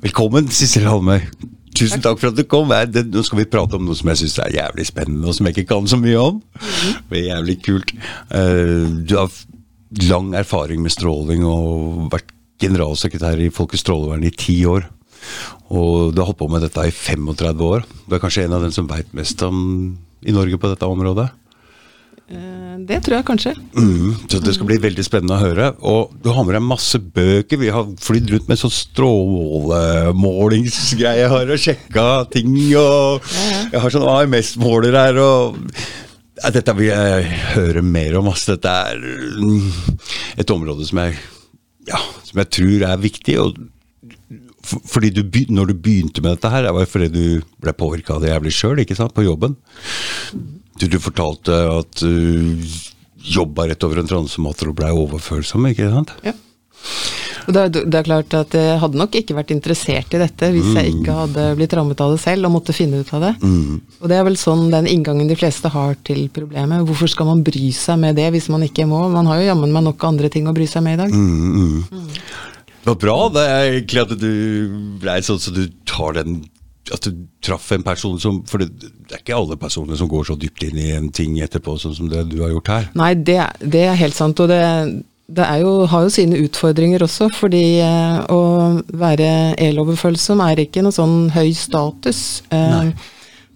Velkommen, Sissel Halmøy. Tusen takk for at du kom. Nå skal vi prate om noe som jeg syns er jævlig spennende, og som jeg ikke kan så mye om. Det er jævlig kult. Eh, du har lang erfaring med stråling og vært generalsekretær i Folkets strålevern i ti år. Og du har holdt på med dette i 35 år. Du er kanskje en av dem som veit mest om i Norge på dette området? Eh, det tror jeg kanskje. Mm, så Det skal bli veldig spennende å høre. Og du har med deg masse bøker. Vi har flydd rundt med sånn strålemålingsgreie her og sjekka ting. Og jeg har sånn AMS-måler her. og dette vil jeg høre mer om. Altså. Dette er mm, et område som jeg, ja, som jeg tror er viktig. og fordi du, når du begynte med dette her, det var fordi du ble påvirka av det jævlig sjøl på jobben. Du, du fortalte at du jobba rett over en transomater og blei overfølsom, ikke sant? Ja. Og det, det, er klart at Jeg hadde nok ikke vært interessert i dette hvis mm. jeg ikke hadde blitt rammet av det selv og måtte finne ut av det. Mm. Og Det er vel sånn den inngangen de fleste har til problemet. Hvorfor skal man bry seg med det hvis man ikke må? Man har jo jammen meg nok andre ting å bry seg med i dag. Mm, mm. Det var bra det er egentlig at du blei sånn så du tar den at du traff en person som For det, det, er ikke alle personer som går så dypt inn i en ting etterpå, sånn som det du har gjort her. Nei, det, det er helt sant. Og det, det jo, har jo sine utfordringer også, fordi eh, å være eloverfølsom er ikke noe sånn høy status. Eh,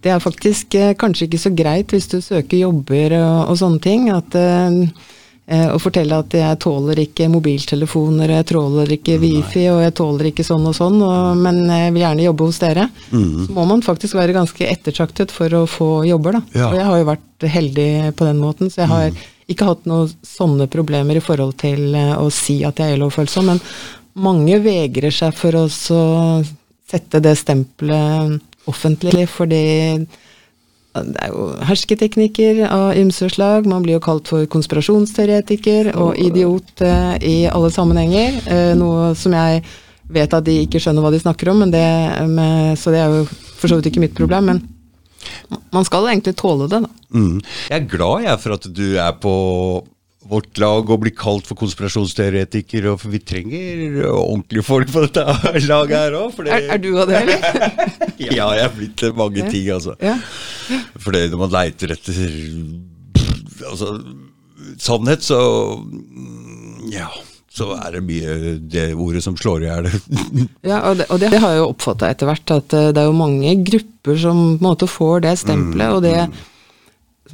det er faktisk eh, kanskje ikke så greit hvis du søker jobber og, og sånne ting. at eh, Eh, og fortelle at jeg tåler ikke mobiltelefoner, jeg tåler ikke wifi og jeg tåler ikke sånn og sånn, og, men jeg vil gjerne jobbe hos dere. Mm. Så må man faktisk være ganske ettertraktet for å få jobber, da. Ja. Og jeg har jo vært heldig på den måten, så jeg har mm. ikke hatt noen sånne problemer i forhold til eh, å si at jeg er LO-følsom, men mange vegrer seg for å sette det stempelet offentlig, fordi det er jo hersketeknikker av ymse slag. Man blir jo kalt for konspirasjonsteoretiker og idiot eh, i alle sammenhenger. Eh, noe som jeg vet at de ikke skjønner hva de snakker om, det med, så det er jo for så vidt ikke mitt problem. Men man skal egentlig tåle det, da. Mm. Jeg er glad jeg for at du er på vårt lag å bli kalt for konspirasjonsteoretiker, for vi trenger ordentlige folk på dette laget her òg. Er, er, du av det, eller? ja, jeg er blitt mange ting, altså. Ja. For når man leiter etter altså, sannhet, så Ja. Så er det mye det ordet som slår i hjel. ja, og det, og det, har jeg jo oppfatta etter hvert, at eh, det er jo mange grupper som på en måte får det stempelet. Mm, og det mm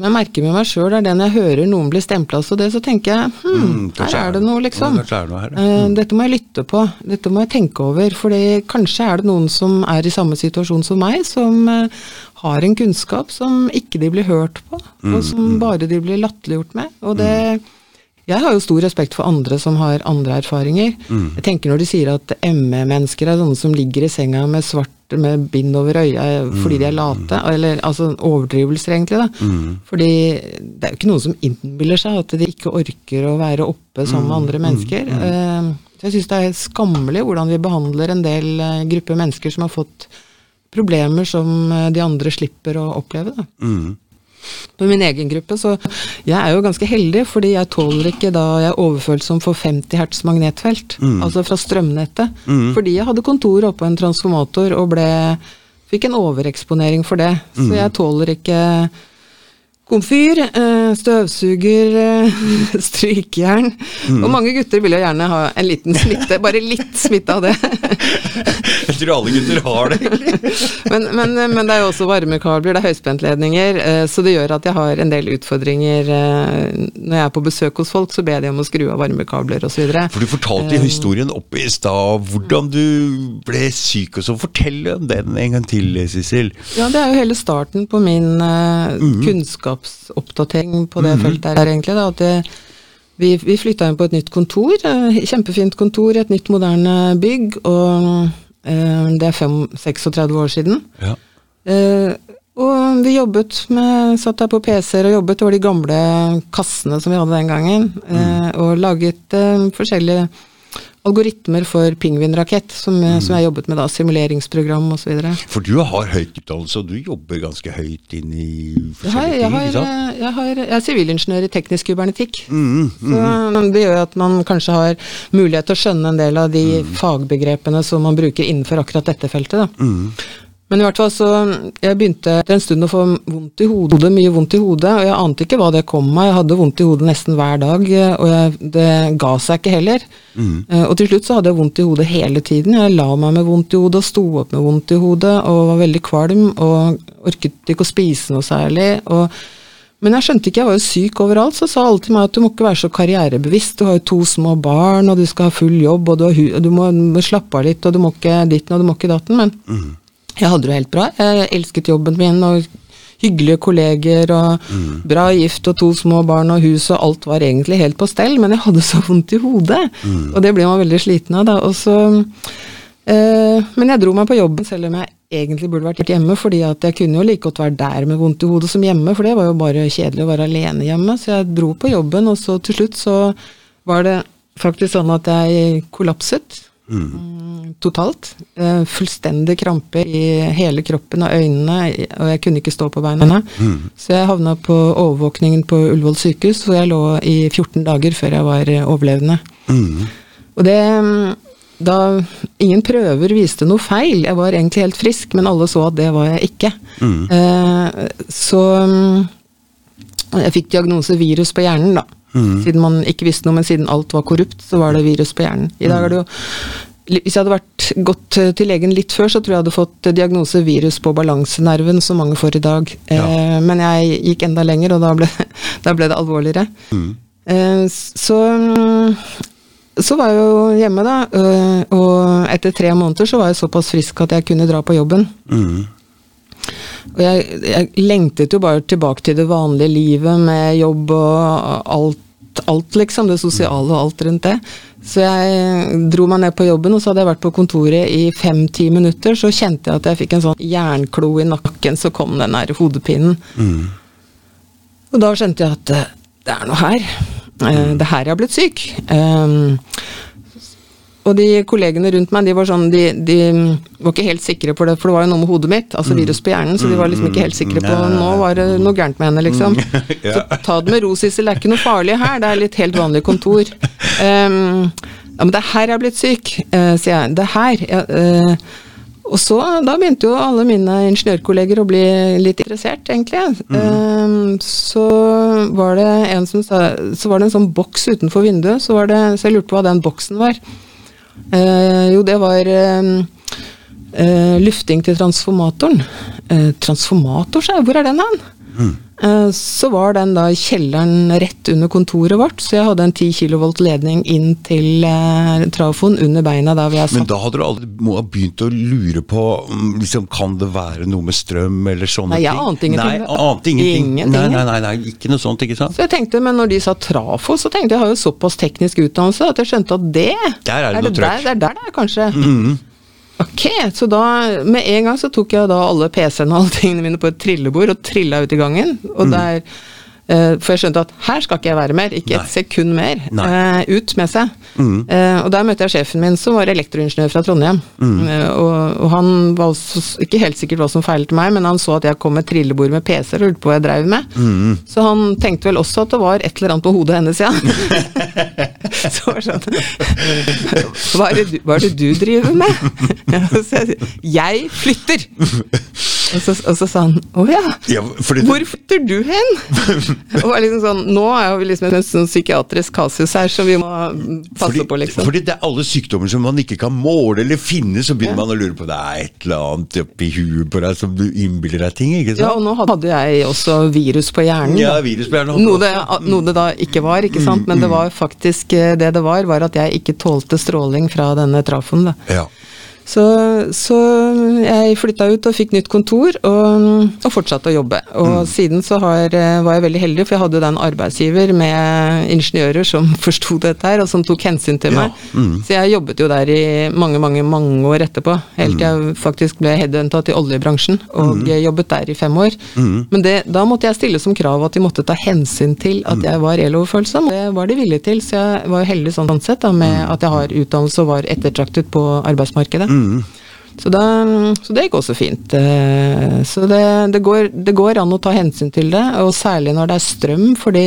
som jeg merker med meg sjøl, er det når jeg hører noen bli stempla som det, så tenker jeg hm, mm, her er det noe, liksom. Det noe her, ja. mm. Dette må jeg lytte på, dette må jeg tenke over. For kanskje er det noen som er i samme situasjon som meg, som uh, har en kunnskap som ikke de blir hørt på, mm, og som mm. bare de blir latterliggjort med. Og det mm. Jeg har jo stor respekt for andre som har andre erfaringer. Mm. Jeg tenker Når du sier at ME-mennesker er sånne som ligger i senga med svart med bind over øya fordi de er mm. late, eller altså overdrivelser, egentlig. da. Mm. Fordi det er jo ikke noen som innbiller seg at de ikke orker å være oppe sammen med mm. andre mennesker. Mm. Uh, jeg syns det er skammelig hvordan vi behandler en del uh, grupper mennesker som har fått problemer som de andre slipper å oppleve. da. På min egen gruppe. Så jeg er jo ganske heldig, fordi jeg tåler ikke da jeg er overfølsom for 50 hertz magnetfelt. Mm. Altså fra strømnettet. Mm. Fordi jeg hadde kontor oppå en transformator og ble, fikk en overeksponering for det. Så mm. jeg tåler ikke komfyr, eh, støvsuger, eh, strykejern. Mm. Og mange gutter vil jo gjerne ha en liten smitte, bare litt smitte av det. Jeg tror alle gutter har det, egentlig. men, men, men, det er jo også varmekabler, det er høyspentledninger, eh, så det gjør at jeg har en del utfordringer. Når jeg er på besøk hos folk, så ber de om å skru av varmekabler osv. For du fortalte historien oppe i stad, hvordan du ble syk og så. Fortell om den en gang til, Sissel. Ja, det er jo hele starten på min mm. kunnskap kunnskapsoppdatering på det mm -hmm. feltet her, egentlig. Da, at det, vi, vi flytta inn på et nytt kontor. Eh, kjempefint kontor et nytt, moderne bygg. Og eh, det er 36 år siden. Ja. Eh, og vi jobbet med Satt der på PC-er og jobbet. over de gamle kassene som vi hadde den gangen. Mm. og laget forskjellige algoritmer for pingvinrakett, som, mm. som jeg jobbet med da, simuleringsprogram osv. For du har høyt utdannelse, og du jobber ganske høyt inn i forskjellige ting? Jeg, har, jeg, har, jeg er sivilingeniør i teknisk kybernetikk. Mm, mm. Så det gjør at man kanskje har mulighet til å skjønne en del av de mm. fagbegrepene som man bruker innenfor akkurat dette feltet. Da. Men i hvert fall så Jeg begynte etter en stund å få vondt i hodet, mye vondt i hodet, og jeg ante ikke hva det kom av. Jeg hadde vondt i hodet nesten hver dag, og jeg, det ga seg ikke heller. Mm. Uh, og til slutt så hadde jeg vondt i hodet hele tiden. Jeg la meg med vondt i hodet og sto opp med vondt i hodet og var veldig kvalm og orket ikke å spise noe særlig. og men jeg skjønte ikke, jeg var jo syk overalt, så sa alle til meg at du må ikke være så karrierebevisst, du har jo to små barn, og du skal ha full jobb, og du, har, du må, må, slappe av litt, og du må ikke ditten, og du må ikke datten. Men mm. Jeg hadde det helt bra. Jeg elsket jobben min og hyggelige kolleger og mm. bra gift og to små barn og hus og alt var egentlig helt på stell, men jeg hadde så vondt i hodet. Mm. Og det ble man veldig sliten av, da. Og så, eh, men jeg dro meg på jobben selv om jeg egentlig burde vært hjemme, fordi at jeg kunne jo like godt være der med vondt i hodet som hjemme, for det var jo bare kjedelig å være alene hjemme. Så jeg dro på jobben, og så til slutt så var det faktisk sånn at jeg kollapset. Mm. Totalt. Eh, fullstendig krampe i hele kroppen og øynene, og jeg kunne ikke stå på beina. Mm. Så jeg havna på overvåkningen på Ullevål sykehus, hvor jeg lå i 14 dager før jeg var overlevende. Mm. Og det da Ingen prøver viste noe feil. Jeg var egentlig helt frisk, men alle så at det var jeg ikke. Mm. Eh, så jeg fikk diagnose virus på hjernen, da. Mm. Siden man ikke visste noe, men siden alt var korrupt, så var det virus på hjernen. I dag er det jo hvis jeg hadde vært gått til legen litt før, så tror jeg jeg hadde fått diagnose virus på balansenerven, som mange får i dag. Ja. Eh, men jeg gikk enda lenger, og da ble, da ble det alvorligere. Mm. Eh, så, så var jeg jo hjemme, da. Eh, og etter tre måneder så var jeg såpass frisk at jeg kunne dra på jobben. Mm. Og jeg, jeg, lengtet jo bare tilbake til det vanlige livet med jobb og alt, alt liksom. Det sosiale og alt rundt det. Så jeg dro meg ned på jobben, og så hadde jeg vært på kontoret i fem-ti minutter. Så kjente jeg at jeg fikk en sånn jernklo i nakken, så kom den der hodepinen. Mm. Og da skjønte jeg at eh, det er noe her. Mm. Det er her jeg har blitt syk. Um, og de kollegene rundt meg de var sånn, de, de, var ikke helt sikre på det, for det var jo noe med hodet mitt, altså mm. virus på hjernen, så de var liksom ikke helt sikre på Nå var det noe gærent med henne, liksom. Så ta det med ro, Sissel, det er ikke noe farlig her, det er litt helt vanlig kontor. Um, ja, men det er her jeg er blitt syk, uh, sier jeg. Det er her. Ja, uh, og så, da begynte jo alle mine ingeniørkolleger å bli litt interessert, egentlig. Mm. Um, så var det en som sa Så var det en sånn boks utenfor vinduet, så, var det, så jeg lurte på hva den boksen var. Uh, jo, det var uh, uh, lufting til transformatoren. transformator, sa jeg. Hvor er den hen? Mm. Så var den da i kjelleren rett under kontoret vårt, så jeg hadde en 10 kV ledning inn til eh, trafoen under beina der vi er satt. Men da hadde du aldri må ha begynt å lure på mm, liksom, Kan det være noe med strøm eller sånne nei, jeg ante ingenting. Nei, ante ingenting. ingenting. Nei, nei, nei, nei, ikke noe sånt, ikke sant? Så jeg tenkte, Men når de sa trafo, så tenkte jeg jeg har jo såpass teknisk utdannelse at jeg skjønte at det Der er det, er det noe trøkk. Det er der det er, kanskje. Mm -hmm. Ok, så da med en gang så tok jeg da alle PC-ene og alle tingene mine på et trillebord og trilla ut i gangen. Og mm. der for jeg skjønte at her skal ikke jeg være mer, ikke Nei. et sekund mer. Uh, ut med seg. Mm. Uh, og der møtte jeg sjefen min, som var elektroingeniør fra Trondheim. Mm. Og, og, han var også, ikke helt sikkert hva som feilte meg, men han så at jeg kom med trillebord med PC-er og lurte på hva jeg drev med. Mm. Så han tenkte vel også at det var et eller annet på hodet hennes, ja. så var det sånn hva er, det du, hva er det du driver med? så jeg, jeg flytter! Og så, og så, sa han å ja, ja hvor flytter du hen? og liksom sånn, Nå er vi liksom en sånn psykiatrisk kasus her som vi må passe fordi, på, liksom. Fordi det er alle sykdommer som man ikke kan måle eller finne, så begynner ja. man å lure på det er et eller annet oppi huet på deg som du innbiller deg ting. ikke sant? Ja, og nå hadde jeg også virus på hjernen. Ja, virus på hjernen. Noe det, noe det da ikke var, ikke sant. Men det mm, var faktisk eh, det det var, var at jeg ikke tålte stråling fra denne trafoen. da. Ja. Så, så jeg flytta ut og fikk nytt kontor, og, og fortsatte å jobbe. Og Mm. siden så har, eh, var jeg veldig heldig, for jeg hadde da en arbeidsgiver med ingeniører som forsto dette her, og som tok hensyn til Ja, meg. Så jeg jobbet jo der i mange, mange, mange år etterpå. Helt til jeg faktisk ble headhunta til oljebransjen, og jobbet der i fem år. Men det, da måtte jeg stille som krav at de måtte ta hensyn til at jeg var eloverfølsom. Det var de villige til, så jeg var heldig sånn sett da, med at jeg har utdannelse og var ettertraktet på arbeidsmarkedet. Mm. Så, da, så det gikk også fint. Eh, Så det, det, går, det går an å ta hensyn til det, og særlig når det er strøm, fordi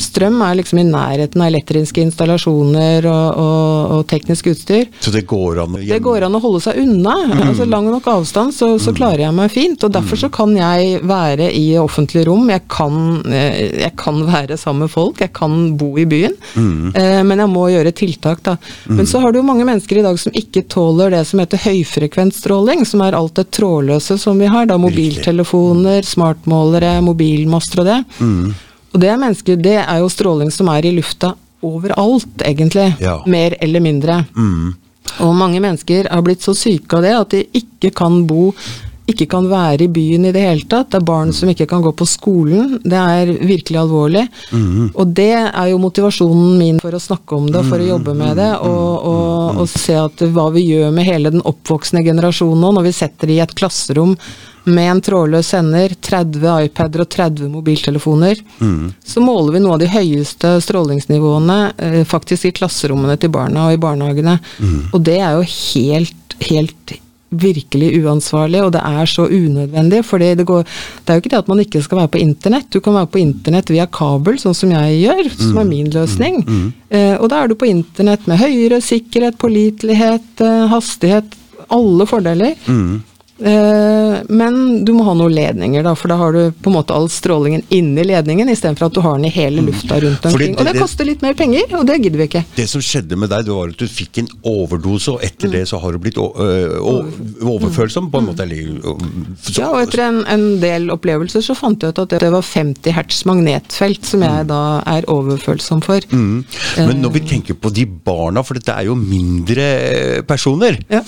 strøm er liksom i nærheten av elektriske installasjoner og, og, og teknisk utstyr. Så det går an å Det går an å holde seg unna. altså Lang nok avstand, så, så klarer jeg meg fint. og Derfor så kan jeg være i offentlige rom. Jeg kan, eh, jeg kan være sammen med folk, jeg kan bo i byen. mm. Men jeg må gjøre tiltak, da. Men så har du jo mange mennesker i dag som ikke tåler det som heter høyfrekvensstråling, som er alt det trådløse som vi har. da Mobiltelefoner, smartmålere, mobilmaster og det. Og det er mennesker, det er jo stråling som er i lufta overalt, egentlig. Ja. Mer eller mindre. Og mange mennesker har blitt så syke av det at de ikke kan bo ikke kan være i byen i det hele tatt. Det er barn som ikke kan gå på skolen. Det er virkelig alvorlig. Og det er jo motivasjonen min for å snakke om det og for å jobbe med det. Og, og, og se at hva vi gjør med hele den oppvoksende generasjonen nå, når vi setter i et klasserom med en trådløs sender, 30 iPader og 30 mobiltelefoner, så måler vi noe av de høyeste strålingsnivåene eh, faktisk i klasserommene til barna og i barnehagene. Og det er jo helt, helt virkelig uansvarlig, og det er så unødvendig. For det, det er jo ikke det at man ikke skal være på internett. Du kan være på internett via kabel, sånn som jeg gjør, som er min løsning. Eh, og da er du på internett med høyere sikkerhet, pålitelighet, eh, hastighet, alle fordeler. Eh, men du må ha noen ledninger, da, for da har du på en måte all strålingen inni ledningen, istedenfor at du har den i hele lufta rundt omkring. Og det- det det- koster litt mer penger, og det gidder vi ikke. Det som skjedde med deg, det var at du fikk en overdose, og etter det så har du blitt o- overfølsom på en måte. Eller, ø, Ja, og etter en, en del opplevelser så fant jeg ut at det var 50 hertz magnetfelt som jeg da er overfølsom for. Mm. Men når vi tenker på de barna, for dette er jo mindre personer, Ja.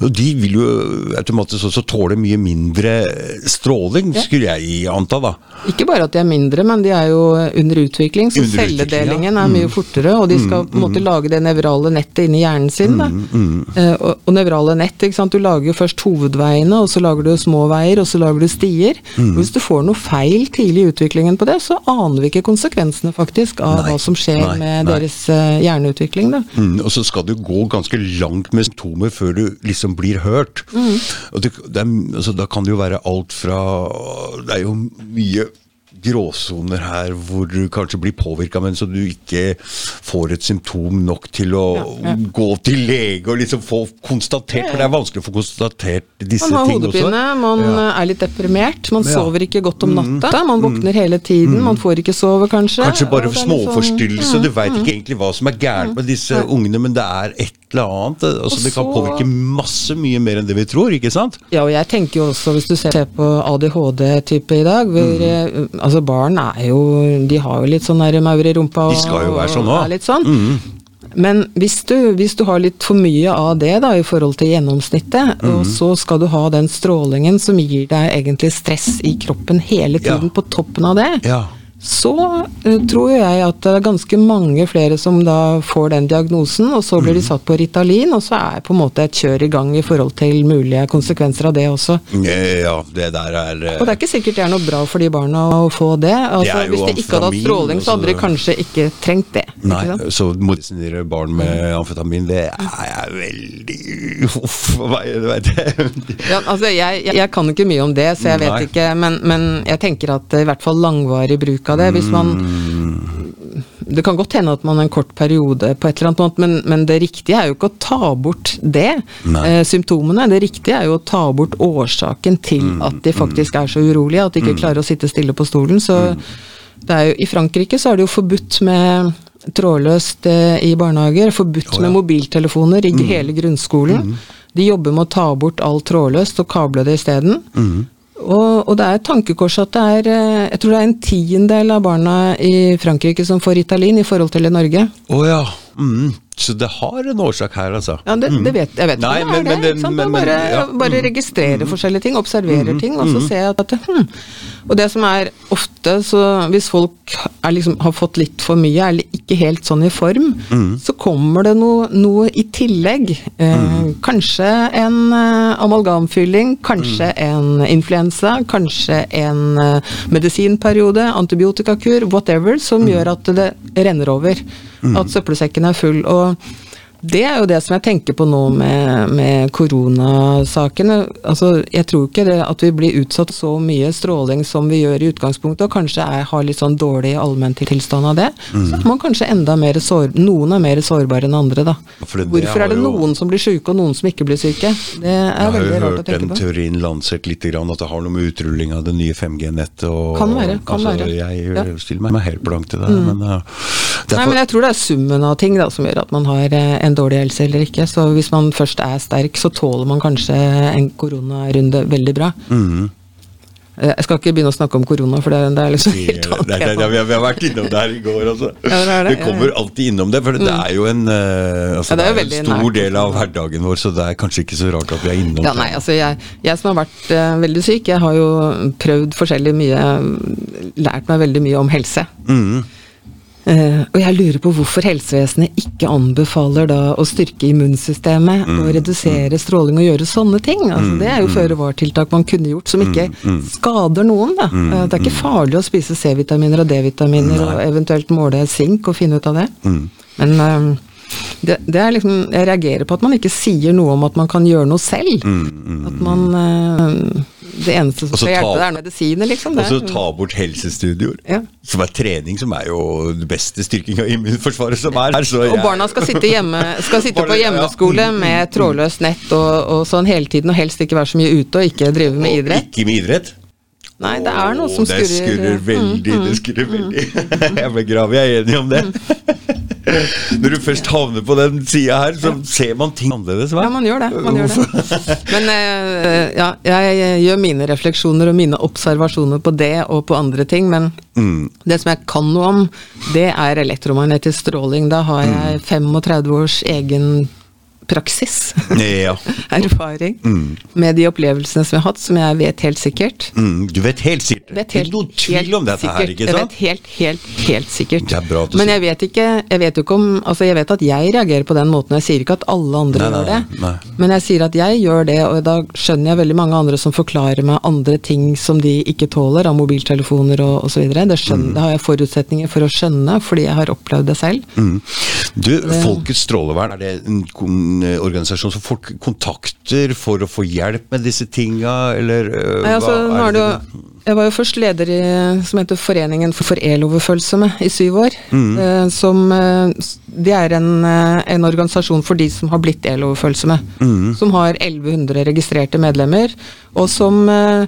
og de vil jo automatisk også tåle mye mindre stråling, skulle jeg anta da. Ikke bare at de er mindre, men de er jo under utvikling, så Under celledelingen ja. er mye fortere, og de skal på en måte lage det nevrale nettet inni hjernen sin. Da. Eh, og, og nevrale nett, ikke sant? du lager jo først hovedveiene, og så lager du små veier, og så lager du stier. Hvis du får noe feil tidlig i utviklingen på det, så aner vi ikke konsekvensene faktisk av Nei, hva som skjer nei, med nei. deres eh, hjerneutvikling. Da. Mm, og så skal du gå ganske langt med symptomer før du liksom blir hørt. Og det, det er, altså, da kan det jo være alt fra Det er jo mye gråsoner her hvor du kanskje blir påvirka, men så du ikke får et symptom nok til å Ja, ja. gå til lege og liksom få konstatert, for det er vanskelig å få konstatert disse tingene også. Man har hodepine, man Ja. eh, er litt deprimert, man. Mm. sover ikke godt om natta, man våkner hele tiden, man får ikke sove kanskje. Kanskje bare litt sånn- småforstyrrelse, du veit ikke egentlig hva som er gærent med disse ungene, men det er et eller annet. Altså, Og det kan påvirke masse mye mer enn det vi tror, ikke sant? Ja, og jeg tenker jo også, hvis du ser på ADHD-type i dag, hvor Mm. eh, altså barn er jo De har jo litt sånn der maur i rumpa De skal jo være sånn òg. Sånn. sånn. Men hvis du, hvis du har litt for mye av det da, i forhold til gjennomsnittet, Mm. og så skal du ha den strålingen som gir deg egentlig stress i kroppen hele Ja. tiden på toppen av det, Ja. Så uh, tror jeg at det er ganske mange flere som da får den diagnosen, og så blir de Mm. satt på Ritalin, og så er på en måte et kjør i gang i forhold til mulige konsekvenser av det også. Ja, det der er uh, Og det er ikke sikkert det er noe bra for de barna å få det. Altså, det hvis de ikke hadde hatt stråling, så hadde de kanskje ikke trengt det. Nei, så medisinere barn med amfetamin, det er veldig Uff, er det. Ja, altså jeg, jeg, jeg kan ikke mye om det, så jeg vet Nei. ikke, men, men jeg tenker at i hvert fall langvarig bruk av det Hvis man Det kan godt hende at man en kort periode på et eller annet måte, men, men det riktige er jo ikke å ta bort det, eh, symptomene. Det riktige er jo å ta bort årsaken til at de faktisk er så urolige, at de ikke klarer å sitte stille på stolen. Så det er jo, I Frankrike så er det jo forbudt med trådløst eh, i barnehager, forbudt oh, ja. med mobiltelefoner i hele grunnskolen. De jobber med å ta bort alt trådløst og kable det isteden. Og, og det er et tankekors at det er eh, Jeg tror det er en tiendedel av barna i Frankrike som får Ritalin i forhold til i Norge. Oh, ja. Mm. Så det har en årsak her, altså. Ja, det, det vet, jeg vet Nei, men- det er men det. Men, men- bare, ja. bare registrerer forskjellige ting, observerer ting, og så ser jeg at hm. Og det som er ofte, så hvis folk liksom, har fått litt for mye, eller ikke helt sånn i form, så kommer det noe, noe i tillegg. Eh, Kanskje en eh, amalgamfylling, kanskje en influensa, kanskje en eh, medisinperiode, antibiotikakur, whatever, som gjør at det renner over. At søppelsekken er full. og det er jo det som jeg tenker på nå med, med koronasakene. Altså, jeg tror ikke det at vi blir utsatt så mye stråling som vi gjør i utgangspunktet, og kanskje er, har litt sånn dårlig allmenntilstand av det. Så er man kanskje enda mer sår, noen er mer sårbare enn andre, da. Det- Hvorfor har er det jo- noen som blir syke, og noen som ikke blir syke? Det er Jeg har jo veldig rart å hørt tenke den på. teorien lansert litt, grann, at det har noe med utrulling av det nye 5G-nettet og Kan være, kan altså, være. Jeg Ja. Mm. stiller meg helt blank til det. Men, uh, Nei, men jeg tror det er summen av ting da, som gjør at man har eh, en dårlig helse eller ikke. Så hvis man først er sterk, så tåler man kanskje en koronarunde veldig bra. Eh, Jeg skal ikke begynne å snakke om korona, for det er, det er liksom helt annet det, Nei, nei, vi, har, vi har vært innom det her i går, altså. Ja, det det, vi kommer alltid innom det, for det er jo en, uh, altså, Ja, er jo er en stor del av hverdagen vår, så det er kanskje ikke så rart at vi er innom Ja, det. nei, altså jeg, jeg som har vært uh, veldig syk, jeg har jo prøvd forskjellig mye, lært meg veldig mye om helse. Mhm. Eh, og jeg lurer på hvorfor helsevesenet ikke anbefaler da å styrke immunsystemet Mm, og redusere stråling og gjøre sånne ting. Altså, det er jo føre var-tiltak man kunne gjort som ikke Mm, skader noen. Da. Uh, det er ikke farlig å spise C-vitaminer og D-vitaminer og eventuelt måle sink og finne ut av det. Mm. Men eh, det, det er liksom, jeg reagerer på at man ikke sier noe om at man kan gjøre noe selv. At man eh, Det eneste som skal hjelpe det er medisiner, liksom. Og så ta bort helsestudioer, Ja. som er trening, som er jo den beste styrking av immunforsvaret som er her. Og barna skal sitte, hjemme, skal sitte Barna- på ja. hjemmeskole med trådløst nett og, og sånn hele tiden, og helst ikke være så mye ute og ikke drive med Og idrett. Ikke med idrett. Nei, det er noe som skurrer. Det skurrer. skurrer veldig, Mm, det skurrer veldig. Jeg ble grav, jeg er enig om det. Når du først havner på den sida her, så ser man ting annerledes, hva? Ja, man gjør det. Man gjør det. Men eh, ja, jeg gjør mine refleksjoner og mine observasjoner på det og på andre ting, men Mm. det som jeg kan noe om, det er elektromagnetisk stråling. Da har jeg 35 års egen praksis. Ja. Erfaring med de opplevelsene som jeg har hatt, som jeg vet helt sikkert. Mm, du vet helt sikkert. Vet Det er helt, ikke noe tvil om dette her, ikke sant? Jeg vet helt, helt, helt sikkert. Det er bra at du Men jeg vet ikke Jeg vet ikke om Altså, jeg vet at jeg reagerer på den måten. Jeg sier ikke at alle andre Nei, gjør det. nei. Men jeg sier at jeg gjør det, og da skjønner jeg veldig mange andre som forklarer meg andre ting som de ikke tåler, av mobiltelefoner og osv. Det, skjønner- det har jeg forutsetninger for å skjønne, fordi jeg har opplevd det selv. Mm. Du, Folkets strålevern, er det en kon organisasjon som folk kontakter for å få hjelp med disse tinga, eller øh, Nei, altså, hva er det det? Jeg var jo først leder i som heter Foreningen for, eloverfølsomme i syv år. Mm. Eh, som, eh, det er en, eh, en organisasjon for de som har blitt eloverfølsomme. Mm. Som har 1100 registrerte medlemmer. Og, som, eh,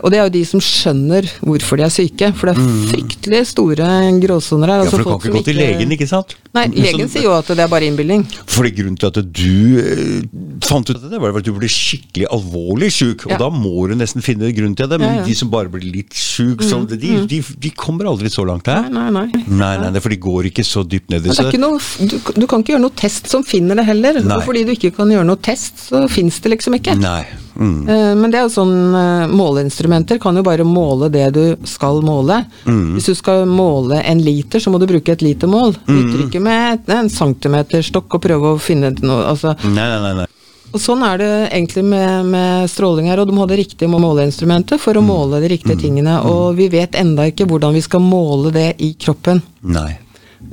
og det er jo de som skjønner hvorfor de er syke. For det er fryktelig store gråsoner her. Altså Ja, for du kan ikke gå til legen, ikke sant? Nei, legen sier jo at det er bare innbilning. Fordi grunnen til at du eh, fant ut det, var at du ble skikkelig alvorlig sjuk. Ja. Og da må du nesten finne grunn til det. Men Ja, ja. de som bare blir litt sjuk, sånn, de, de, de kommer aldri så langt her. Nei, nei, nei. Nei, nei, det for de går ikke så dypt ned i noe, du, du kan ikke gjøre noe test som finner det heller. Og fordi du ikke kan gjøre noe test, så fins det liksom ikke. Nei. Mm. Eh, Men det er jo sånn eh, måleinstrumenter kan jo bare måle det du skal måle. Mm. Hvis du skal måle en liter, så må du bruke et litermål. Du Uttrykke med en centimeterstokk og prøve å finne noe altså. Nei, nei, nei. Og sånn er det egentlig med, med stråling her, og du må ha det riktige måleinstrumentet for å Mm. måle de riktige tingene. Og vi vet enda ikke hvordan vi skal måle det i kroppen. nei.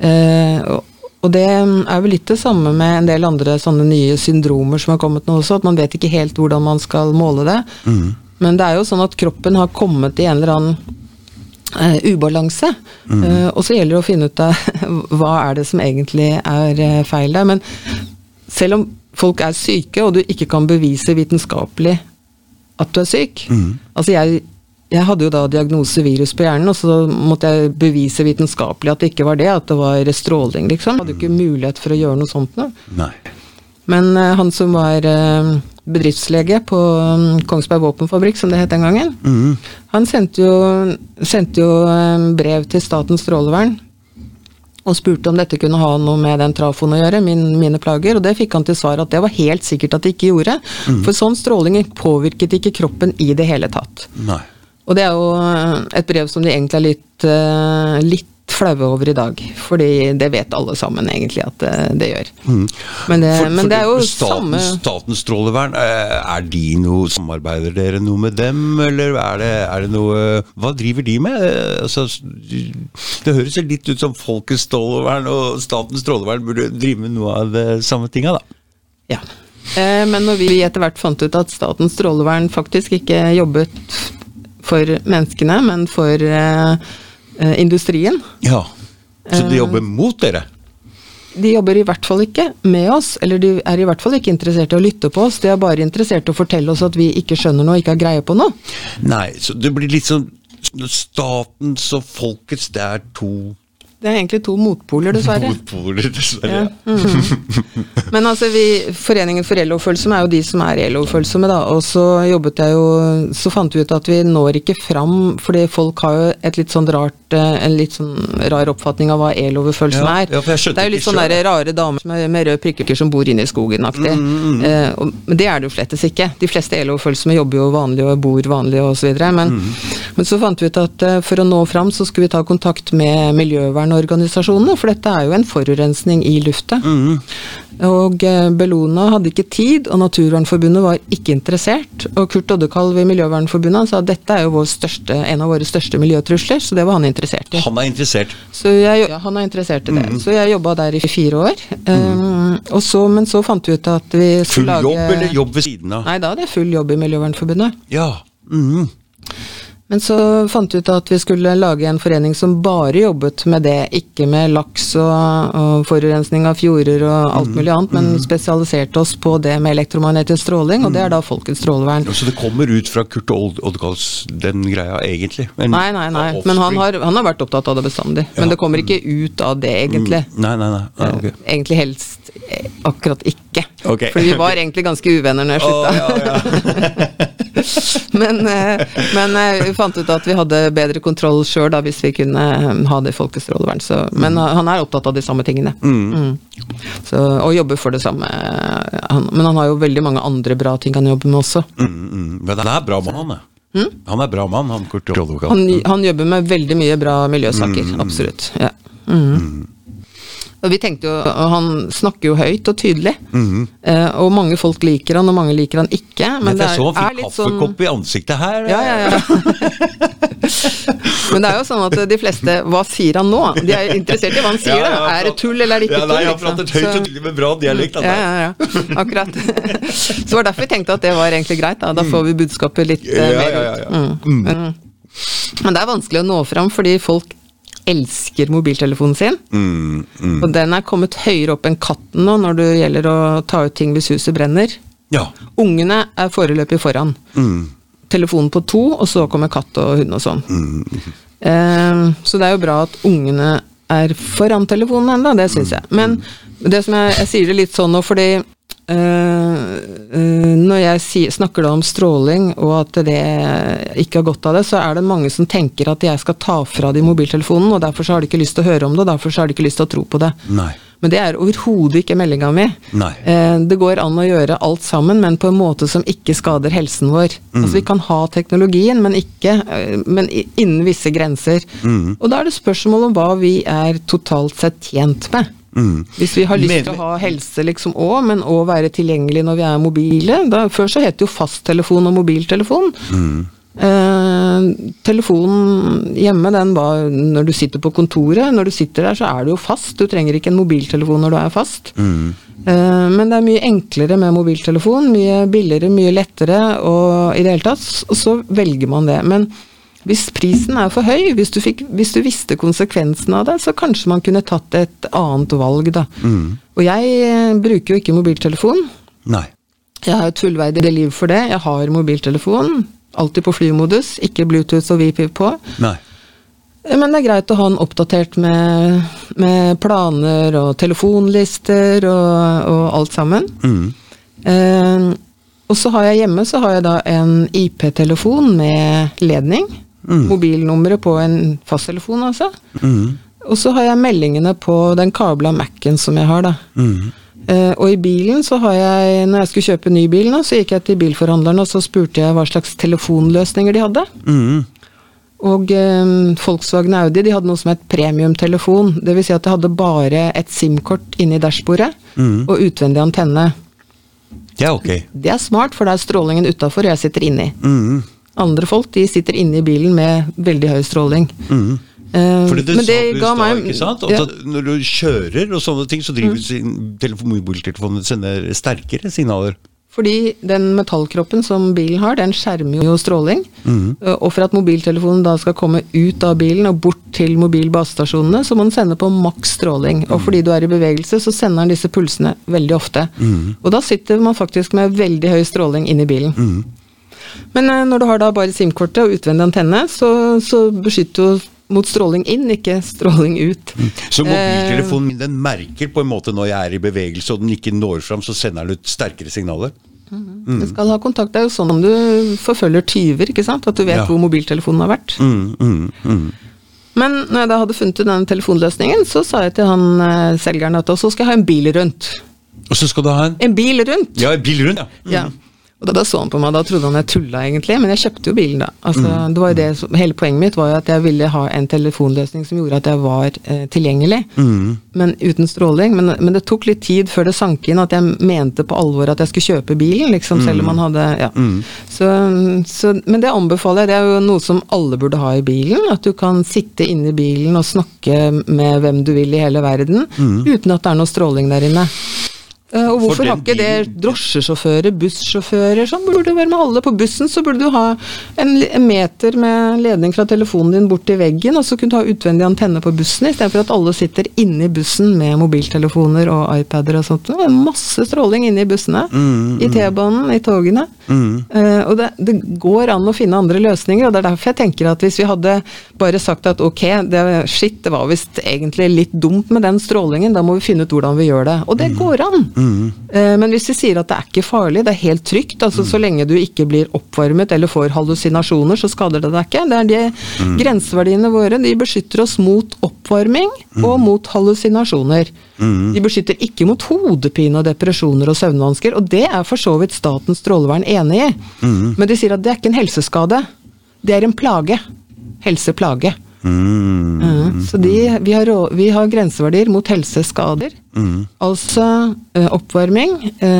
Eh, og- og det er vel litt det samme med en del andre sånne nye syndromer som har kommet nå også, at man vet ikke helt hvordan man skal måle det. Men det er jo sånn at kroppen har kommet i en eller annen uh, ubalanse. Eh, og så gjelder det å finne ut av hva er det som egentlig er uh, feil der. Men selv om folk er syke, og du ikke kan bevise vitenskapelig at du er syk Altså jeg, jeg hadde jo da diagnose virus på hjernen, og så måtte jeg bevise vitenskapelig at det ikke var det, at det var stråling, liksom. Jeg hadde jo ikke mulighet for å gjøre noe sånt noe. nei. Men uh, han som var uh, bedriftslege på um, Kongsberg våpenfabrikk, som det het den gangen, Mm. han sendte jo, sendte jo um, brev til Statens strålevern og spurte om dette kunne ha noe med den trafoen å gjøre, min, mine plager, og det fikk han til svar at det var helt sikkert at det ikke gjorde. For sånn stråling påvirket ikke kroppen i det hele tatt. Nei. Og det er jo eh, et brev som de egentlig er litt, eh, litt flaue over i dag, fordi det vet alle sammen egentlig at det, det gjør. Men, det, For- men det er jo staten, samme Statens strålevern, eh, er de noe Samarbeider dere noe med dem, eller er det, er det noe Hva driver de med? Eh, Altså, det høres jo litt ut som Folkets strålevern og Statens strålevern burde drive med noe av det samme tinga, da. Ja. Eh, Men når vi etter hvert fant ut at Statens strålevern faktisk ikke jobbet for menneskene, men for eh, eh, industrien Ja. Så Eh. de jobber mot dere? De jobber i hvert fall ikke med oss, eller de er i hvert fall ikke interessert i å lytte på oss. De er bare interessert i å fortelle oss at vi ikke skjønner noe, ikke har greie på noe. Nei, så det blir litt sånn Statens og folkets, det er to Det er egentlig to motpoler, dessverre. motpoler, dessverre. Ja. Mhm. Men altså, vi, Foreningen for elofølsomme er jo de som er elofølsomme, da. Og så jobbet jeg jo Så fant vi ut at vi når ikke fram, fordi folk har jo et litt sånn rart eh, en litt sånn rar oppfatning av hva eloverfølsom Ja, er. ja, det er jo litt sånne rare damer med, med røde prikker som bor inne i skogen-aktig. Mm, Eh, og- men det er det jo slettes ikke. De fleste elofølsomme jobber jo vanlig og bor vanlig osv. Men, Mm. men så fant vi ut at eh, for å nå fram, så skulle vi ta kontakt med miljøvernorganisasjonene, for dette er jo en forurensning i lufta. Mm. Og eh, Bellona hadde ikke tid, og Naturvernforbundet var ikke interessert. Og Kurt Oddekalv ved Miljøvernforbundet sa at dette er jo vår største, en av våre største miljøtrusler, så det var han interessert i. Han er interessert. Så jeg, ja, han er interessert i det. Mm. Så jeg jobba der i fire år. Um, og så, men så fant vi ut at vi skulle lage Full jobb eller jobb ved siden av? Nei, da hadde jeg full jobb i Miljøvernforbundet. Ja. mhm. Men så fant vi ut at vi skulle lage en forening som bare jobbet med det, ikke med laks og, og forurensning av fjorder og alt Mm. mulig annet, men spesialiserte oss på det med elektromagnetisk stråling, og det er da Folkets strålevern. Så det kommer ut fra Kurt Odd den greia, egentlig? Men, Nei, nei, nei, men han har, han har vært opptatt av det bestandig. Men det kommer ikke ut av det, egentlig. Nei, nei, nei. nei ok. Egentlig helst eh, akkurat ikke. Okay. For vi var egentlig ganske uvenner når jeg Å, Oh, ja, ja. men eh, men eh, vi fant ut at vi hadde bedre kontroll sjøl hvis vi kunne eh, ha det folkestrålevern. Så, men han er opptatt av de samme tingene. Mm. Så, og jobber for det samme. Han, men han har jo veldig mange andre bra ting han jobber med også. Mm, mm. Men han er bra mann, han. er. Han er bra mann, han Kurt. Han, han jobber med veldig mye bra miljøsaker, absolutt. Ja. Mm. Og vi tenkte jo, og Han snakker jo høyt og tydelig, eh, og mange folk liker han, og mange liker han ikke. Men, det er, så han er fikk litt sånn kaffekopp i ansiktet her. ja, ja, ja. Men det er jo sånn at de fleste Hva sier han nå? De er interessert i hva han sier. Ja, da. Er det tull, eller er det ikke ja, tull? Nei, han prater pratet høyt og tydelig med bra dialekt. ja, ja, ja. Akkurat. Så det var derfor vi tenkte at det var egentlig greit. Da, da får vi budskapet litt uh, mer ja, ja, ut. ja. Mm. Men, men det er vanskelig å nå fram, fordi folk elsker mobiltelefonen sin. Mm, mm. Og den er kommet høyere opp enn katten nå når det gjelder å ta ut ting hvis huset brenner. Ja. Ungene er foreløpig foran. Mm. Telefonen på to, og så kommer katt og hund og sånn. Eh, så det er jo bra at ungene er foran telefonen ennå, det syns jeg. Men det som jeg, jeg sier det litt sånn nå fordi når jeg snakker da om stråling og at det ikke har godt av det, så er det mange som tenker at jeg skal ta fra de mobiltelefonen, og derfor så har de ikke lyst til å høre om det, og derfor så har de ikke lyst til å tro på det. Nei. Men det er overhodet ikke meldinga mi. Eh, det går an å gjøre alt sammen, men på en måte som ikke skader helsen vår. Altså Vi kan ha teknologien, men ikke eh, men innen visse grenser. Og da er det spørsmål om hva vi er totalt sett tjent med. Mm. Hvis vi har lyst Men- til å ha helse liksom òg, men òg være tilgjengelig når vi er mobile. Da, før så het det jo fasttelefon og mobiltelefon. Eh, telefonen hjemme, den var når du sitter på kontoret. Når du sitter der, så er du jo fast. Du trenger ikke en mobiltelefon når du er fast. Mm. Eh, men det er mye enklere med mobiltelefon. Mye billigere, mye lettere, og i det hele tatt så velger man det. Men hvis prisen er for høy, hvis du, fikk, hvis du visste konsekvensen av det, så kanskje man kunne tatt et annet valg, da. Og jeg eh, bruker jo ikke mobiltelefon. Nei. Jeg har et fullverdig liv for det. Jeg har mobiltelefon. Alltid på flymodus, ikke Bluetooth og Wifi på. Nei. Men det er greit å ha den oppdatert med, med planer og telefonlister og, og alt sammen. Mm. Eh, og så har jeg hjemme så har jeg da en IP-telefon med ledning. Mobilnummeret på en fasttelefon, altså. Mm. Og så har jeg meldingene på den kabla Mac-en som jeg har, da. Eh, og i bilen så har jeg, når jeg skulle kjøpe ny bil nå, så gikk jeg til bilforhandleren og så spurte jeg hva slags telefonløsninger de hadde. Mm. Og eh, Volkswagen Audi de hadde noe som het premiumtelefon. Dvs. Si at det hadde bare et SIM-kort inni dashbordet og utvendig antenne. Det er ok. Det er smart, for det er strålingen utafor, og jeg sitter inni. Mhm. Andre folk de sitter inne i bilen med veldig høy stråling. Mm. Fordi det det stad, meg- ikke sant? Ja, når du kjører og sånne ting, så driver mm. telefon, mobiltelefonen sender sterkere signaler. fordi den metallkroppen som bilen har, den skjermer jo stråling. Mhm. Eh, Og for at mobiltelefonen da skal komme ut av bilen og bort til mobilbasestasjonene, så må den sende på maks stråling. Og fordi du er i bevegelse, så sender den disse pulsene veldig ofte. Mm. Og da sitter man faktisk med veldig høy stråling inn i bilen. Mhm. Men eh, når du har da bare SIM-kortet og utvendig antenne, så, så beskytter du mot stråling inn, ikke stråling ut. Så Eh. mobiltelefonen min den merker på en måte når jeg er i bevegelse og den ikke når fram, så sender den ut sterkere signaler? Du skal ha kontakt. Det er jo sånn om du forfølger tyver, ikke sant? At du vet Ja. hvor mobiltelefonen har vært. Mm, mm, mm. Men når jeg da hadde funnet ut den telefonløsningen, så sa jeg til han eh, selgeren at så skal jeg ha en bil rundt. Og så skal du ha en En bil rundt! Ja, en bil rundt, ja. Ja. Og da, da så han på meg, da trodde han jeg tulla egentlig, men jeg kjøpte jo bilen da. Altså, det var jo det, som- hele poenget mitt var jo at jeg ville ha en telefonløsning som gjorde at jeg var eh, tilgjengelig, men uten stråling. Men, men det tok litt tid før det sank inn at jeg mente på alvor at jeg skulle kjøpe bilen, liksom, selv om man hadde ja. så, så, Men det anbefaler jeg, det er jo noe som alle burde ha i bilen. At du kan sitte inne i bilen og snakke med hvem du vil i hele verden, uten at det er noe stråling der inne. Eh, Og hvorfor har ikke det drosjesjåfører, bussjåfører Sånn burde det være med alle. På bussen så burde du ha en, meter med ledning fra telefonen din bort til veggen, og så kunne du ha utvendig antenne på bussen, istedenfor at alle sitter inne i bussen med mobiltelefoner og iPader og sånt. Det er masse stråling inne i bussene. I T-banen, i togene. Eh, og det, det går an å finne andre løsninger, og det er derfor jeg tenker at hvis vi hadde bare sagt at ok, det, shit, det var visst egentlig litt dumt med den strålingen, da må vi finne ut hvordan vi gjør det. Og det går an. Eh, men hvis de sier at det er ikke farlig, det er helt trygt, altså så lenge du ikke blir oppvarmet eller får hallusinasjoner, så skader det deg ikke. Det er de grenseverdiene våre, de beskytter oss mot oppvarming og mot hallusinasjoner. De beskytter ikke mot hodepine og depresjoner og søvnvansker, og det er for så vidt Statens strålevern enig i. Men de sier at det er ikke en helseskade, det er en plage. Helseplage. Mm. Så de, vi, har, vi har grenseverdier mot helseskader. Altså ø, oppvarming, ø,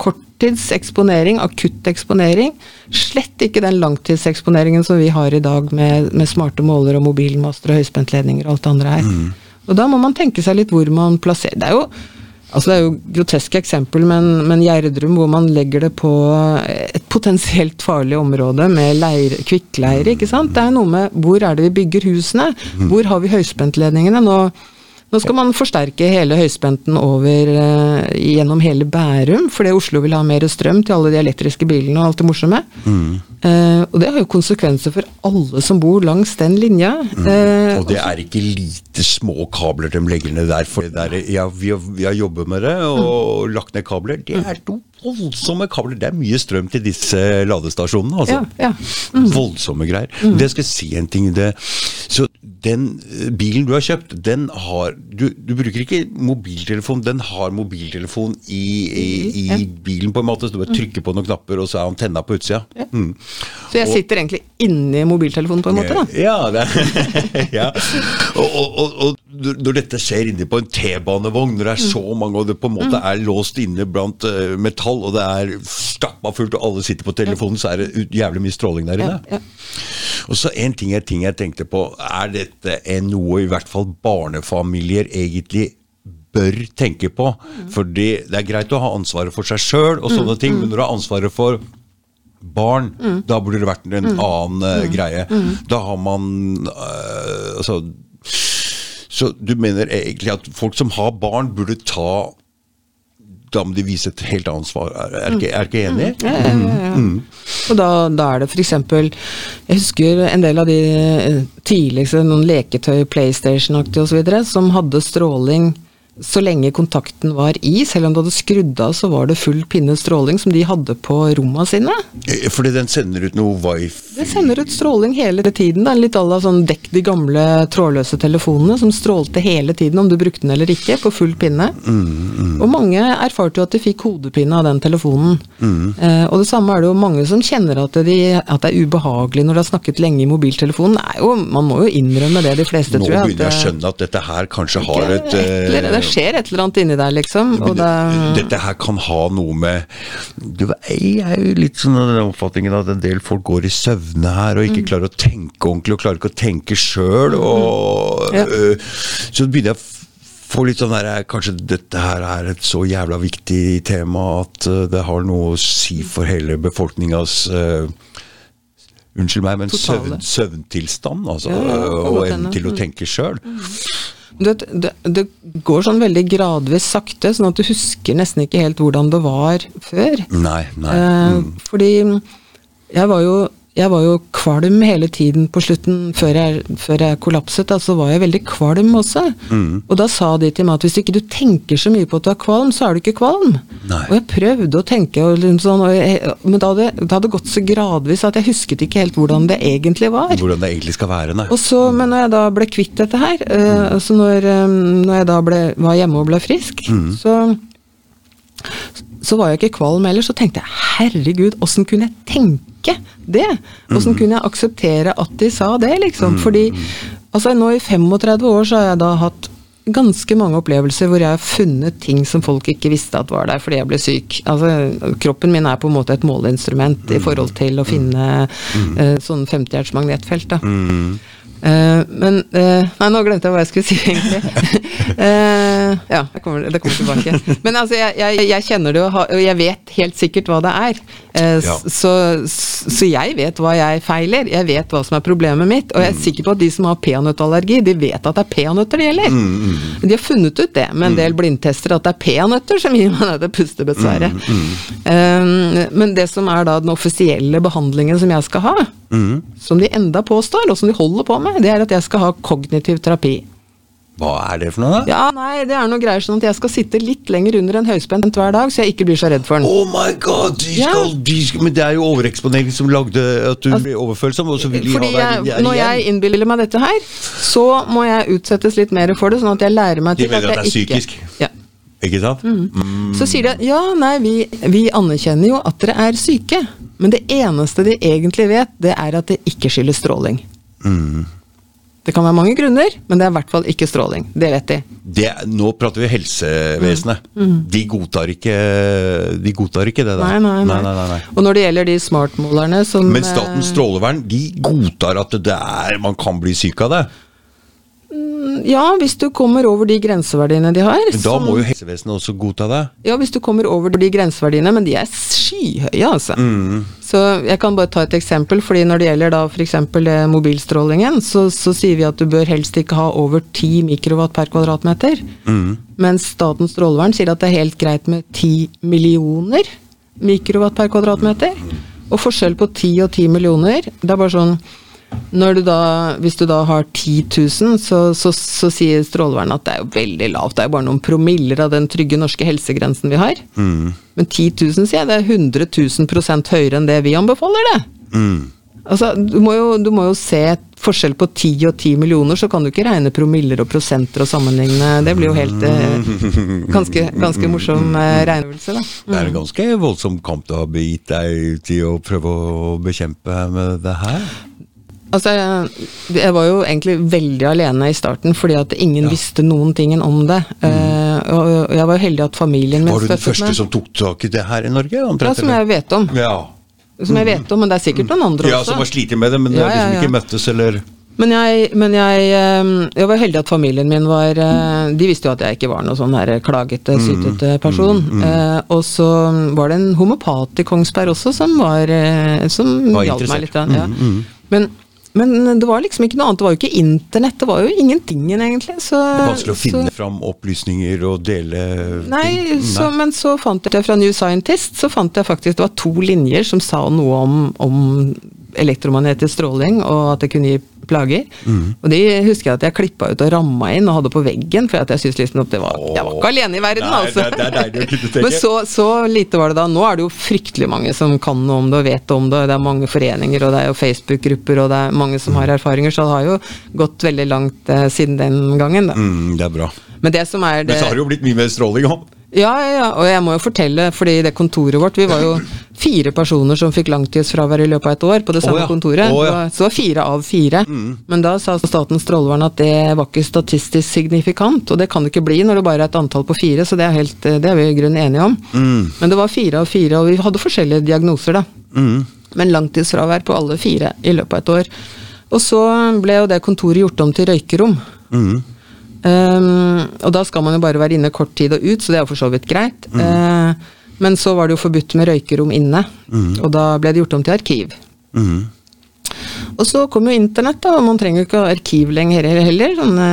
korttids eksponering, akutt eksponering. Slett ikke den langtidseksponeringen som vi har i dag med, med smarte målere og mobilmaster og høyspentledninger og alt det andre her. Og da må man tenke seg litt hvor man plasserer Det er jo Altså Det er jo groteske eksempel, men, men Gjerdrum, hvor man legger det på et potensielt farlig område med leir, kvikkleire, ikke sant. Det er noe med hvor er det vi bygger husene? Hvor har vi høyspentledningene? Nå, nå skal man forsterke hele høyspenten over uh, gjennom hele Bærum, fordi Oslo vil ha mer strøm til alle de elektriske bilene og alt det morsomme. Eh, og det har jo konsekvenser for alle som bor langs den linja. Eh, Og det er ikke lite små kabler de legger ned der. For det der ja, vi, har, vi har jobbet med det og lagt ned kabler. Det er to voldsomme kabler. Det er mye strøm til disse ladestasjonene. altså. ja, ja. Voldsomme greier. Men Det skal si en ting. Det, så den eh, bilen du har kjøpt, den har du, du bruker ikke mobiltelefon, den har mobiltelefon i, i, i bilen på en måte. Så du bare trykker på noen knapper, og så er antenna på utsida. Mm. Så jeg sitter egentlig inni mobiltelefonen på en måte, da. Ja, det, ja. Og, og, og, og når dette skjer inni på en T-banevogn, når det er så mange, og det på en måte er låst inne blant uh, metall, og det er stappa fullt, og alle sitter på telefonen, så er det jævlig mye stråling der inne. Ja, ja. Og så en ting, en ting jeg tenkte på, er dette noe i hvert fall barnefamilier egentlig bør tenke på? Fordi det er greit å ha ansvaret for seg sjøl og sånne ting, men når du har ansvaret for barn, da burde det vært en annen eh, greie. Da har man eh, Altså Så du mener egentlig at folk som har barn, burde ta Da må de vise et helt annet svar. Er du ikke, er ikke enig? Ja, ja, ja, ja. Og da, da er det f.eks. Jeg husker en del av de eh, tidligste noen leketøy, PlayStation-aktige osv., som hadde stråling så lenge kontakten var i. Selv om du hadde skrudd av, så var det full pinne stråling som de hadde på romma sine. Eh, Fordi den sender ut noe wifi Det sender ut stråling hele tiden. Det er litt à la sånn dekk de gamle trådløse telefonene som strålte hele tiden om du brukte den eller ikke, på full pinne. Og mange erfarte jo at de fikk hodepine av den telefonen. Eh, og det samme er det jo mange som kjenner at, de, at det er ubehagelig når de har snakket lenge i mobiltelefonen. Er jo, man må jo innrømme det, de fleste, Nå tror jeg. Nå begynner jeg å skjønne at dette her kanskje har et et eh, Det skjer et eller annet inni der, liksom. Og det, Dette her kan ha noe med du, Jeg er jo litt sånn av den oppfatningen at en del folk går i søvne her og Mm. ikke klarer å tenke ordentlig, og klarer ikke å tenke sjøl. Mm. Ja. øh, så begynner jeg å få litt sånn der Kanskje dette her er et så jævla viktig tema at det har noe å si for hele befolkningas øh, Unnskyld meg, men søvn, søvntilstand, altså. Ja, ja, og evnen til å Mm. tenke sjøl. Vet, det, det går sånn veldig gradvis sakte, sånn at du husker nesten ikke helt hvordan det var før. Nei, nei. Eh, Mm. Fordi jeg var jo jeg var jo kvalm hele tiden på slutten, før jeg, før jeg kollapset. Da, så var jeg veldig kvalm også. Mm. Og da sa de til meg at hvis ikke du tenker så mye på at du er kvalm, så er du ikke kvalm. Nei. Og jeg prøvde å tenke, og liksom sånn, og jeg, men da hadde, det hadde gått så gradvis at jeg husket ikke helt hvordan det egentlig var. Hvordan det egentlig skal være, nei. Og så, Men når jeg da ble kvitt dette her, eh, altså når, um, når jeg da ble, var hjemme og ble frisk, så, så var jeg ikke kvalm heller. Så tenkte jeg herregud, åssen kunne jeg tenke det? Åssen kunne jeg akseptere at de sa det, liksom? Fordi altså nå i 35 år så har jeg da hatt ganske mange opplevelser hvor jeg har funnet ting som folk ikke visste at var der fordi jeg ble syk. Altså, kroppen min er på en måte et måleinstrument i forhold til å finne eh, sånn 50-hjerts magnetfelt. da. Eh, men uh, Nei, nå glemte jeg hva jeg skulle si, egentlig. uh, ja, det kommer, det kommer tilbake. Men altså, jeg, jeg, jeg kjenner det, og og jeg vet helt sikkert hva det er. Ja. så, så jeg vet hva jeg feiler, jeg vet hva som er problemet mitt. Og jeg er sikker på at de som har peanøttallergi, de vet at det er peanøtter det gjelder. De har funnet ut det med en del blindtester, at det er peanøtter som gir meg dette pustebesværet. Eh, men det som er da den offisielle behandlingen som jeg skal ha, som de enda påstår, og som de holder på med, det er at jeg skal ha kognitiv terapi. Hva er det for noe, da? Ja, nei, det er noe greier sånn at jeg skal sitte litt lenger under en høyspent hver dag, så jeg ikke blir så redd for den. Oh my god! De Ja. skal, de skal, men det er jo overeksponering som lagde at du ble overfølsom, og så vil de Fordi ha deg jeg, der når jeg innbiller meg dette her, så må jeg utsettes litt mer for det, sånn at jeg lærer meg De til mener at at jeg det er psykisk? Ja. Ikke sant? Mm. Så sier de ja, nei, vi, vi anerkjenner jo at dere er syke, men det eneste de egentlig vet, det er at det ikke skyldes stråling. Mm. Det kan være mange grunner, men det er i hvert fall ikke stråling. Det vet de. Det, nå prater vi helsevesenet. De, godtar ikke, de godtar ikke det der. Mm. Nei, nei, nei. nei, nei, nei. Og når det gjelder de smartmålerne som Men Statens eh, strålevern de godtar at det er, man kan bli syk av det. Ja, hvis du kommer over de grenseverdiene de har. Men da må jo helsevesenet også godta det. Ja, hvis du kommer over de grenseverdiene, men de er skyhøye, altså. Mm. Så jeg kan bare ta et eksempel, fordi når det gjelder da f.eks. mobilstrålingen, så, så sier vi at du bør helst ikke ha over 10 mikrowatt per kvadratmeter. Mm. Mens Statens strålevern sier at det er helt greit med 10 millioner mikrowatt per kvadratmeter. Og forskjell på 10 og 10 millioner, det er bare sånn du da, hvis du da har 10 000, så, så, så sier Strålevernet at det er jo veldig lavt. Det er jo bare noen promiller av den trygge norske helsegrensen vi har. Mm. Men 10 000 sier jeg, det er 100 000 prosent høyere enn det vi anbefaler det. Mm. Altså, du må, jo, du må jo se forskjell på 10 og 10 millioner, så kan du ikke regne promiller og prosenter og sammenligne. Det blir jo helt eh, ganske, ganske morsom eh, regneøvelse, da. Det er en ganske voldsom kamp du har begitt deg ut i å prøve å bekjempe med det her. Altså, jeg, var jo egentlig veldig alene i starten, fordi at ingen visste noen ting om det. Mm. og og jeg var jo heldig at familien min Var du den første med. som tok tak i det her i Norge? Ja, som jeg vet om. Ja. Som jeg vet om, men det er sikkert noen andre ja, også. som har slitt med det, men Ja, liksom ja, ja. ikke møttes, eller Men jeg, men jeg, eh, jeg var heldig at familien min var eh, De visste jo at jeg ikke var noen sånn her klagete, Mm, sytete person. Eh, og så var det en homopat i Kongsberg også som var Som Var hjalp meg litt. Ja. Men, men det var liksom ikke noe annet. Det var jo ikke internett. Det var jo ingentingen, egentlig. Så, vanskelig å finne så, fram opplysninger og dele Nei, ting? så, men så fant jeg fra New Scientist så fant jeg faktisk det var to linjer som sa noe om, om elektromagnetisk stråling, og at det kunne gi plager. Og de husker jeg at jeg klippa ut og ramma inn og hadde på veggen, for jeg syntes liksom at det var Jeg var ikke alene i verden, Nei, altså. det det tenke. Men så, så lite var det da. Nå er det jo fryktelig mange som kan noe om det og vet om det. Det er mange foreninger, og det er jo Facebook-grupper, og det er mange som har erfaringer, så det har jo gått veldig langt eh, siden den gangen. Mm, det er bra. Men det som er det Men så har det jo blitt mye mer stråling òg. ja, ja, ja, og jeg må jo fortelle, fordi det kontoret vårt Vi var jo fire personer som fikk langtidsfravær i løpet av et år på det samme samme ja. kontoret. Oh, ja. Mm. Så fire av fire. Men da sa Statens strålevern at det var ikke statistisk signifikant, og det kan det ikke bli når det bare er et antall på fire, så det er, helt, det er vi i grunnen enige om. Mm. Men det var fire av fire, og vi hadde forskjellige diagnoser, da. Mm. Men langtidsfravær på alle fire i løpet av et år. Og så ble jo det kontoret gjort om til røykerom. Mm. Um, og da skal man jo bare være inne kort tid og ut, så det er jo for så vidt greit. Eh, men så var det jo forbudt med røykerom inne, og da ble det gjort om til arkiv. Mm. Og så kom jo internett, da, og man trenger jo ikke arkiv lenger heller. Sånne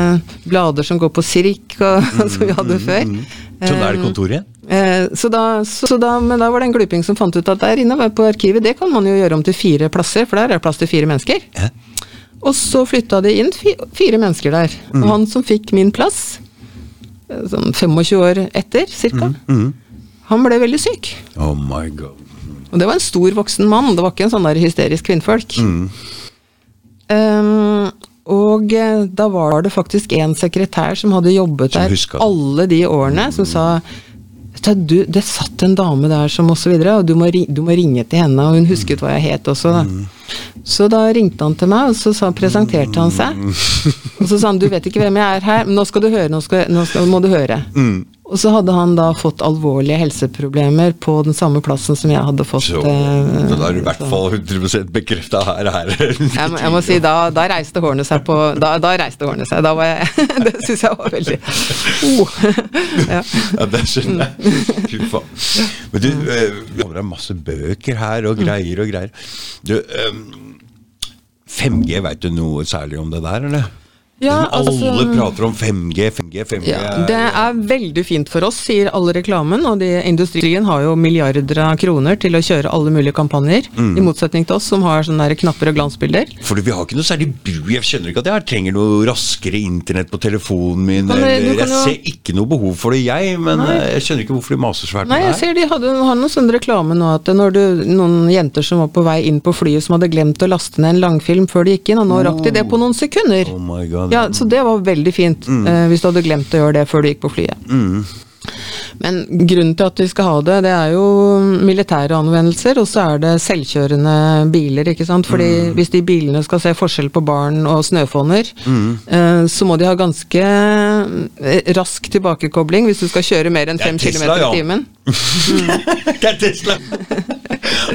blader som går på sirk, og, som vi hadde før. Så da er det kontoret igjen? Eh, så da, så da, men da var det en gluping som fant ut at der inne på arkivet, det kan man jo gjøre om til fire plasser, for der er det plass til fire mennesker. Ja. Og så flytta det inn fire mennesker der. Og han som fikk min plass, eh, sånn 25 år etter cirka, han ble veldig syk. Oh my god. Og det var en stor voksen mann, det var ikke en sånn der hysterisk kvinnfolk. Um, og eh, da var det faktisk en sekretær som hadde jobbet Som der alle de årene, som sa «Vet du, du, det satt en dame der som og så og du må, du må ringe til henne, og hun husket hva jeg het også, da. Så da ringte han til meg, og så sa, presenterte han seg. Og så sa han du vet ikke hvem jeg er her, men nå skal du høre, nå, skal, nå skal, må du høre. Og så hadde han da fått alvorlige helseproblemer på den samme plassen som jeg hadde fått. Så, eh, da er du i hvert fall 100 bekrefta her. her. jeg, må- jeg må si, da, da reiste hårene seg på Da, da reiste hårene seg. Da var jeg Det syns jeg var veldig oh. ja. Ja, det skjønner jeg. Fy faen. Men du, eh, vi har masse bøker her og greier og greier. Du, eh, 5G, veit du noe særlig om det der, eller? Ja, altså, Alle prater om 5G, 5G, 5G. Ja, det er veldig fint for oss, sier alle reklamen. Og de, industrien har jo milliarder av kroner til å kjøre alle mulige kampanjer. Mm. I motsetning til oss som har sånne knapper og glansbilder. For vi har ikke noe særlig bru. Jeg skjønner ikke at jeg trenger noe raskere internett på telefonen min. Kan eller, jeg jo- ser ikke noe behov for det, jeg. Men Nei. eh, jeg skjønner ikke hvorfor de maser det her. Nei, jeg ser de hadde, har noen sånne reklame nå at når du, noen jenter som var på vei inn på flyet som hadde glemt å laste ned en langfilm før de gikk inn, og nå rakk de det på noen sekunder. Oh my god. Ja, Så det var veldig fint, eh, hvis du hadde glemt å gjøre det før du gikk på flyet. Men grunnen til at vi skal ha det, det er jo militære anvendelser, og så er det selvkjørende biler, ikke sant. Fordi hvis de bilene skal se forskjell på barn og snøfonner, mm. så må de ha ganske eh, rask tilbakekobling hvis du skal kjøre mer enn Det er 5 km i ja. timen. det er Tesla!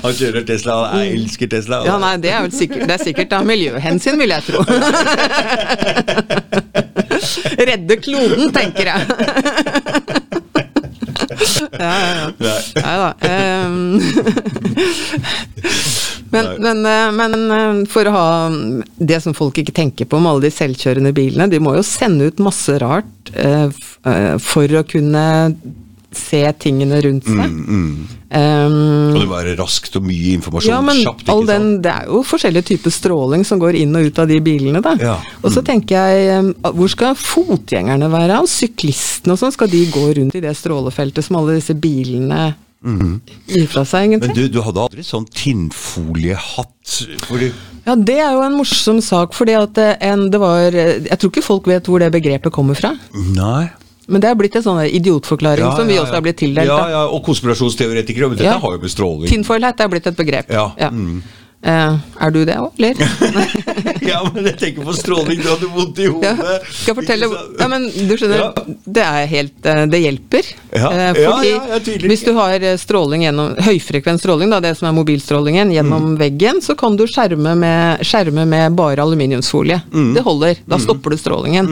Han kjører Tesla, jeg elsker Tesla. Ja, nei, det er sikkert, det er sikkert av miljøhensyn, vil jeg tro. Redde kloden, tenker jeg. Ja, ja, ja. Nei. Da. Men, men, eh, men eh, for å ha det som folk ikke tenker på med alle de selvkjørende bilene, de må jo sende ut masse rart eh, for å kunne se tingene rundt seg. Ehm, Og det var raskt og mye informasjon ja, men kjapt. ikke all den, sant? det er jo forskjellige typer stråling som går inn og ut av de bilene. da. Ja. Og så tenker jeg, hvor skal fotgjengerne være? Og syklistene og sånn? Skal de gå rundt i det strålefeltet som alle disse bilene gir fra seg, egentlig. Men du, du hadde aldri sånn tinnfoliehatt? Fordi Ja, det er jo en morsom sak, fordi at eh, en, det var eh, Jeg tror ikke folk vet hvor det begrepet kommer fra. Nei. Men det er blitt en sånn idiotforklaring som vi også er blitt tildelt. Ja, ja, og konspirasjonsteoretikere. Men dette Ja. har jo med stråling Tinfoil hat er blitt et begrep. Ja, mm. Eh, er du det òg, eller? Ja, men jeg tenker på stråling, du hadde vondt i hodet. Ja, skal jeg fortelle Ja, men du skjønner, Ja. det helt eh, Det hjelper. Ja, uh, Fordi hvis du har stråling gjennom høyfrekvent stråling, da, det som er mobilstrålingen, gjennom Mm. veggen, så kan du skjerme med, skjerme med bare aluminiumsfolie. Mm. Det holder. Da stopper du strålingen.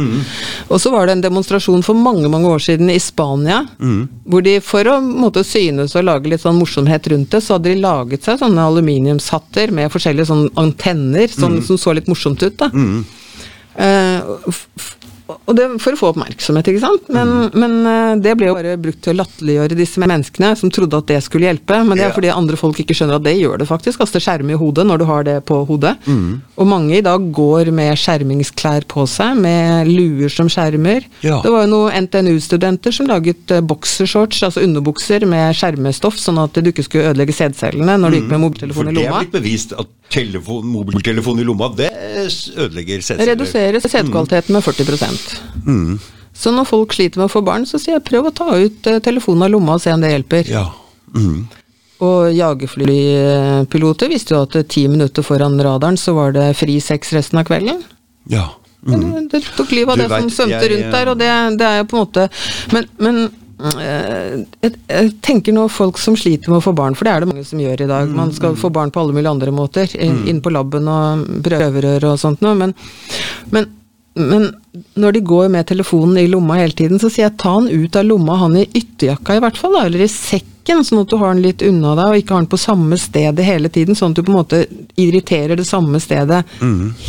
Og så var det en demonstrasjon for mange mange år siden i Spania, Mm. hvor de for å måte, synes og lage litt sånn morsomhet rundt det, så hadde de laget seg sånne aluminiumshatter med forskjellige sånne antenner, sånn, Mm. som så litt morsomt ut. da. Mm. Uh, og det for å få oppmerksomhet, ikke sant. Men, Mm. men eh, det ble jo bare brukt til å latterliggjøre disse menneskene som trodde at det skulle hjelpe. Men det er Ja. fordi andre folk ikke skjønner at det gjør det faktisk. Kaste skjerm i hodet når du har det på hodet. Mm. Og mange i dag går med skjermingsklær på seg, med luer som skjermer. Ja. Det var jo noen NTNU-studenter som laget eh, boksershorts, altså underbukser med skjermestoff, sånn at du ikke skulle ødelegge sædcellene når du gikk med For lomma. For det er blitt bevist at telefon, mobiltelefon i lomma, det ødelegger sædceller. Reduserer setekvaliteten med 40 mm. Så når folk sliter med å få barn, så sier jeg prøv å ta ut eh, telefonen av lomma og se om det hjelper. Ja. Mm. Og jagerflypiloter visste jo at eh, ti minutter foran radaren så var det fri sex resten av kvelden. ja. Det, det tok livet av det som svømte rundt der, og det, det er jo på en måte Men, men eh, jeg, jeg tenker nå folk som sliter med å få barn, for det er det mange som gjør i dag. Man skal få barn på alle mulige andre måter. inn- Inn på laben og prøverør og sånt noe. Men, men, men når de går med telefonen i lomma hele tiden, så sier jeg ta den ut av lomma, han i ytterjakka i hvert fall, da, eller i sekken, sånn at du har den litt unna deg, og ikke har den på samme stedet hele tiden, sånn at du på en måte irriterer det samme stedet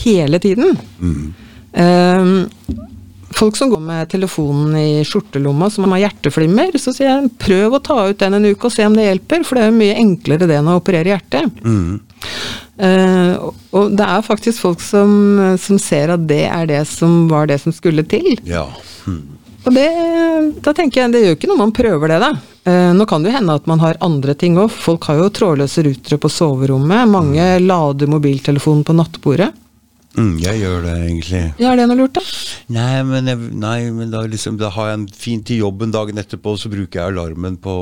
hele tiden. Ehm, folk som går med telefonen i skjortelomma, som har hjerteflimmer, så sier jeg prøv å ta ut den en uke og se om det hjelper, for det er jo mye enklere det enn å operere hjertet. Mm. og- og det er faktisk folk som, som ser at det er det som var det som skulle til. ja. Mm. Og det, da tenker jeg, det gjør ikke noe man prøver det, da. Eh, nå kan det jo hende at man har andre ting òg. Folk har jo trådløse rutere på soverommet. Mange lader mobiltelefonen på nattbordet. Mm, jeg gjør det egentlig. Er det noe lurt, da? Nei, men, jeg, nei, men da, liksom, da har jeg en fin til jobben dagen etterpå, så bruker jeg alarmen på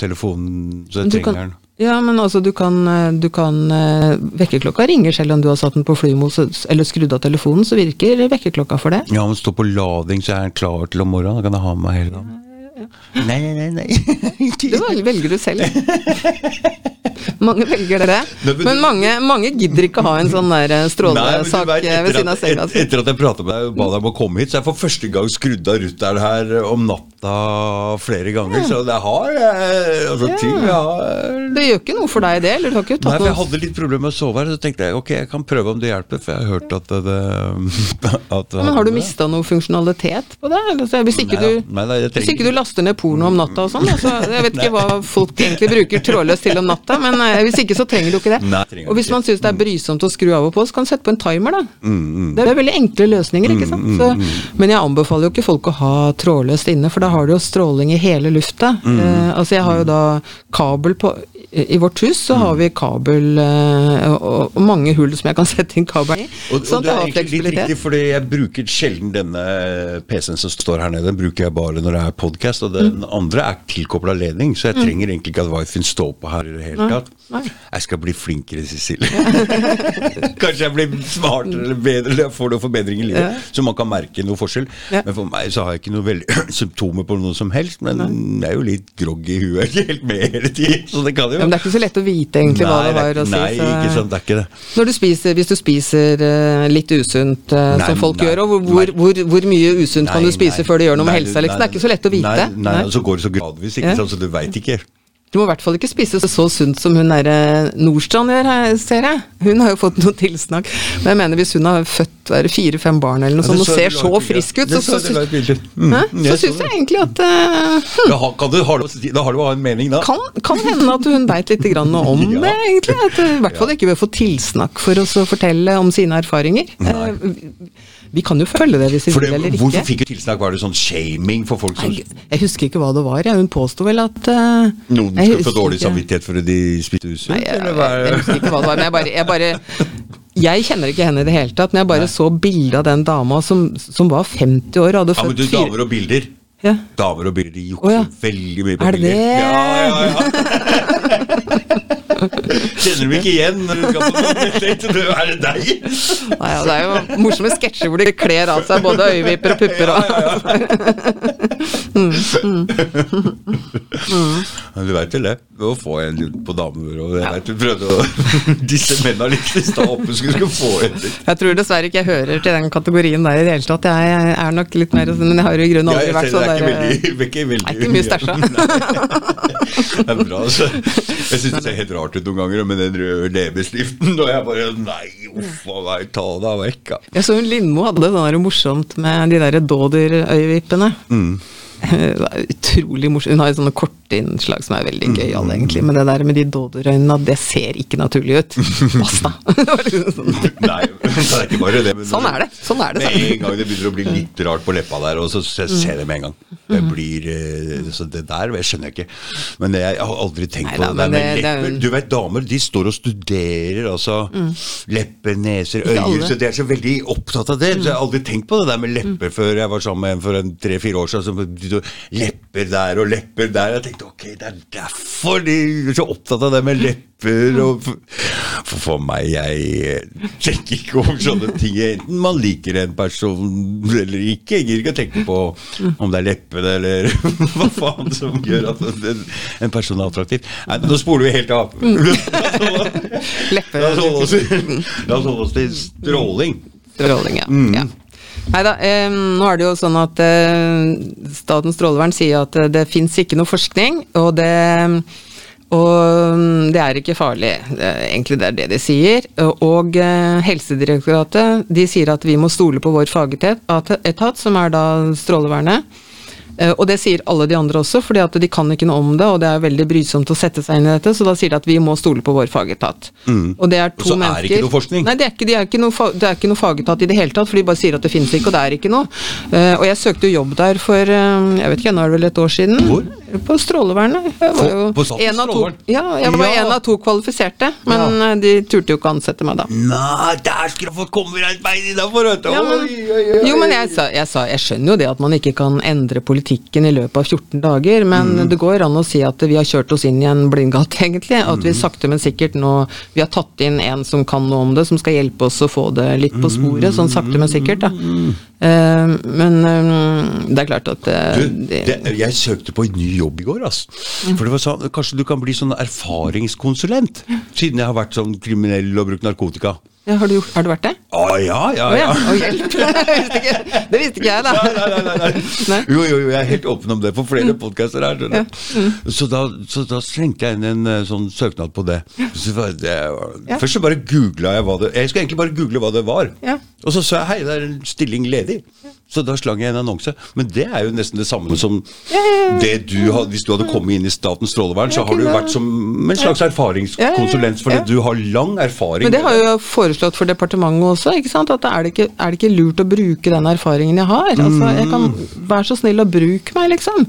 telefonen, så jeg trenger den. ja, men altså, du kan, eh, du kan eh, Vekkerklokka ringer selv om du har satt den på flymos eller skrudd av telefonen, så virker vekkerklokka for det. Ja, men stå på lading, så er den klar til om morgenen. Da kan jeg ha med meg hele dagen. Nei, nei, nei. nei. Det velger du selv. mange velger det. Men mange, mange gidder ikke ha en sånn der eh, strålesak eh, ved siden av senga si. etter at jeg pratet med deg og ba deg om å komme hit, så jeg for første gang skrudd av rutteren her om natta flere ganger. Så det har altså, altså, ting jeg har Det gjør ikke noe for deg, det? Eller du har ikke tatt Nei, for jeg hadde litt problemer med å sove her, så tenkte jeg ok, jeg kan prøve om det hjelper, for jeg har hørt at det, at Men har du mista noe funksjonalitet på det? Altså, Hvis ikke, Nei du, Nei da, hvis ikke du laster ned porno om natta og sånn. Altså, jeg vet ikke hva folk egentlig bruker trådløst til om natta, men eh, hvis ikke så trenger du ikke det. Nei, og hvis man syns det er brysomt å skru av og på, så kan du sette på en timer, da. Mm, Det er veldig enkle løsninger, ikke sant. Så, men jeg anbefaler jo ikke folk å ha trådløst inne, for da har du jo stråling i hele lufta. Mm. Eh, altså jeg har jo da kabel på I vårt hus så har vi kabel eh, og, mange hull som jeg kan sette inn kabel i. Og, sånn og det er egentlig litt riktig, fordi jeg bruker sjelden denne PC-en som står her nede. Den bruker jeg bare når det er podkast, og den Mm. andre er tilkobla ledning, så jeg trenger egentlig ikke at wifien står på her i det hele tatt. Jeg skal bli flinkere, Cecilie. Kanskje jeg blir smartere eller bedre, eller får noen forbedring i livet, Ja. så man kan merke noe forskjell. Ja. Men for meg så har jeg ikke noe veldig symptomer på noe som helst, men jeg er jo litt groggy i huet, helt med hele tiden, så det kan jo Ja, men det er ikke så lett å vite egentlig hva Nei, det det var å si. Nei, så- ikke sant, det er ikke det. Når du spiser, hvis du spiser uh, litt usunt, uh, Nei, som folk nei, gjør, og hvor, hvor, hvor, hvor mye usunt kan du spise før det gjør noe med helsa? Liksom? Det er ikke så lett å vite. Nei, nei, så går det så gradvis, ikke sant, så du veit ikke. Du må i hvert fall ikke spise så sunt som hun derre Nordstrand gjør, ser jeg. Hun har jo fått noe tilsnakk. Men jeg mener hvis hun har født fire-fem barn eller noe sånt og ser så frisk ut, så, så. Mm, så syns jeg egentlig at uh, Da kan du, har, du, da har du en mening, da? kan, kan hende at hun veit litt grann om Ja. det, egentlig. At du i hvert fall ikke bør få tilsnakk for oss å fortelle om sine erfaringer. Nei. Vi- kan jo følge det hvis vi vil eller ikke. hvorfor fikk du tilsnakk? Var det sånn shaming for folk som Nei, jeg husker ikke hva det var. Hun påsto vel at uh, Noen skulle få dårlig samvittighet for at de spiste usunt? Nei, jeg, er jeg, husker ikke hva det var, men jeg bare, jeg bare Jeg kjenner ikke henne i det hele tatt, men jeg bare så bilde av den dama som, som var 50 år og hadde Ja, men du, damer og bilder. ja. Damer og bilder, de jukser oh, ja. veldig mye på bilder. Er det det? Ja, ja, ja. Kjenner du ikke igjen du sånn? Det Er det deg? Nei, ja, Det er jo morsomme sketsjer hvor de kler av seg både øyevipper og pupper. Og, ja, ja. Men du veit vel det? Å få en på damer, og jeg vet du prøvde å Disse mennene litt i stad oppe skulle få en litt. Jeg tror dessverre ikke jeg hører til den kategorien der i det hele tatt. Jeg er nok litt mer Men jeg har jo i grunnen aldri vært sånn det er ikke veldig, er veldig er ikke mye stæsja. Det er bra, altså. Jeg syns det ser helt rart startet noen ganger med den røde leppestiften, og jeg bare Nei, uff a meg, ta deg vekk, da. Jeg så hun Lindmo hadde det der morsomt med de der dådyrøyevippene. Mm. Utrolig morsomt. Hun har jo sånne kortinnslag som er veldig gøyale, egentlig. Men det der med de Dåder-øynene, det ser ikke naturlig ut. Basta! Liksom sånn. Nei, det er ikke bare det. Sånn er det. Sånn er det. Med sånn. en gang det begynner å bli litt rart på leppa der, og så ser jeg det med en gang. Det blir eh, Så det der jeg skjønner jeg ikke. Men jeg har aldri tenkt Nei på det der med det- lepper. Du vet, damer de står og studerer altså lepper, neser, øyne. Så de er så veldig opptatt av det. Så jeg har aldri tenkt på det der med lepper før jeg var sammen med en for tre-fire år siden. Begynte Lepper der og lepper der. Jeg tenkte ok, det er derfor de er så opptatt av det med lepper. Og for, for, meg, jeg tenker ikke over sånne ting. Enten man liker en person eller ikke. Jeg gidder ikke å tenke på om det er leppene eller hva faen som gjør at en, en person er attraktiv. Nei, nå spoler vi helt av. Til- la oss holde oss til stråling. Stråling, ja. Mm. ja. Nei da, eh, nå er det jo sånn at eh, Statens strålevern sier at eh, det fins ikke noe forskning, og det og mm, det er ikke farlig. Egentlig det er det de sier. Og eh, Helsedirektoratet de sier at vi må stole på vår fagetat, som er da Strålevernet. Eh, Og det sier alle de andre også, fordi at de kan ikke noe om det, og det er veldig brysomt å sette seg inn i dette, så da sier de at vi må stole på vår fagetat. Og det er to Og så er det ikke noe forskning? Nei, det er ikke, de er ikke noe, det er ikke noe fagetat i det hele tatt, for de bare sier at det finnes ikke, og det er ikke noe. Uh, og jeg søkte jo jobb der for uh, jeg vet ikke, nå er det vel et år siden. Hvor? På Strålevernet. Jeg var På- jo på Statens en av to, ja, jeg var Ja. en av to kvalifiserte, men ja. de turte jo ikke å ansette meg da. Nei, der skulle jeg fått komme et bein innafor, vet du. Ja, men, Oi, oi, oi, jo, men jeg, sa, jeg sa Jeg skjønner jo det at man ikke kan endre politikken i løpet av 14 dager, men Mm. det går an å si at vi har kjørt oss inn i en blindgate, egentlig. At Mm. vi sakte, men sikkert nå Vi har tatt inn en som kan noe om det, som skal hjelpe oss å få det litt på sporet, sånn sakte, men sikkert. da. Eh, men eh, det er klart at eh, Du, det, jeg søkte på en ny jobb i går. ass. For det var sånn, Kanskje du kan bli sånn erfaringskonsulent? Siden jeg har vært sånn kriminell og brukt narkotika. Ja, har, du, har du vært det? Å ja, ja, Å ja. ja. Å, hjelp! Det visste ikke, jeg, da. Nei, nei, nei, nei. Jo, jo, jo, jeg er helt åpen om det på flere podcaster her. Ja. Mm. Så, da, så da slengte jeg inn en eh, sånn søknad på det. Så var det Ja. Først så bare googla jeg hva det Jeg skulle egentlig bare google hva det var. Ja. Og så sa jeg hei, det er en stilling ledig. Så da slang jeg en annonse. Men det er jo nesten det samme som det du hadde Hvis du hadde kommet inn i Statens strålevern, så har du vært som en slags erfaringskonsulent, fordi du har lang erfaring. Men det har jo jeg foreslått for departementet også. ikke sant? At er det ikke, er det ikke lurt å bruke den erfaringen jeg har? Altså, jeg kan Vær så snill og bruk meg, liksom.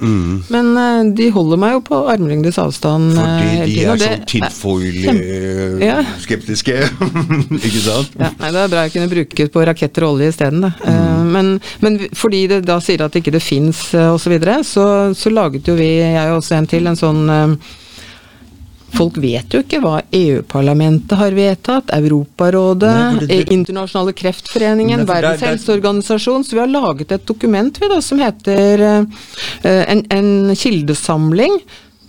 Men eh, de holder meg jo på armlengdes avstand. eh, Fordi de er sånn tinfoil-skeptiske. ikke sant? Ja, nei, Det er bra jeg kunne bruke på raketter og olje isteden. da. Eh, Mm. Men, men fordi det da sier at ikke det fins osv., så, videre, så så laget jo vi, jeg og også en til, en sånn eh, Folk vet jo ikke hva EU-parlamentet har vedtatt, Europarådet, Nei, det- det- eh, Internasjonale kreftforeningen, Nei, Verdens helseorganisasjon. Så vi har laget et dokument vi da, som heter uh, en, en kildesamling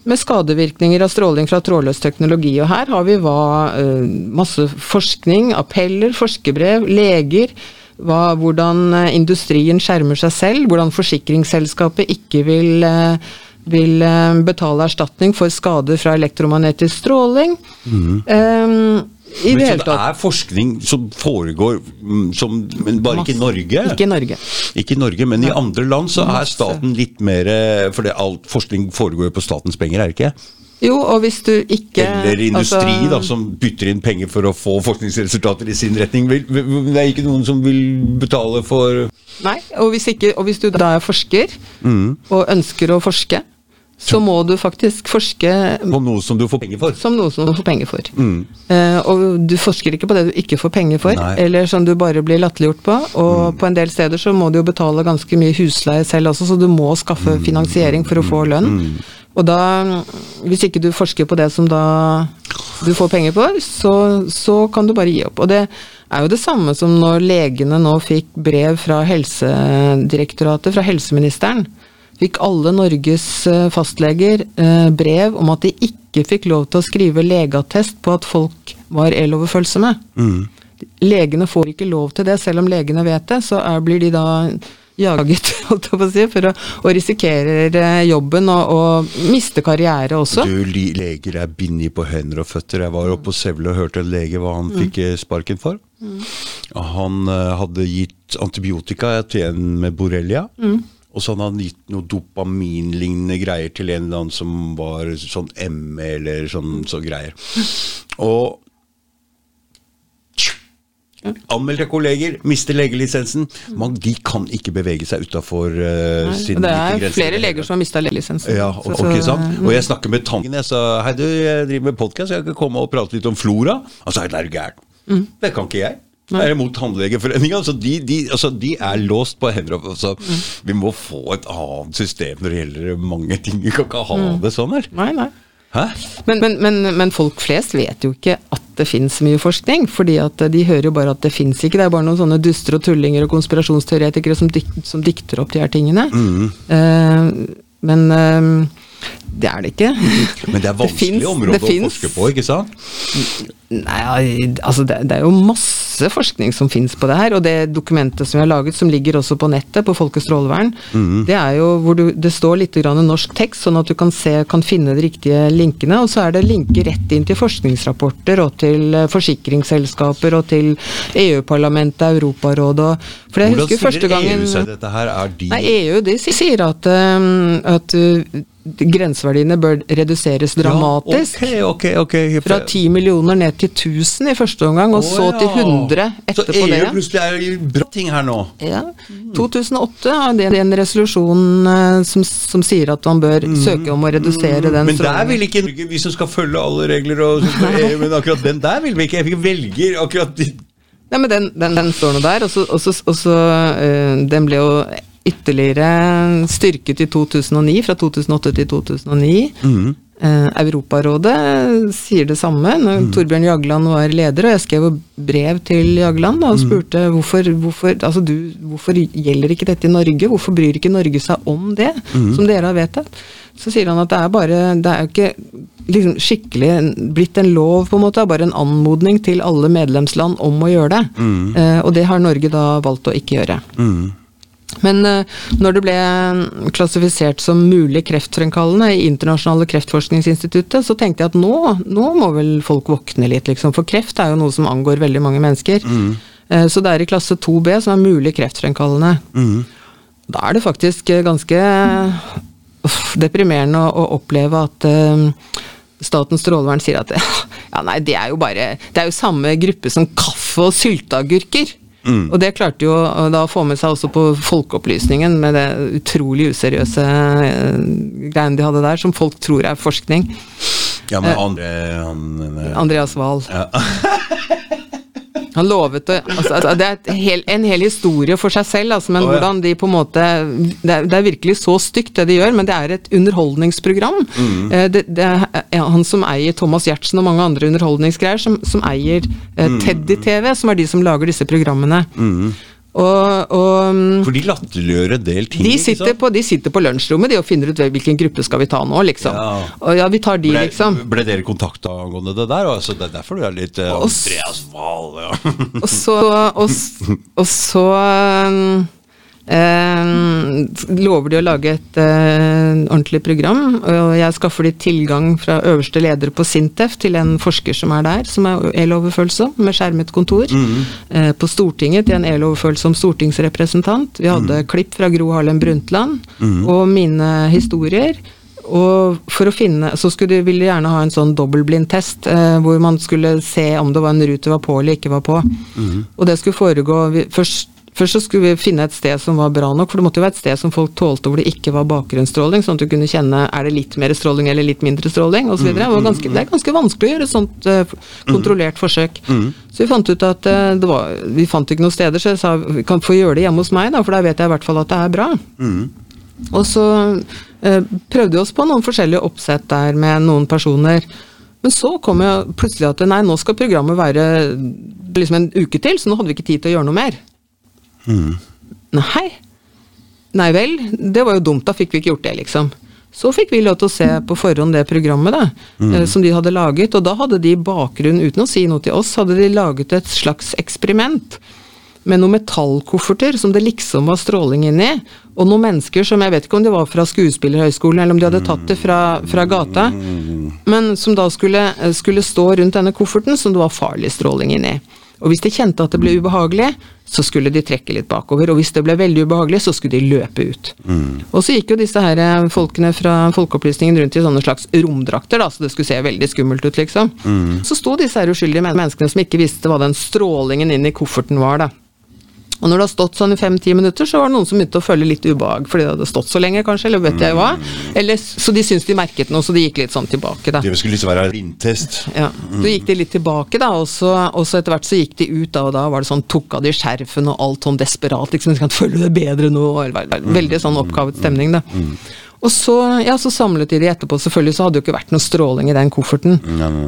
med skadevirkninger av stråling fra trådløs teknologi. Og her har vi hva uh, masse forskning, appeller, forskerbrev, leger. Hva, hvordan eh, industrien skjermer seg selv, hvordan forsikringsselskapet ikke vil, eh, vil eh, betale erstatning for skader fra elektromagnetisk stråling. Eh, I Men det så det er forskning som foregår, mm, som, men bare ikke i Norge? Ikke i Norge. Ikke i Norge, men i andre land så er staten litt mer For det, all forskning foregår jo på statens penger, er det ikke? Jo, og hvis du ikke Eller industri altså- da, som bytter inn penger for å få forskningsresultater i sin retning. Det er ikke noen som vil betale for Nei, og hvis, ikke, og hvis du da er forsker, Mm. og ønsker å forske, så må du faktisk forske på noe som du får penger for. som noe som du får penger for. Eh, og du forsker ikke på det du ikke får penger for, Mm. Nei. eller som du bare blir latterliggjort på. Og på en del steder så må du jo betale ganske mye husleie selv også, så du må Mm. skaffe finansiering for å få lønn. Og da, hvis ikke du forsker på det som da du får penger på, så, så kan du bare gi opp. Og det er jo det samme som når legene nå fikk brev fra Helsedirektoratet, fra helseministeren. Fikk alle Norges eh, fastleger eh, brev om at de ikke fikk lov til å skrive legeattest på at folk var eloverfølsomme. Legene får ikke lov til det, selv om legene vet det. Så er, blir de da jaget, holdt jeg på å si, for å, og risikerer eh, jobben og, og miste karriere også. Du, leger er bindet på hender og føtter. Jeg var oppe på Sevle og hørte en lege hva han fikk eh, sparken for. Han eh, hadde gitt antibiotika til en med borrelia. Og så hadde han gitt noe dopaminlignende greier til en eller annen som var sånn ME eller sånn så greier. Og Anmeldte kolleger, mister legelisensen. Man, de kan ikke bevege seg utafor uh, sin Det er grenser. flere leger som har mista legelisensen. Ja, og, så- ok, sant? og jeg snakker med tanken. Jeg sa hei du, jeg driver med podkast, jeg kan komme og prate litt om flora. Han sa er du gæren? Mm. Det kan ikke jeg. Jeg er imot Tannlegeforeningen. Altså de, de, altså de er låst på hender altså, Mm. Vi må få et annet system når det gjelder mange ting. Vi kan ikke ha Mm. det sånn her. Nei, nei. Men, men, men, men folk flest vet jo ikke at det finnes mye forskning, fordi at de hører jo bare at det finnes ikke. Det er bare noen sånne duster og tullinger og konspirasjonsteoretikere som, dik som dikter opp de her tingene. Eh, men eh, det er det ikke. Men det er vanskelig finnes- område å forske på, ikke sant? Nei, altså det, det er jo masse forskning som finnes på det her, og det dokumentet som vi har laget, som ligger også på nettet, på Folkets strålevern, det er jo hvor du, det står litt grann norsk tekst, sånn at du kan, se, kan finne de riktige linkene, og så er det linker rett inn til forskningsrapporter og til eh, forsikringsselskaper og til EU-parlamentet, Europarådet og For jeg Hvordan husker første stiller gangen EU seg dette her? Er de Nei, EU de sier at, um, at uh, grenseverdiene bør reduseres dramatisk. Ja, ok, ok, ok. Fra 10 millioner ned til 1000 i første omgang, og oh, så til 100 etterpå Så EU det. plutselig er i bra ting her nå? Ja. 2008 har det en resolusjon eh, som, som sier at man bør søke om å redusere den Mm. Men der vil ikke Norge, vi som skal følge alle regler og EU, men akkurat den der vil vi ikke. Vi velger akkurat Nei, men den, den, den står nå der, og så, og så, og så øh, Den ble jo ytterligere styrket i 2009, fra 2008 til 2009. Eh, Europarådet sier det samme. Når Torbjørn Jagland var leder, og jeg skrev brev til Jagland da, og spurte hvorfor, hvorfor, altså du, hvorfor gjelder ikke dette i Norge, hvorfor bryr ikke Norge seg om det, som dere har vedtatt? Så sier han at det er bare, det er jo ikke liksom skikkelig blitt en lov, på en måte, bare en anmodning til alle medlemsland om å gjøre det. Eh, og det har Norge da valgt å ikke gjøre. Men eh, når det ble klassifisert som mulig kreftfremkallende i Internasjonale kreftforskningsinstituttet, så tenkte jeg at nå, nå må vel folk våkne litt, liksom. For kreft er jo noe som angår veldig mange mennesker. Mm. så det er i klasse 2B som er mulig kreftfremkallende. Da er det faktisk eh, ganske uff, deprimerende å, å oppleve at uh, Statens strålevern sier at ja, nei, det er jo bare Det er jo samme gruppe som kaffe og sylteagurker. Og det klarte jo da å få med seg også på Folkeopplysningen, med det utrolig useriøse eh, greiene de hadde der, som folk tror er forskning. Ja, men andre han, eh, Andreas Wahl. Han lovet det. altså, altså, Det er hel, en hel historie for seg selv, altså, men oh, ja. hvordan de på en måte det er, det er virkelig så stygt det de gjør, men det er et underholdningsprogram. Mm. Eh, Det, det er han som eier Thomas Giertsen og mange andre underholdningsgreier, som, som eier eh, Mm. Teddy-TV, som er de som lager disse programmene. Og, og mm, For de latterliggjør en del ting. de sitter, liksom? på, de sitter på lunsjrommet de og finner ut hvilken gruppe skal vi ta nå, liksom. Ja. Og ja, vi tar de, ble, liksom. ble dere kontakta angående det der? Altså, det er derfor du er litt eh, Og Andreas Wahl, ja. Og så, og, så eh, lover de å lage et uh, ordentlig program, og jeg skaffer de tilgang fra øverste leder på Sintef til en forsker som er der, som er eloverfølsom, med skjermet kontor. Eh, på Stortinget til en eloverfølsom stortingsrepresentant. Vi hadde klipp fra Gro Harlem Brundtland og mine historier. Og for å finne, så skulle de, ville de gjerne ha en sånn dobbeltblindtest, eh, hvor man skulle se om det var en rute var på eller ikke var på. Og det skulle foregå først, først så skulle vi finne et sted som var bra nok, for det måtte jo være et sted som folk tålte hvor det ikke var bakgrunnsstråling, sånn at du kunne kjenne er det litt mer stråling eller litt mindre stråling osv. Det, var ganske- det er ganske vanskelig å gjøre et sånt eh, kontrollert forsøk. Så vi fant ut at det var, vi fant ikke noen steder, så jeg sa vi kan få gjøre det hjemme hos meg, da, for da vet jeg i hvert fall at det er bra. Og så eh, prøvde vi oss på noen forskjellige oppsett der med noen personer. Men så kom jo plutselig at nei, nå skal programmet være liksom en uke til, så nå hadde vi ikke tid til å gjøre noe mer. Nei. Nei vel, det var jo dumt, da fikk vi ikke gjort det, liksom. Så fikk vi lov til å se på forhånd det programmet da, mm. som de hadde laget, og da hadde de bakgrunn, uten å si noe til oss, hadde de laget et slags eksperiment. med noen metallkofferter som det liksom var stråling inni, og noen mennesker som jeg vet ikke om de var fra skuespillerhøgskolen, eller om de hadde tatt det fra, fra gata, men som da skulle, skulle stå rundt denne kofferten som det var farlig stråling inni. Og hvis de kjente at det ble ubehagelig, så skulle de trekke litt bakover. Og hvis det ble veldig ubehagelig, så skulle de løpe ut. Mm. Og så gikk jo disse her eh, folkene fra Folkeopplysningen rundt i sånne slags romdrakter, da, så det skulle se veldig skummelt ut, liksom. Mm. Så sto disse her uskyldige menneskene som ikke visste hva den strålingen inn i kofferten var, da. Og når det har stått sånn i fem-ti minutter, så var det noen som begynte å føle litt ubehag, fordi det hadde stått så lenge, kanskje, eller vet jeg hva. Eller, så de syntes de merket noe, så de gikk litt sånn tilbake, da. Det skulle liksom være blindtest. Ja, Så gikk de litt tilbake, da, og så, og så etter hvert så gikk de ut, da, og da var det sånn tok av de skjerfen og alt sånn desperat, liksom, skal føle det bedre nå, og ve- veldig sånn oppgavet stemning, da. Og så, ja, så samlet de de etterpå, selvfølgelig så hadde det jo ikke vært noe stråling i den kofferten.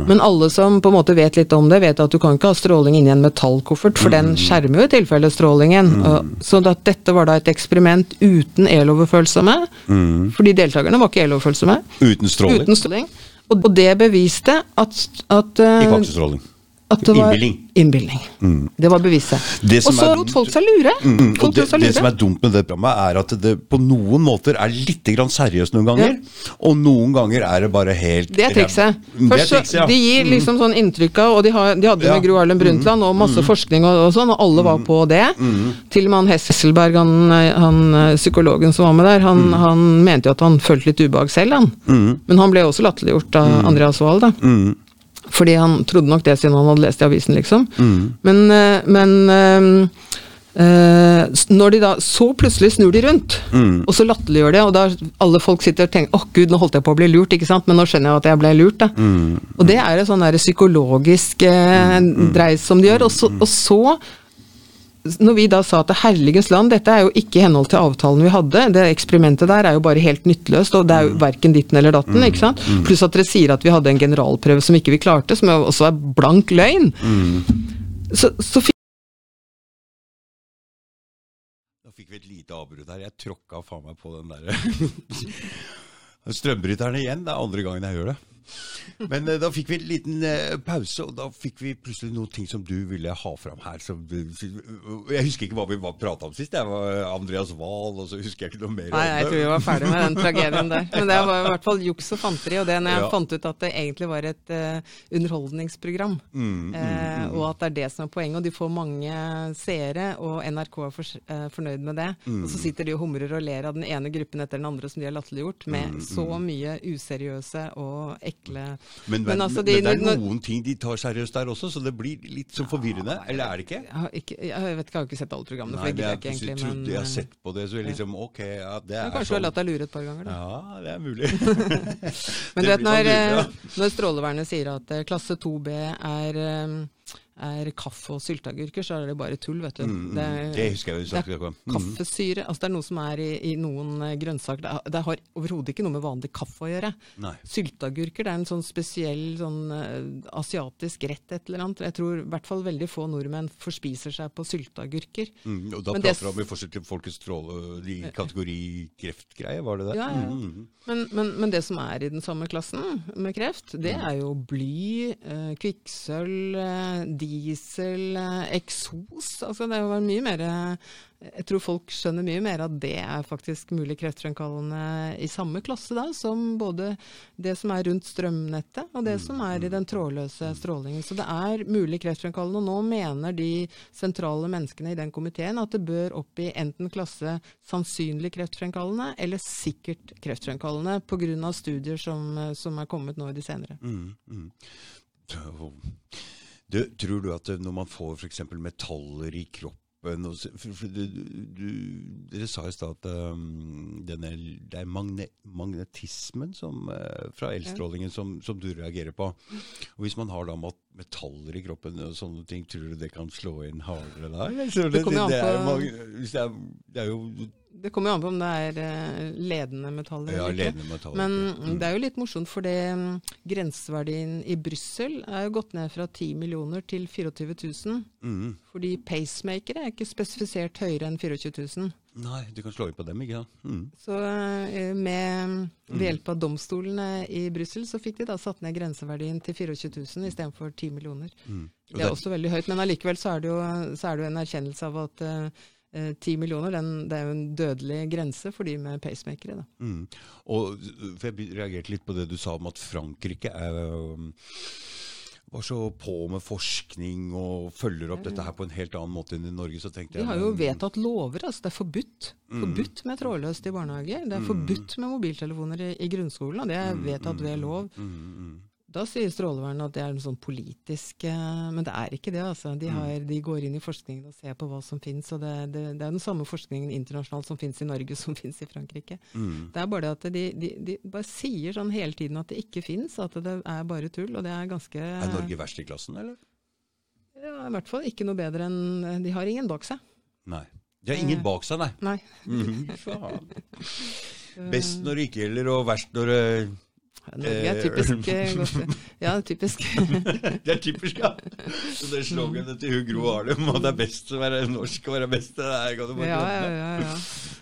Men alle som på en måte vet litt om det, vet at du kan ikke ha stråling inni en metallkoffert, for den skjermer jo i tilfelle strålingen. Mm. så at dette var da et eksperiment uten eloverfølsomme, fordi deltakerne var ikke eloverfølsomme. Uten stråling. Uten stråling. Og og det beviste at, at, eh, Ikke aksestråling. At det var Innbilning. innbilning. Det var beviset. Det Og så lot folk seg lure. Mm, og Folk det, seg lure. det som er dumt med det programmet, er at det på noen måter er litt grann seriøst noen ganger. Og noen ganger er det bare helt Det er trikset. Først, det er trikset, ja. De gir liksom sånn inntrykk av, og de, har, de hadde Ja. med Gro Harlem Brundtland og masse forskning og, og sånn, og alle var på det. Til og med han Hesselberg, han, han eh, psykologen som var med der, han, han mente jo at han følte litt ubehag selv, han. Men han ble også latterliggjort av Andreas Wahl, da. Fordi han trodde nok det siden han hadde lest i avisen, liksom. Men, eh, men eh, når de da så plutselig snur de rundt, og så latterliggjør de, og da alle folk sitter og tenker 'Å gud, nå holdt jeg på å bli lurt', ikke sant? Men nå skjønner jeg at jeg ble lurt, da. Og det er et sånn psykologisk eh, dreis som de gjør. Og så, og så når vi da sa at herligens land, dette er jo ikke i henhold til avtalen vi hadde, det eksperimentet der er jo bare helt nytteløst, og det er jo verken ditten eller datten, ikke sant. Pluss at dere sier at vi hadde en generalprøve som ikke vi klarte, som jo også er blank løgn. Så, så fikk Da fikk vi et lite avbrudd her. Jeg tråkka faen meg på den derre Strømbryteren igjen. Det er andre gangen jeg gjør det. Men eh, da fikk vi en liten eh, pause, og da fikk vi plutselig noen ting som du ville ha fram her. Som, jeg husker ikke hva vi prata om sist. Det var Andreas Wahl, og så husker jeg ikke noe mer Nei, jeg tror vi var ferdig med den tragedien der. Men det var i hvert fall juks og fanteri, og det når jeg Ja. fant ut at det egentlig var et uh, underholdningsprogram, Mm, eh, og at det er det som er poenget, og de får mange seere, og NRK er for, uh, fornøyd med det. Mm. Og så sitter de og humrer og ler av den ene gruppen etter den andre som de har latterliggjort, med Mm, så mye useriøse og ekle Men, men, Men altså, men, det er når- noen ting de tar seriøst der også, så det blir litt så forvirrende. Eller er det ikke? jeg, ikke, jeg vet ikke, jeg har ikke sett alle programmene, for Nei, gidder er, jeg ikke jeg egentlig. trodde Men, jeg har sett på det, så liksom ok, ja, det er er kanskje du har sånn. latt deg lure et par ganger, da. Ja, det er mulig. Men du vet når, eh, ja. når Strålevernet sier at eh, klasse 2B er, eh, er kaffe og sylteagurker, så er det bare tull, vet du. Mm, Det, er- det husker jeg jo. snakket om. Mm. Kaffesyre, altså det er noe som er i, i noen eh, grønnsaker. Det, er- det har overhodet ikke noe med vanlig kaffe å gjøre. Nei. Sylteagurker det er en sånn spesiell sånn eh, asiatisk rett et eller annet. Jeg tror i hvert fall veldig få nordmenn forspiser seg på sylteagurker. Mm, og da Men prater vi om forskjell folkets stråle i kategori kreftgreie, var det det? Ja, ja. Mm, Men, men, men det som er i den samme klassen med kreft, det Mm. er jo bly, eh, kvikksølv, eh, diesel, eh, eksos. Altså det jo mye mer eh, Jeg tror folk skjønner mye mer at det er faktisk mulig kreftfremkallende i samme klasse da, som både det som er rundt strømnettet og det som er i den trådløse strålingen. Så det er mulig kreftfremkallende. Og nå mener de sentrale menneskene i den komiteen at det bør opp i enten klasse sannsynlig kreftfremkallende eller sikkert kreftfremkallende pga. studier som, eh, som er kommet nå i de senere. mm, mm. Du, tror du at når man får f.eks. metaller i kroppen og for, for, du, du, Dere sa i stad at um, denne, det er magne, magnetismen som, uh, fra elstrålingen som, som du reagerer på. Og Hvis man har da mat- metaller i kroppen og sånne ting, tror du det kan slå inn hardere da? Det kommer an det, på- mange- det, er, det er jo Det kommer an på om det er eh, ledende metaller ja, eller ikke. metaller. Men det er jo litt morsomt, for det mm, grenseverdien i Brussel er jo gått ned fra 10 millioner til 24 000. mm, Fordi pacemakere er ikke spesifisert høyere enn 24 000. Nei, du kan slå inn på dem, ikke sant? Mm. Så eh, med, ved hjelp av domstolene i Brussel så fikk de da satt ned grenseverdien til 24 000 istedenfor 10 millioner. Mm. Og Det er også veldig høyt, men allikevel så er det jo, så er det jo en erkjennelse av at eh, eh, 10 millioner, den, det er jo en dødelig grense for de med pacemakere. Da. Mm. Og for Jeg reagerte litt på det du sa om at Frankrike er, var så på med forskning og følger opp dette her på en helt annen måte enn i Norge. så tenkte De jeg... har jo vedtatt lover, altså det er forbudt. Forbudt med trådløst i barnehager. Det er forbudt med mobiltelefoner i, i grunnskolen, og det er vedtatt ved lov. Mm, mm. Da sier Strålevernet at det er noe sånn politisk eh, Men det er ikke det, altså. De, har, de går inn i forskningen og ser på hva som finnes, og det, det, det er den samme forskningen internasjonalt som finnes i Norge, som finnes i Frankrike. Mm. Det er bare det at de, de, de bare sier sånn hele tiden at det ikke finnes, at det er bare tull, og det er ganske Er Norge verst i klassen, eller? ja, I hvert fall ikke noe bedre enn De har ingen bak seg. Nei. De har ingen bak seg, nei. Nei. Mm, faen. Best når det ikke gjelder, og verst når det Norge er typisk eh, godt. Ja, typisk. Det er typisk, ja. Så det sloganet til Gro Harlem, og det er best å være norsk og være best, det er, kan du bare Ja, ja, ja. ja.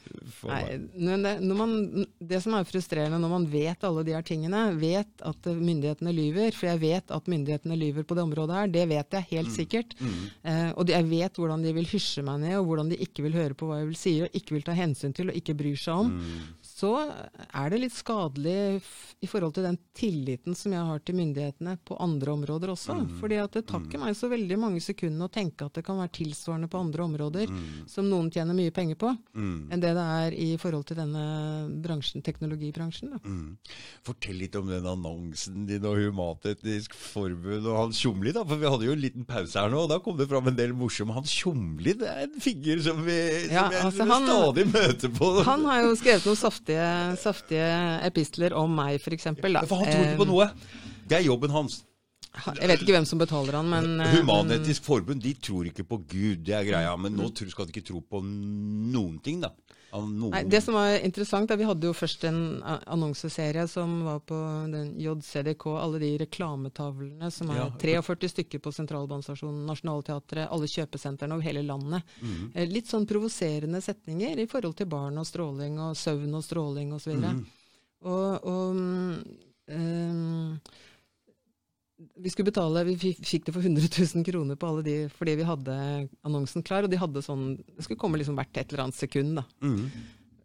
Nei, men det, man, det som er frustrerende når man vet alle de her tingene, vet at myndighetene lyver, for jeg vet at myndighetene lyver på det området her, det vet jeg helt sikkert. Eh, og jeg vet hvordan de vil hysje meg ned, og hvordan de ikke vil høre på hva jeg vil si, og ikke vil ta hensyn til, og ikke bryr seg om. Så er det litt skadelig i forhold til den tilliten som jeg har til myndighetene på andre områder også. Fordi at det tar ikke meg så veldig mange sekundene å tenke at det kan være tilsvarende på andre områder som noen tjener mye penger på, Mm. enn det det er i forhold til denne bransjen, teknologibransjen. Da. Mm. Fortell litt om den annonsen din og Humatetisk Forbund og han Tjomli, da. For vi hadde jo en liten pause her nå, og da kom det fram en del morsomme. Han Tjomli, det er en figur som vi som Ja, jeg altså, han- stadig møter på. Han har jo skrevet noen saftige, saftige epistler om meg, f.eks. Ja, for han tror ikke på noe. Det er jobben hans. Jeg vet ikke hvem som betaler han, men eh, Human-Etisk Forbund de tror ikke på Gud, det er greia. Men nå skal de ikke tro på noen ting, da. Noen. Nei, det som var interessant, er Vi hadde jo først en annonseserie som var på den JCDK, alle de reklametavlene som er Ja. 43 stykker på Sentralbanestasjonen, Nationaltheatret, alle kjøpesentrene over hele landet. Mm. Eh, Litt sånn provoserende setninger i forhold til barn og stråling og søvn og stråling osv. Og, Mm. og, og mm, ehm, vi skulle betale, vi fikk det for 100 000 kroner på alle de, fordi vi hadde annonsen klar, og de hadde sånn, det skulle komme liksom hvert et eller annet sekund da. Mm.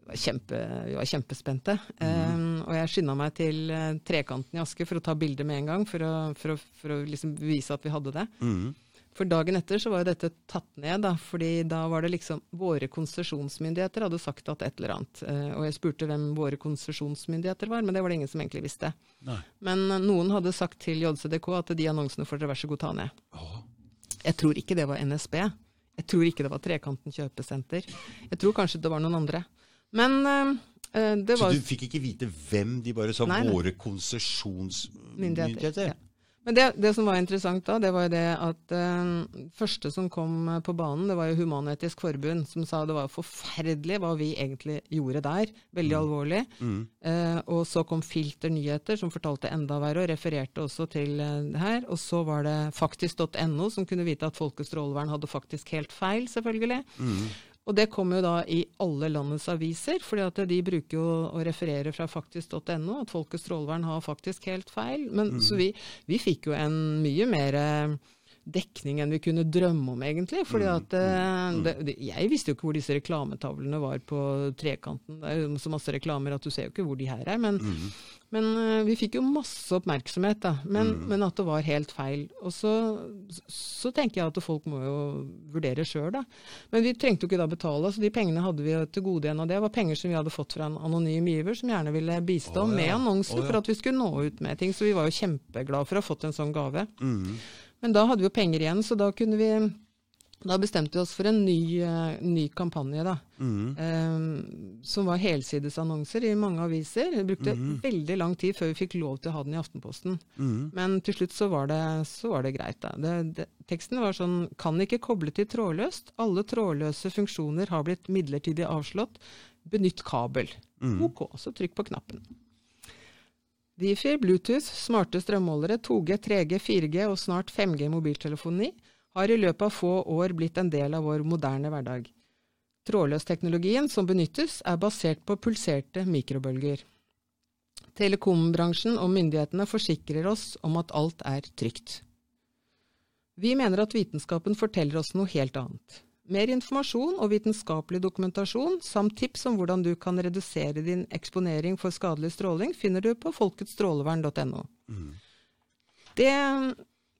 Var, kjempe, vi var kjempespente. Ehm, og jeg skynda meg til eh, Trekanten i Aske for å ta bilde med en gang, for å, for å, for å liksom vise at vi hadde det. Mm. For dagen etter så var jo dette tatt ned, da, fordi da var det liksom Våre konsesjonsmyndigheter hadde sagt at et eller annet. Eh, og jeg spurte hvem våre konsesjonsmyndigheter var, men det var det ingen som egentlig visste. Nei. Men eh, noen hadde sagt til JCDK at de annonsene får dere vær så god ta ned. Oh. Jeg tror ikke det var NSB. Jeg tror ikke det var Trekanten kjøpesenter. Jeg tror kanskje det var noen andre. Men eh, det var Så du fikk ikke vite hvem de bare sa nei. våre konsesjonsmyndigheter? Ja. Men det, det som var interessant da, det var jo det at eh, første som kom eh, på banen, det var jo Human-Etisk Forbund, som sa det var forferdelig hva vi egentlig gjorde der. Veldig alvorlig. Eh, og så kom Filter Nyheter, som fortalte enda verre, og refererte også til eh, det her. Og så var det faktisk.no, som kunne vite at Folkets strålevern hadde faktisk helt feil, selvfølgelig. Og det kommer jo da i alle landets aviser, fordi at de bruker jo å referere fra faktisk.no, at Folkets strålevern har faktisk helt feil. Men, Så vi, vi fikk jo en mye mer eh, dekning enn vi kunne drømme om, egentlig. fordi at mm. det, det, Jeg visste jo ikke hvor disse reklametavlene var på trekanten. Det er jo så masse reklamer at du ser jo ikke hvor de her er. Men, men eh, vi fikk jo masse oppmerksomhet, da. Men, men at det var helt feil. Og så, så tenker jeg at folk må jo vurdere sjøl, da. Men vi trengte jo ikke da betale, så de pengene hadde vi til gode igjen. Og det var penger som vi hadde fått fra en anonym giver, som gjerne ville bistå oh, ja. med annonsen oh, ja. for at vi skulle nå ut med ting. Så vi var jo kjempeglade for å ha fått en sånn gave. Mm. Men da hadde vi jo penger igjen, så da kunne vi da bestemte vi oss for en ny, eh, ny kampanje, da. Mm. eh, som var helsidesannonser i mange aviser. Det brukte veldig lang tid før vi fikk lov til å ha den i Aftenposten. Mm. Men til slutt så var det, så var det greit, da. Det, det, teksten var sånn Kan ikke koble til trådløst. Alle trådløse funksjoner har blitt midlertidig avslått. Benytt kabel. Ok, så trykk på knappen. Wifi, Bluetooth, smarte strømmålere, 2G, 3G, 4G og snart 5G mobiltelefoni har i løpet av få år blitt en del av vår moderne hverdag. Trådløsteknologien som benyttes, er basert på pulserte mikrobølger. Telekombransjen og myndighetene forsikrer oss om at alt er trygt. Vi mener at vitenskapen forteller oss noe helt annet. Mer informasjon og vitenskapelig dokumentasjon, samt tips om hvordan du kan redusere din eksponering for skadelig stråling, finner du på folketstrålevern.no. Mm. Det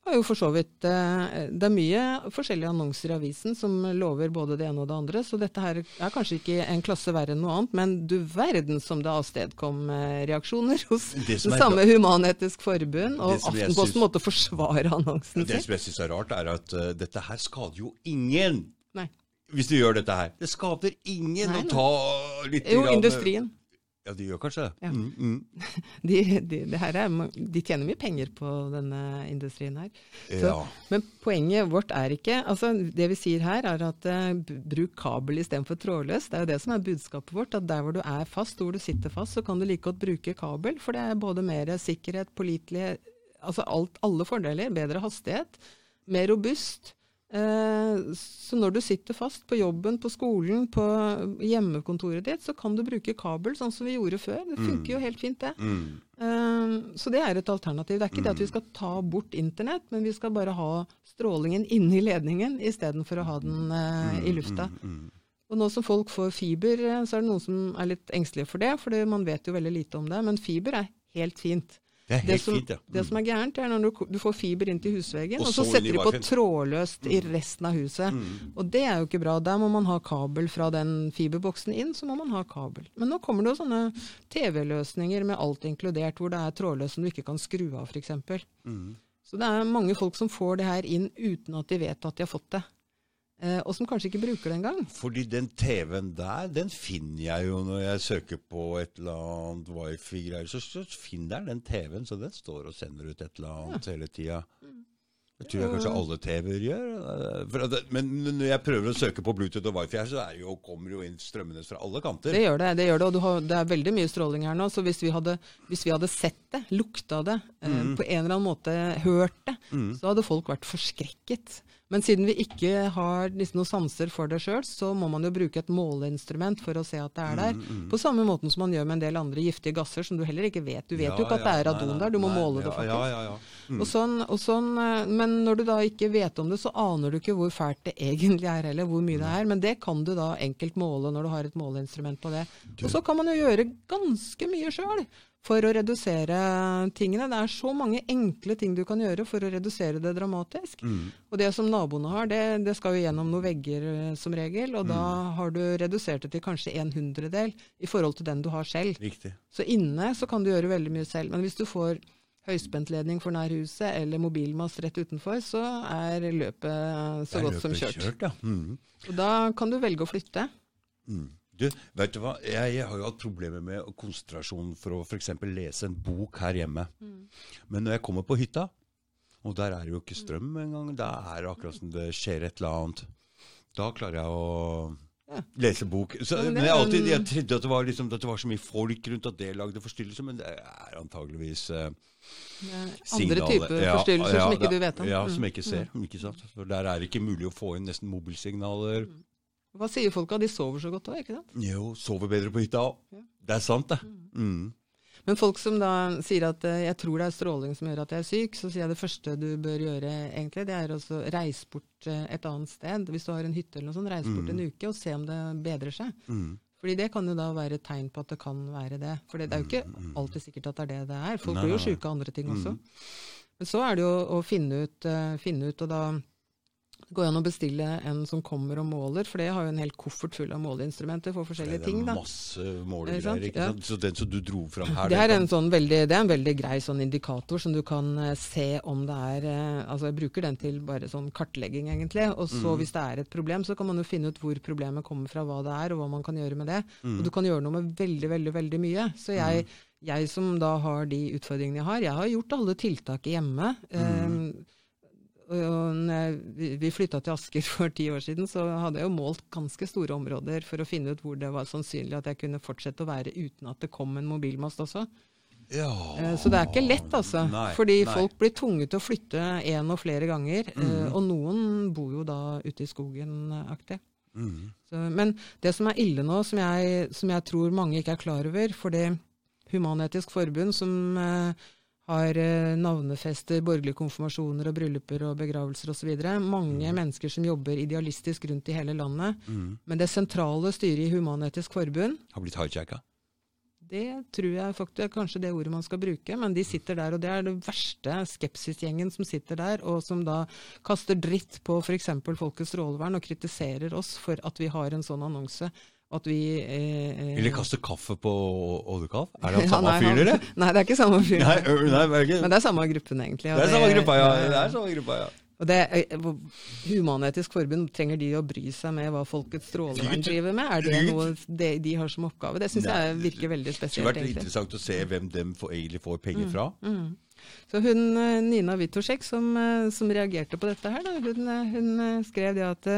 er jo for så vidt eh, Det er mye forskjellige annonser i avisen som lover både det ene og det andre, så dette her er kanskje ikke en klasse verre enn noe annet, men du verden som det avstedkom eh, reaksjoner hos det samme Human-Etisk Forbund, og Aftenposten måtte forsvare annonsen sin. Det som jeg syns er rart, er at uh, dette her skader jo ingen. Nei. Hvis du gjør dette her. Det skader ingen nei, å ta litt Jo, industrien. Ja, de gjør kanskje det. Ja. Mm, mm. De, de, de, er, de, tjener mye penger på denne industrien her. Så, ja. Men poenget vårt er ikke altså Det vi sier her, er at uh, bruk kabel istedenfor trådløs. Det er jo det som er budskapet vårt. At der hvor du er fast, hvor du sitter fast, så kan du like godt bruke kabel. For det er både mer sikkerhet, pålitelighet Altså alt, alle fordeler. Bedre hastighet. Mer robust. Eh, så når du sitter fast på jobben, på skolen, på hjemmekontoret ditt, så kan du bruke kabel, sånn som vi gjorde før. Det funker mm. jo helt fint, det. Mm. Eh, så det er et alternativ. Det er ikke det at vi skal ta bort internett, men vi skal bare ha strålingen inni ledningen istedenfor å ha den eh, i lufta. Mm, og nå som folk får fiber, så er det noen som er litt engstelige for det, for man vet jo veldig lite om det. Men fiber er helt fint. Det er helt det som, fint, ja. Mm. Det som er gærent, er når du, du får fiber inn til husveggen, og, og så, setter de på trådløst mm. i resten av huset. Mm. Og det er jo ikke bra. Der må man ha kabel fra den fiberboksen inn, så må man ha kabel. Men nå kommer det jo sånne TV-løsninger med alt inkludert, hvor det er trådløst som du ikke kan skru av, f.eks. Mm. Så det er mange folk som får det her inn uten at de vet at de har fått det. Eh, og som kanskje ikke bruker det engang. Fordi den TV-en der, den finner jeg jo når jeg søker på et eller annet wifi-greier. Så, så, finner jeg den TV-en, så den står og sender ut et eller annet ja. hele tida. Det tror jeg kanskje alle TV-er gjør. Men når jeg prøver å søke på Bluetooth og wifi her, så jo, kommer jo inn strømmende fra alle kanter. Det gjør det, det gjør det, og har, det er veldig mye stråling her nå. Så hvis vi hadde, hvis vi hadde sett det, lukta det, mm. eh, på en eller annen måte hørt det, mm. så hadde folk vært forskrekket. Men siden vi ikke har liksom noen sanser for det sjøl, så må man jo bruke et måleinstrument for å se at det er der. Mm, mm. På samme måten som man gjør med en del andre giftige gasser som du heller ikke vet. Du vet ja, jo ikke at det er radon der, du må nei, måle det faktisk. Mm. og sånn, og sånn, eh, men når du da ikke vet om det, så aner du ikke hvor fælt det egentlig er heller, hvor mye det er. Men det kan du da enkelt måle når du har et måleinstrument på det. Og så kan man jo gjøre ganske mye sjøl for å redusere tingene. Det er så mange enkle ting du kan gjøre for å redusere det dramatisk. Mm. Og det som naboene har, det, det, skal jo gjennom noen vegger eh, som regel, og mm. da har du redusert det til kanskje en hundredel i forhold til den du har selv. Riktig. Så inne så kan du gjøre veldig mye selv. Men hvis du får høyspentledning for nær huset eller mobilmast rett utenfor, så er løpet så er godt løpet som kjørt. kjørt ja. mm. Og da kan du velge å flytte. Mm. Du, vet du hva? Jeg, jeg, har jo hatt problemer med konsentrasjon for å f.eks. lese en bok her hjemme. Mm. Men når jeg kommer på hytta, og der er det jo ikke strøm engang, da er det akkurat som det skjer et eller annet. Da klarer jeg å ja. lese bok. Så, men, jeg, alltid, jeg trodde at det, var liksom, at det var så mye folk rundt at det lagde forstyrrelser, men det er antageligvis uh, Andre typer forstyrrelser ja, som ikke du vet om. Ja, som jeg ikke ser. Mm. Ikke sant? For der er det ikke mulig å få inn nesten mobilsignaler. Mm. Hva sier folka? De sover så godt òg, ikke sant? Jo, sover bedre på hytta òg. Ja. Det er sant, det. Mm. mm. Men folk som da sier at uh, jeg tror det er stråling som gjør at jeg er syk, så sier jeg det første du bør gjøre, egentlig, det er å reise bort uh, et annet sted. Hvis du har en hytte eller noe sånt, reise bort mm. en uke og se om det bedrer seg. Mm. Fordi det kan jo da være et tegn på at det kan være det. For det er jo ikke mm, mm. alltid sikkert at det er det det er. Folk nei, blir jo syke av andre ting også. Men så er det jo å finne ut, uh, finne ut og da det går an å bestille en som kommer og måler, for det har jo en hel koffert full av måleinstrumenter for forskjellige ting. Det er masse målegreier, ikke sant? Så den som du dro fram her Det er en, sånn veldig, det er en veldig grei sånn indikator som du kan uh, se om det er uh, Altså jeg bruker den til bare sånn kartlegging, egentlig. Og så mm. hvis det er et problem, så kan man jo finne ut hvor problemet kommer fra, hva det er, og hva man kan gjøre med det. Mm. Og du kan gjøre noe med veldig, veldig, veldig mye. Så jeg, mm. jeg som da har de utfordringene jeg har, jeg har gjort alle tiltak hjemme. Um, vi flytta til Asker for ti år siden, så hadde jeg jo målt ganske store områder for å finne ut hvor det var sannsynlig at jeg kunne fortsette å være uten at det kom en mobilmast også. Ja. Eh, så det er ikke lett, altså. Nei, fordi nei. folk blir tvunget til å flytte én og flere ganger. Eh, mm. Og noen bor jo da ute i skogen aktig. Så, men det som er ille nå, som jeg, som jeg tror mange ikke er klar over, for det Human-Etisk Forbund som eh, har eh, navnefester borgerlige konfirmasjoner og brylluper og begravelser osv. Mange mennesker som jobber idealistisk rundt i hele landet. Men det sentrale styret i Human-Etisk Forbund, Har blitt hijacka. det tror jeg faktisk er kanskje det ordet man skal bruke, men de sitter der, og det er det verste skepsisgjengen som sitter der, og som da kaster dritt på f.eks. Folkets strålevern og kritiserer oss for at vi har en sånn annonse. At vi eh, eh, Eller kaste kaffe på Oddekalv? Er det samme fyr, eller? Nei, det er ikke samme fyr. Nei, ø, nei, det ikke Men det er samme gruppen, egentlig. Det er samme gruppa, ja. Det er samme gruppa, ja. Og det, Humanetisk Forbund, trenger de å bry seg med hva Folkets strålevern driver med? Er det noe de, de har som oppgave? Det syns jeg virker veldig spesielt. Det skulle vært egentlig. interessant å se hvem dem får, egentlig får penger fra. Så hun eh, Nina Witosek som, eh, som reagerte på dette her, da, hun, eh, hun eh, skrev det at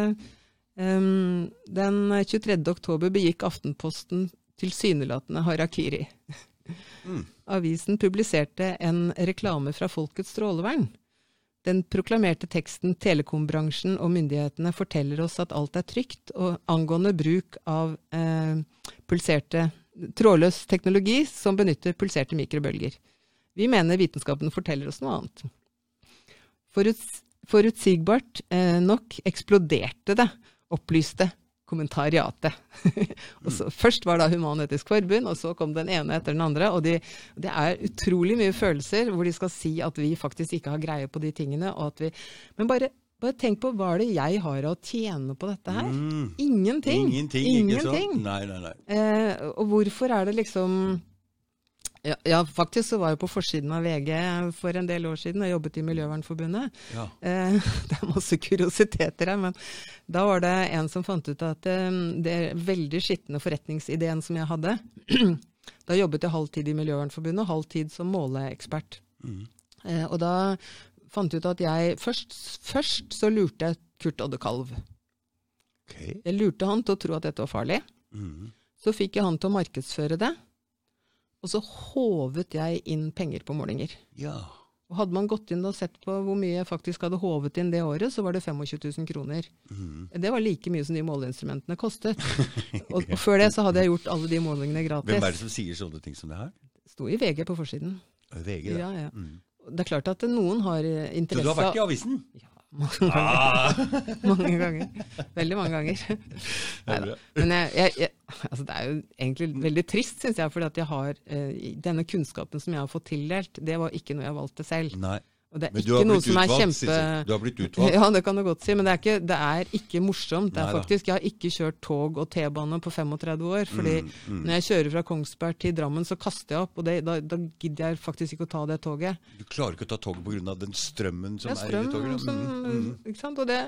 em, den 23. oktober begikk Aftenposten tilsynelatende harakiri. Avisen publiserte en reklame fra Folkets strålevern. Den proklamerte teksten 'Telekombransjen og myndighetene forteller oss at alt er trygt', og angående bruk av eh, pulserte trådløs teknologi som benytter pulserte mikrobølger. Vi mener vitenskapen forteller oss noe annet. Foruts, forutsigbart eh, nok eksploderte det, opplyste kommentariatet. så, først var da Human-Etisk Forbund, og så kom den ene etter den andre. Og de, det er utrolig mye følelser hvor de skal si at vi faktisk ikke har greie på de tingene. Og at vi, men bare, bare tenk på hva er det jeg har å tjene på dette her? Ingenting. Mm. Ingenting, sant? Ingenting. Nei, nei, nei. Eh, og hvorfor er det liksom ja, ja, faktisk så var jeg på forsiden av VG for en del år siden og jobbet i Miljøvernforbundet. Ja. Eh, det er masse kuriositeter her, men da var det en som fant ut at eh, det veldig skitne forretningsideen som jeg hadde Da jobbet jeg halv tid i Miljøvernforbundet, halv tid som måleekspert. Eh, og da fant jeg ut at jeg først, først så lurte jeg Kurt Odde Kalv. Ok. Jeg lurte han til å tro at dette var farlig. Så fikk jeg han til å markedsføre det. Og så håvet jeg inn penger på målinger. Ja. Og hadde man gått inn og sett på hvor mye jeg faktisk hadde håvet inn det året, så var det 25 000 kroner. Det var like mye som de måleinstrumentene kostet. og, og før det så hadde jeg gjort alle de målingene gratis. Hvem er det som sier sånne ting som det her? Sto i VG på forsiden. VG, da. Ja, ja. Det er klart at noen har eh, Så du har vært i avisen? Ja, mange ganger. mange ganger. Veldig mange ganger. Men jeg, jeg, jeg, altså det er jo egentlig veldig trist, syns jeg, fordi at eh, denne kunnskapen som jeg har fått tildelt, det var ikke noe jeg valgte selv. Nei. Og det er Men du ikke har noe som er utvalgt, kjempe... Du har blitt utvalgt. Ja, det kan du godt si, men det er ikke, det er ikke morsomt. Det er Neida. faktisk, Jeg har ikke kjørt tog og T-bane på 35 år. fordi Mm, når jeg kjører fra Kongsberg til Drammen, så kaster jeg opp, og det, da, da gidder jeg faktisk ikke å ta det toget. Du klarer ikke å ta toget pga. den strømmen som ja, er er i toget? som Mm, mm. Ikke sant. Og det,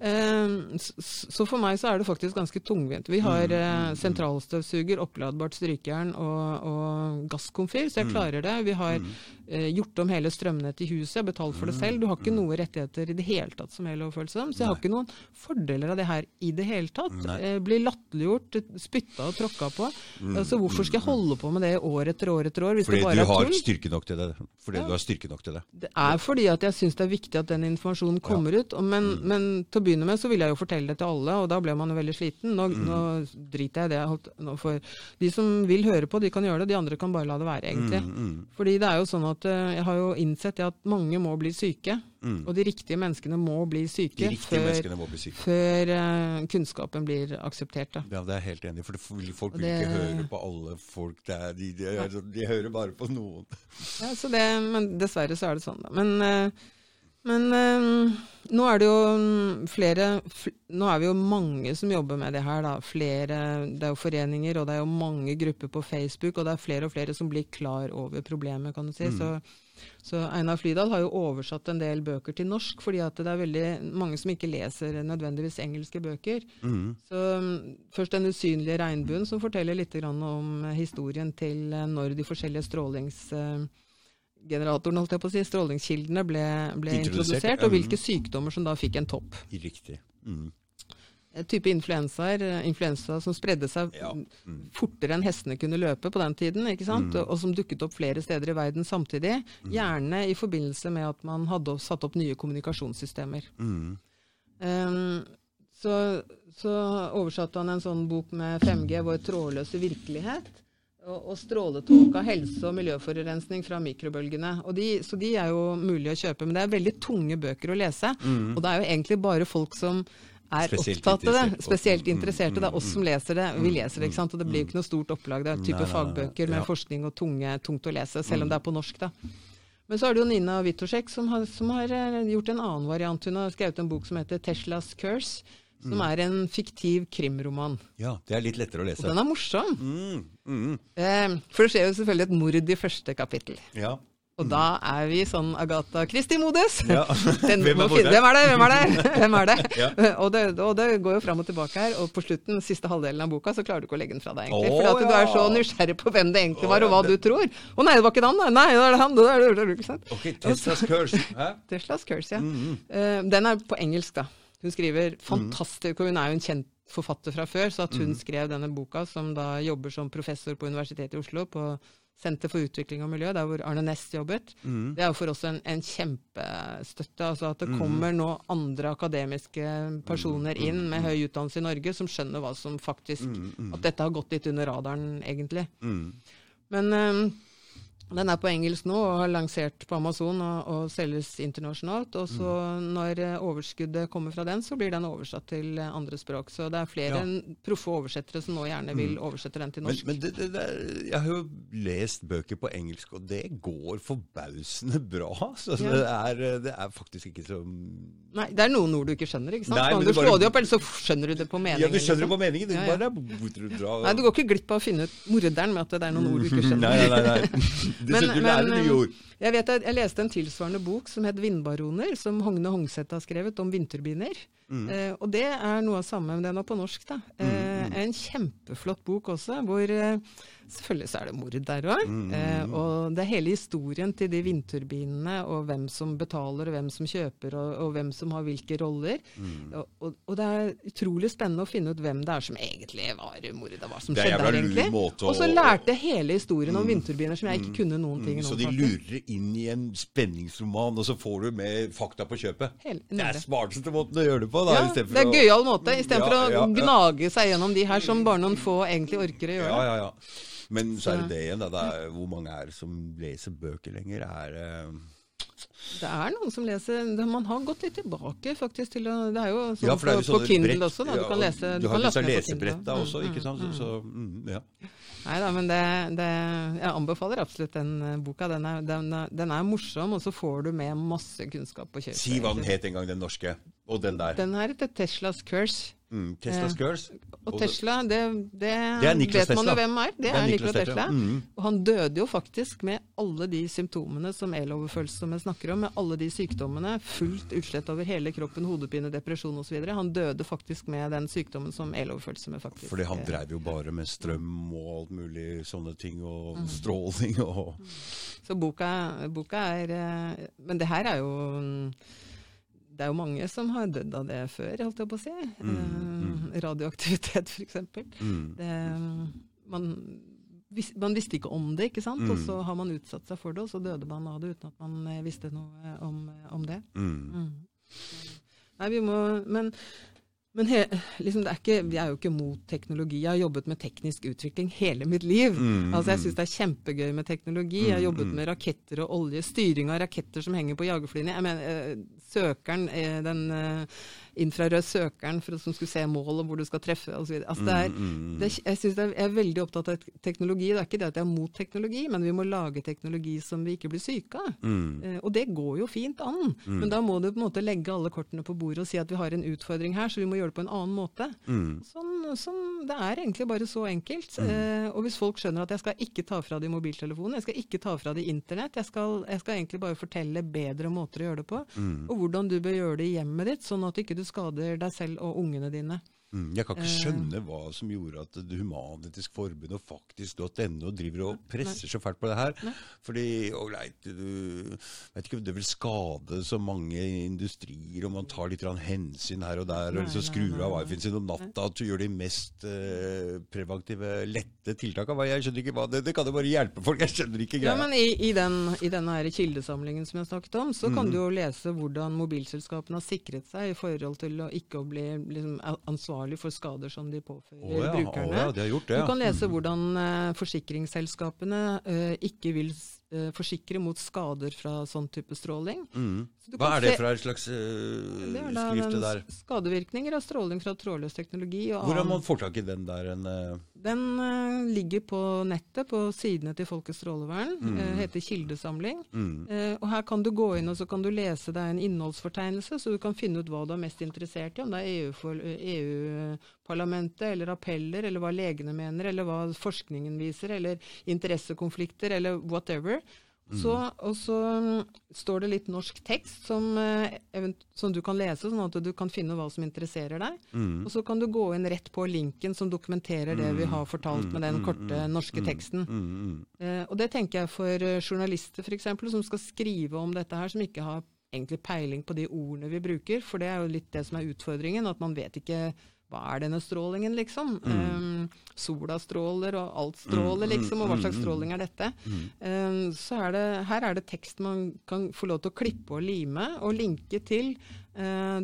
eh, så for meg så er det faktisk ganske tungvint. Vi har Mm, eh, sentralstøvsuger, oppladbart strykejern og, og gasskomfyr, Mm. så jeg klarer det. Vi har eh, gjort om hele strømnettet i huset, har betalt for det Mm, selv. Du har ikke noen rettigheter i det hele tatt som er overfølelse så jeg har ikke noen fordeler av det her i det hele tatt. Nei. Eh, blir latterliggjort, spytta og tråkka på. Mm, Så hvorfor skal jeg holde på med det år etter år etter år hvis Fordi det du bare er har styrke nok til det. Fordi Ja. du har styrke nok til det. Det er fordi at jeg syns det er viktig at den informasjonen kommer ut. Og men, Mm. men til å begynne med så ville jeg jo fortelle det til alle, og da ble man jo veldig sliten. Nå, Mm. nå driter jeg i det. jeg holdt- Nå for de som vil høre på, de kan gjøre det. De andre kan bare la det være, egentlig. Mm, Fordi det er jo sånn at eh, jeg har jo innsett at mange må bli syke. Og de riktige menneskene må bli syke Mm. De før, må bli syke. før uh, kunnskapen blir akseptert. Da. Ja, det er jeg helt enig i. For det, vil- folk vil ikke høre på alle folk. Det er, de, de, er- de hører bare på noen. Ja, så det, men dessverre så er det sånn, da. Men, uh, men uh, nå er det jo mm, flere fl Nå er vi jo mange som jobber med det her, da. Flere Det er jo foreninger, og det er jo mange grupper på Facebook, og det er flere og flere som blir klar over problemet, kan du si. Så, så Einar Flydal har jo oversatt en del bøker til norsk, fordi at det er veldig mange som ikke leser nødvendigvis engelske bøker. Så mm, først Den usynlige regnbuen, som forteller litt grann om historien til eh, når de forskjellige strålings... eh, generatoren, holdt jeg på å si, strålingskildene ble, ble Introdusert, introdusert, og hvilke sykdommer som da fikk en topp. Riktig. Mm. En type influensaer, eh, influensa som spredde seg Ja. Mm. mm, fortere enn hestene kunne løpe på den tiden, ikke sant? og som dukket opp flere steder i verden samtidig. Mm. Gjerne i forbindelse med at man hadde satt opp nye kommunikasjonssystemer. Mm. Um, så, så oversatte han en sånn bok med 5G, vår trådløse virkelighet. Og, og stråletåka, helse og miljøforurensning fra mikrobølgene. Og de, så de er jo mulig å kjøpe, men det er veldig tunge bøker å lese. Og det er jo egentlig bare folk som er opptatt av det, spesielt Mm, interesserte. Det er oss som leser det. Vi leser det, ikke sant. Og det blir jo ikke noe stort opplag. Det er type Nei, fagbøker med ja. forskning og tunge, tungt å lese, selv om det er på norsk, da. Men så er det jo Nina Witoszek som har, som har eh, gjort en annen variant. Hun har skrevet en bok som heter 'Teslas Curse', som Mm. er en fiktiv krimroman. Ja, det er litt lettere å lese. Og den er morsom. Mm, mm, Eh, for det skjer jo selvfølgelig et mord i første kapittel. ja. Og da er vi sånn Agatha Christie-modus. Ja. Hvem? Hvem er det? Hvem er det? Hvem er det? Ja. og, det og det går jo fram og tilbake her, og på slutten, siste halvdelen av boka, så klarer du ikke å legge den fra deg, egentlig. For at du er så nysgjerrig på hvem det egentlig var, og hva du tror. Å nei, det var ikke den, da. Nei, det er han. Det er det, det, ikke sant? Ok, Teslas curse. Hæ? Teslas Curse, ja. Mm, Eh, den er på engelsk, da. Hun skriver fantastisk, og hun er jo en kjent forfatter fra før, så at hun Mm. skrev denne boka, som da jobber som professor på Universitetet i Oslo, på Senter for utvikling og miljø, der hvor Arne Næss jobbet, mm. det er for oss en, en kjempestøtte. altså At det kommer nå andre akademiske personer inn med høy utdannelse i Norge, som skjønner hva som faktisk At dette har gått litt under radaren, egentlig. Mm. Men eh, den er på engelsk nå og har lansert på Amazon og, og selges internasjonalt. Og så når eh, overskuddet kommer fra den, så blir den oversatt til eh, andre språk. Så det er flere Ja. proffe oversettere som nå gjerne vil oversette den til norsk. men det, det, det, er- jeg har jo lest bøker på engelsk, og det går forbausende bra. Så Ja. det, er, det er faktisk ikke så Nei, det er noen ord du ikke skjønner, ikke sant? Nei, Kan men du bare- slå de opp, eller så skjønner du det på meningen. Ja, du skjønner det på meningen. Det Ja, ja. bare Nei, du går ikke glipp av å finne ut morderen med at det er noen ord du ikke skjønner. Nei, nei, nei. Du, Men- du lærer men, nye ord. Jeg vet jeg leste en tilsvarende bok som het 'Vindbaroner', som Hogne Hongseth har skrevet, om vindturbiner. Mm. Eh, og det er noe av samme, men den er på norsk, da. Eh, En kjempeflott bok også, hvor eh, selvfølgelig så er det mord der òg. Mm. Eh, og det er hele historien til de vindturbinene, og hvem som betaler, og hvem som kjøper, og, og hvem som har hvilke roller. Mm. Og, og, og det er utrolig spennende å finne ut hvem det er som egentlig var mordet, hva som skjedde der egentlig. Og så lærte jeg hele historien om vindturbiner som jeg ikke kunne noen ting Mm, Så de lurer inn i en spenningsroman, og så får du med fakta på kjøpet. Hele- det er smarteste måten å gjøre det på. Da, Ja, det er gøyal måte, istedenfor Ja, ja, å gnage seg gjennom de her som bare noen få egentlig orker å gjøre. Ja, ja, ja. Men så er det det igjen, da. Det er, hvor mange er det som leser bøker lenger? Er eh, Det er noen som leser Man har gått litt tilbake faktisk til å Det er jo sånn Ja, er på, jo på sånne Kindle brett. også, da. Du kan lese Du du har kan lesebrett da ned på også, Mm, ikke sant? mm, Så, mm. mm, ja. Nei da, men det, det Jeg anbefaler absolutt den eh, boka. Den er, den, den er morsom, og så får du med masse kunnskap på kjøpet. Si hva den het en gang, den norske. Og den der. Den her heter Teslas Curse. Mm, Teslas Eh, Girls. Og Tesla, det, det, Det er vet man jo hvem er. Det, er Niklas Tesla. Mm. Og han døde jo faktisk med alle de symptomene som eloverfølsomme snakker om, med alle de sykdommene. Fullt utslett over hele kroppen, hodepine, depresjon osv. Han døde faktisk med den sykdommen som eloverfølsomme faktisk Fordi han dreiv jo bare med strøm og alt mulig sånne ting, og Mm. stråling og Så boka, boka er eh, Men det her er jo mm, Det er jo mange som har dødd av det før, holdt jeg på å si. Eh, radioaktivitet, f.eks. mm. Man, vis, man visste ikke om det, ikke sant? Mm. og så har man utsatt seg for det, og så døde man av det uten at man eh, visste noe eh, om, om det. Mm. Mm. Nei, vi må Men, men he, liksom det er ikke, vi er jo ikke mot teknologi. Jeg har jobbet med teknisk utvikling hele mitt liv. Mm, altså Jeg mm. syns det er kjempegøy med teknologi. Jeg har Mm, jobbet mm. med raketter og olje. Styring av raketter som henger på jagerflyene. Jeg mener, eh, søkeren, eh, den infrarøde søkeren for, som skulle se mål og hvor du skal treffe osv. Altså, det er, Mm, mm, det, jeg, synes er, jeg er veldig opptatt av teknologi. Det er ikke det at jeg er mot teknologi, men vi må lage teknologi som vi ikke blir syke av. mm. Eh, og det går jo fint an, men da må du på en måte legge alle kortene på bordet og si at vi har en utfordring her, så vi må gjøre det på en annen måte. Mm. Sånn, sånn, det er egentlig bare så enkelt. Eh, og hvis folk skjønner at jeg skal ikke ta fra de mobiltelefonen, jeg skal ikke ta fra de internett, jeg skal, jeg skal egentlig bare fortelle bedre måter å gjøre det på, Mm. og hvordan du bør gjøre det i hjemmet ditt, sånn at ikke du skader deg selv og ungene dine. Mm, jeg kan ikke skjønne hva som gjorde at det human-etiske Forbund og faktisk.no driver og presser så fælt på det her. Fordi ålreit, du vet ikke om det vil skade så mange industrier om man tar litt hensyn her og der, og liksom skrur av wifi-en sin om natta, at du gjør de mest eh, preventive, lette tiltakene. Jeg skjønner ikke hva det, det kan jo bare hjelpe folk, jeg skjønner ikke Ja, men i, i, den, i denne her kildesamlingen som jeg snakket om, så Mm. kan du jo lese hvordan mobilselskapene har sikret seg i forhold til å ikke bli liksom, ansvarlig for skader som de påfører oh, ja, brukerne. Oh, ja, de har gjort det, Du kan lese hvordan eh, forsikringsselskapene eh, ikke vil eh, forsikre mot skader fra sånn type stråling. Så du Hva er det fra et slags eh, det er da skrift der? Skadevirkninger av stråling fra trådløs teknologi og Hvordan annen man får tak i den der en eh, den uh, ligger på nettet, på sidene til Folkets strålevern. Mm. Uh, heter Kildesamling. Eh, og her kan du gå inn og så kan du lese deg en innholdsfortegnelse, så du kan finne ut hva du er mest interessert i. Om det er EU-parlamentet EU-parlamentet, eller appeller, eller hva legene mener, eller hva forskningen viser, eller interessekonflikter, eller whatever. Så, og så mm, står det litt norsk tekst som, eh, som du kan lese, sånn at du kan finne hva som interesserer deg. Og så kan du gå inn rett på linken som dokumenterer det vi har fortalt med den korte norske teksten. Eh, og det tenker jeg for eh, journalister f.eks., som skal skrive om dette her, som ikke har egentlig peiling på de ordene vi bruker, for det er jo litt det som er utfordringen, at man vet ikke hva er denne strålingen, liksom? Um, sola stråler, og alt stråler, liksom, og hva slags stråling er dette? Um, så er det, her er det tekst man kan få lov til å klippe og lime, og linke til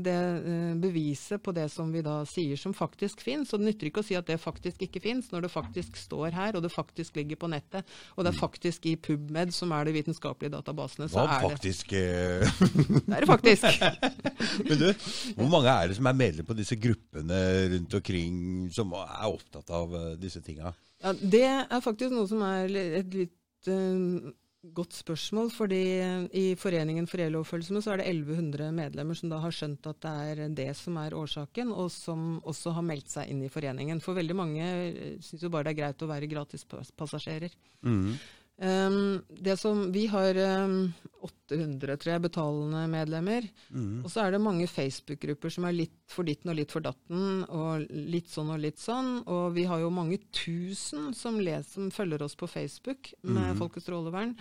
det eh, beviset på det som vi da sier som faktisk fins. Og det nytter ikke å si at det faktisk ikke fins, når det faktisk står her, og det faktisk ligger på nettet, og det er faktisk i PubMed, som er de vitenskapelige databasene, så Hva er faktisk det Det er det faktisk. Men du, hvor mange er det som er medlem på disse gruppene rundt omkring som er opptatt av eh, disse tinga? Ja, det er faktisk noe som er et litt eh, godt spørsmål, fordi eh, i Foreningen for eloverfølsomme så er det 1100 medlemmer som da har skjønt at det er det som er årsaken, og som også har meldt seg inn i foreningen. For veldig mange uh, syns jo bare det er greit å være gratispassasjerer. Um, det som, vi har um, 800 tror jeg, betalende medlemmer. Og så er det mange Facebook-grupper som er litt for ditten og litt for datten, og litt sånn og litt sånn. Og vi har jo mange tusen som, les, som følger oss på Facebook med Folkets strålevern.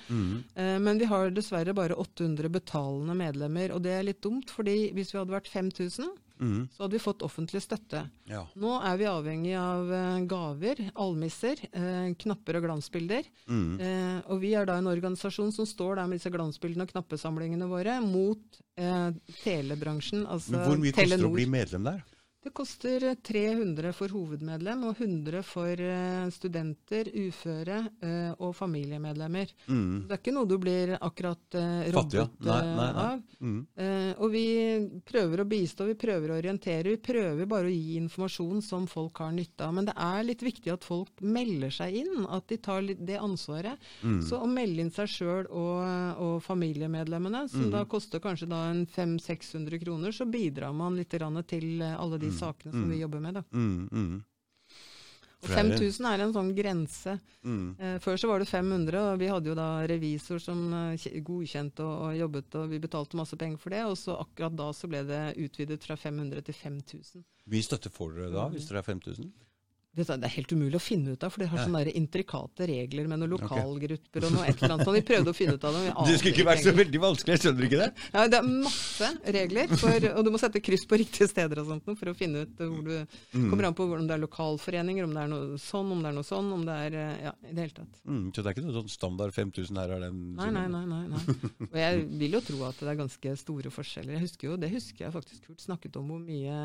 Uh, men vi har dessverre bare 800 betalende medlemmer, og det er litt dumt, fordi hvis vi hadde vært 5000, så hadde vi fått offentlig støtte. Ja. Nå er vi avhengig av eh, gaver, almisser, eh, knapper og glansbilder. Eh, og vi er da en organisasjon som står der med disse glansbildene og knappesamlingene våre mot eh, telebransjen, altså Telenor. hvor mye koster det å bli medlem der? Det koster eh, 300 for hovedmedlem og 100 for eh, studenter, uføre eh, og familiemedlemmer. Det er ikke noe du blir akkurat eh, Mm. Robbet Nei, nei, nei. Mm. av. Eh, og vi prøver å bistå, vi prøver å orientere, vi prøver bare å gi informasjon som folk har nytte av. Men det er litt viktig at folk melder seg inn, at de tar det ansvaret. Mm. Så å melde inn seg sjøl og, og familiemedlemmene, som Mm. da koster kanskje da en 500-600 kroner, så bidrar man litt til alle de sakene som vi jobber med. Da. Mm, mm. Og For det er 5000 er en sånn grense. Mm. Eh, før så var det 500, og vi hadde jo da revisor som eh, godkjente og, og jobbet, og vi betalte masse penger for det. Og så akkurat da så ble det utvidet fra 500 til 5000. Mye støtte får dere da, hvis dere er 5000? Det er helt umulig å finne ut av, for de har sånne der intrikate regler med noen lokalgrupper og noe et eller annet. sånn. Vi prøvde å finne ut av det. Det skulle ikke vært så veldig vanskelig, jeg skjønner ikke det? Ja, det er masse regler, for, og du må sette kryss på riktige steder og sånt for å finne ut hvor du Mm. kommer an på om det er lokalforeninger, om det er noe sånn, om det er noe sånn, om det er eh, Ja, i det hele tatt. Mm, så det er ikke noe sånn standard 5000 her er den Nei, nei, nei, nei, nei. Og jeg vil jo tro at det er ganske store forskjeller. Jeg husker jo, Det husker jeg faktisk Kurt snakket om hvor mye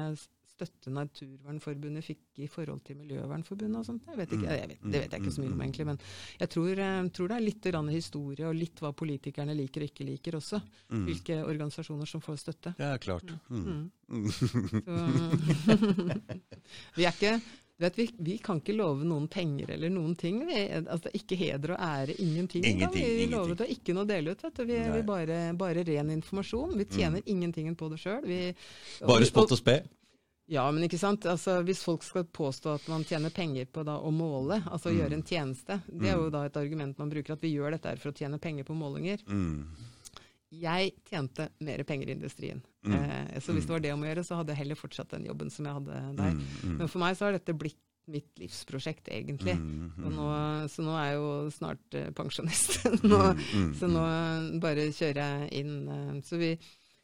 støtte Naturvernforbundet fikk i forhold til Miljøvernforbundet og sånt. Jeg vet ikke, jeg vet, det vet jeg ikke så mye om egentlig, men jeg tror, eh, tror det er litt grann historie og litt hva politikerne liker og ikke liker også. Hvilke organisasjoner som får støtte. Det er klart. Mm. Mm. vi er ikke vet, vi, vi kan ikke love noen penger eller noen ting. Vi, altså, ikke heder og ære, ingenting. Ingenting, vi ingenting. lovet å ikke noe dele ut. Vi, vi bare, bare ren informasjon. Vi tjener ingenting på det sjøl. Bare spott og spe? Ja, men ikke sant. Altså, hvis folk skal påstå at man tjener penger på da, å måle, altså Mm. gjøre en tjeneste, det er jo da et argument man bruker, at vi gjør dette her for å tjene penger på målinger. Mm. jeg tjente mer penger i industrien. Eh, så hvis det var det om å gjøre, så hadde jeg heller fortsatt den jobben som jeg hadde der. Men for meg så har dette blitt mitt livsprosjekt, egentlig. Og nå, så nå er jeg jo snart eh, pensjonist. nå, Så nå bare kjører jeg inn. eh, så vi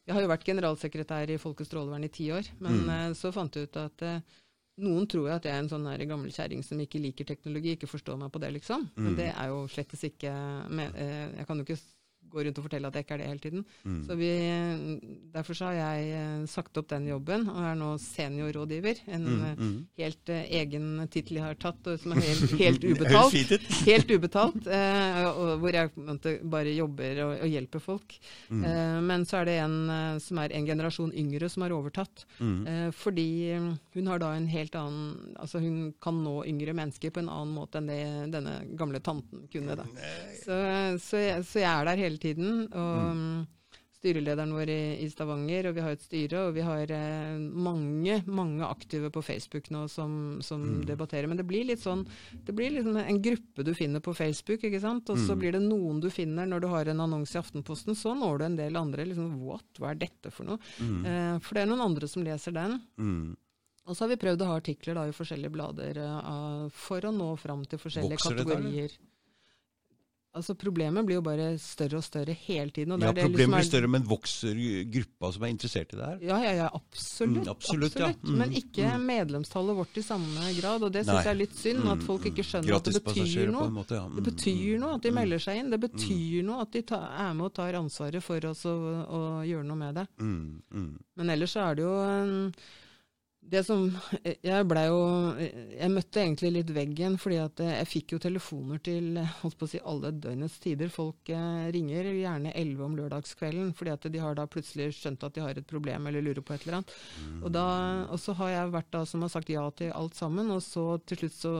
jeg har jo vært generalsekretær i Folkets strålevern i ti år, men eh, så fant jeg ut at eh, noen tror jo at jeg er en sånn her gammel kjerring som ikke liker teknologi, ikke forstår meg på det, liksom. Men det er jo slettes ikke med, eh, Jeg kan jo ikke gå rundt og fortelle at jeg ikke er det hele tiden. Så vi, derfor så har jeg eh, sagt opp den jobben, og er nå seniorrådgiver. En eh, helt uh, egen tittel jeg har tatt, som er helt, helt ubetalt. Helt ubetalt, uh, og hvor jeg bare jobber og, og hjelper folk. Uh, men så er det en eh, som er en generasjon yngre som har overtatt. Eh, fordi eh, hun har da en helt annen Altså hun kan nå yngre mennesker på en annen måte enn det denne gamle tanten kunne. da. Så, så, jeg, så jeg er der hele tiden. Og... mm, Styrelederen vår i, Stavanger, og vi har et styre, og vi har eh, mange mange aktive på Facebook nå som, som debatterer. Men det blir litt sånn Det blir liksom en gruppe du finner på Facebook, ikke sant. Og så blir det noen du finner når du har en annonse i Aftenposten. Så når du en del andre. liksom, What? Hva er dette for noe? Eh, for det er noen andre som leser den. Mm. Og så har vi prøvd å ha artikler da, i forskjellige blader uh, for å nå fram til forskjellige Vokser kategorier. Det kategorier. Altså Problemet blir jo bare større og større hele tiden. Ja, det liksom problemet er- blir større, men vokser gruppa som er interessert i det her? Ja, ja, ja, absolutt. Mm, absolutt, ja. Mm, Men ikke medlemstallet vårt i samme grad. Og det syns jeg er litt synd, at folk ikke skjønner at det betyr noe. måte, ja. Mm. Det betyr noe at de melder seg inn. Det betyr noe at de ta, er med og tar ansvaret for oss å, å gjøre noe med det. Mm, mm. Men ellers så er det jo en, det som Jeg blei jo Jeg møtte egentlig litt veggen, fordi at jeg fikk jo telefoner til holdt på å si alle døgnets tider. Folk eh, ringer gjerne 11 om lørdagskvelden, fordi at de har da plutselig skjønt at de har et problem eller lurer på et eller annet. Og, da, og så har jeg vært da som har sagt ja til alt sammen, og så til slutt så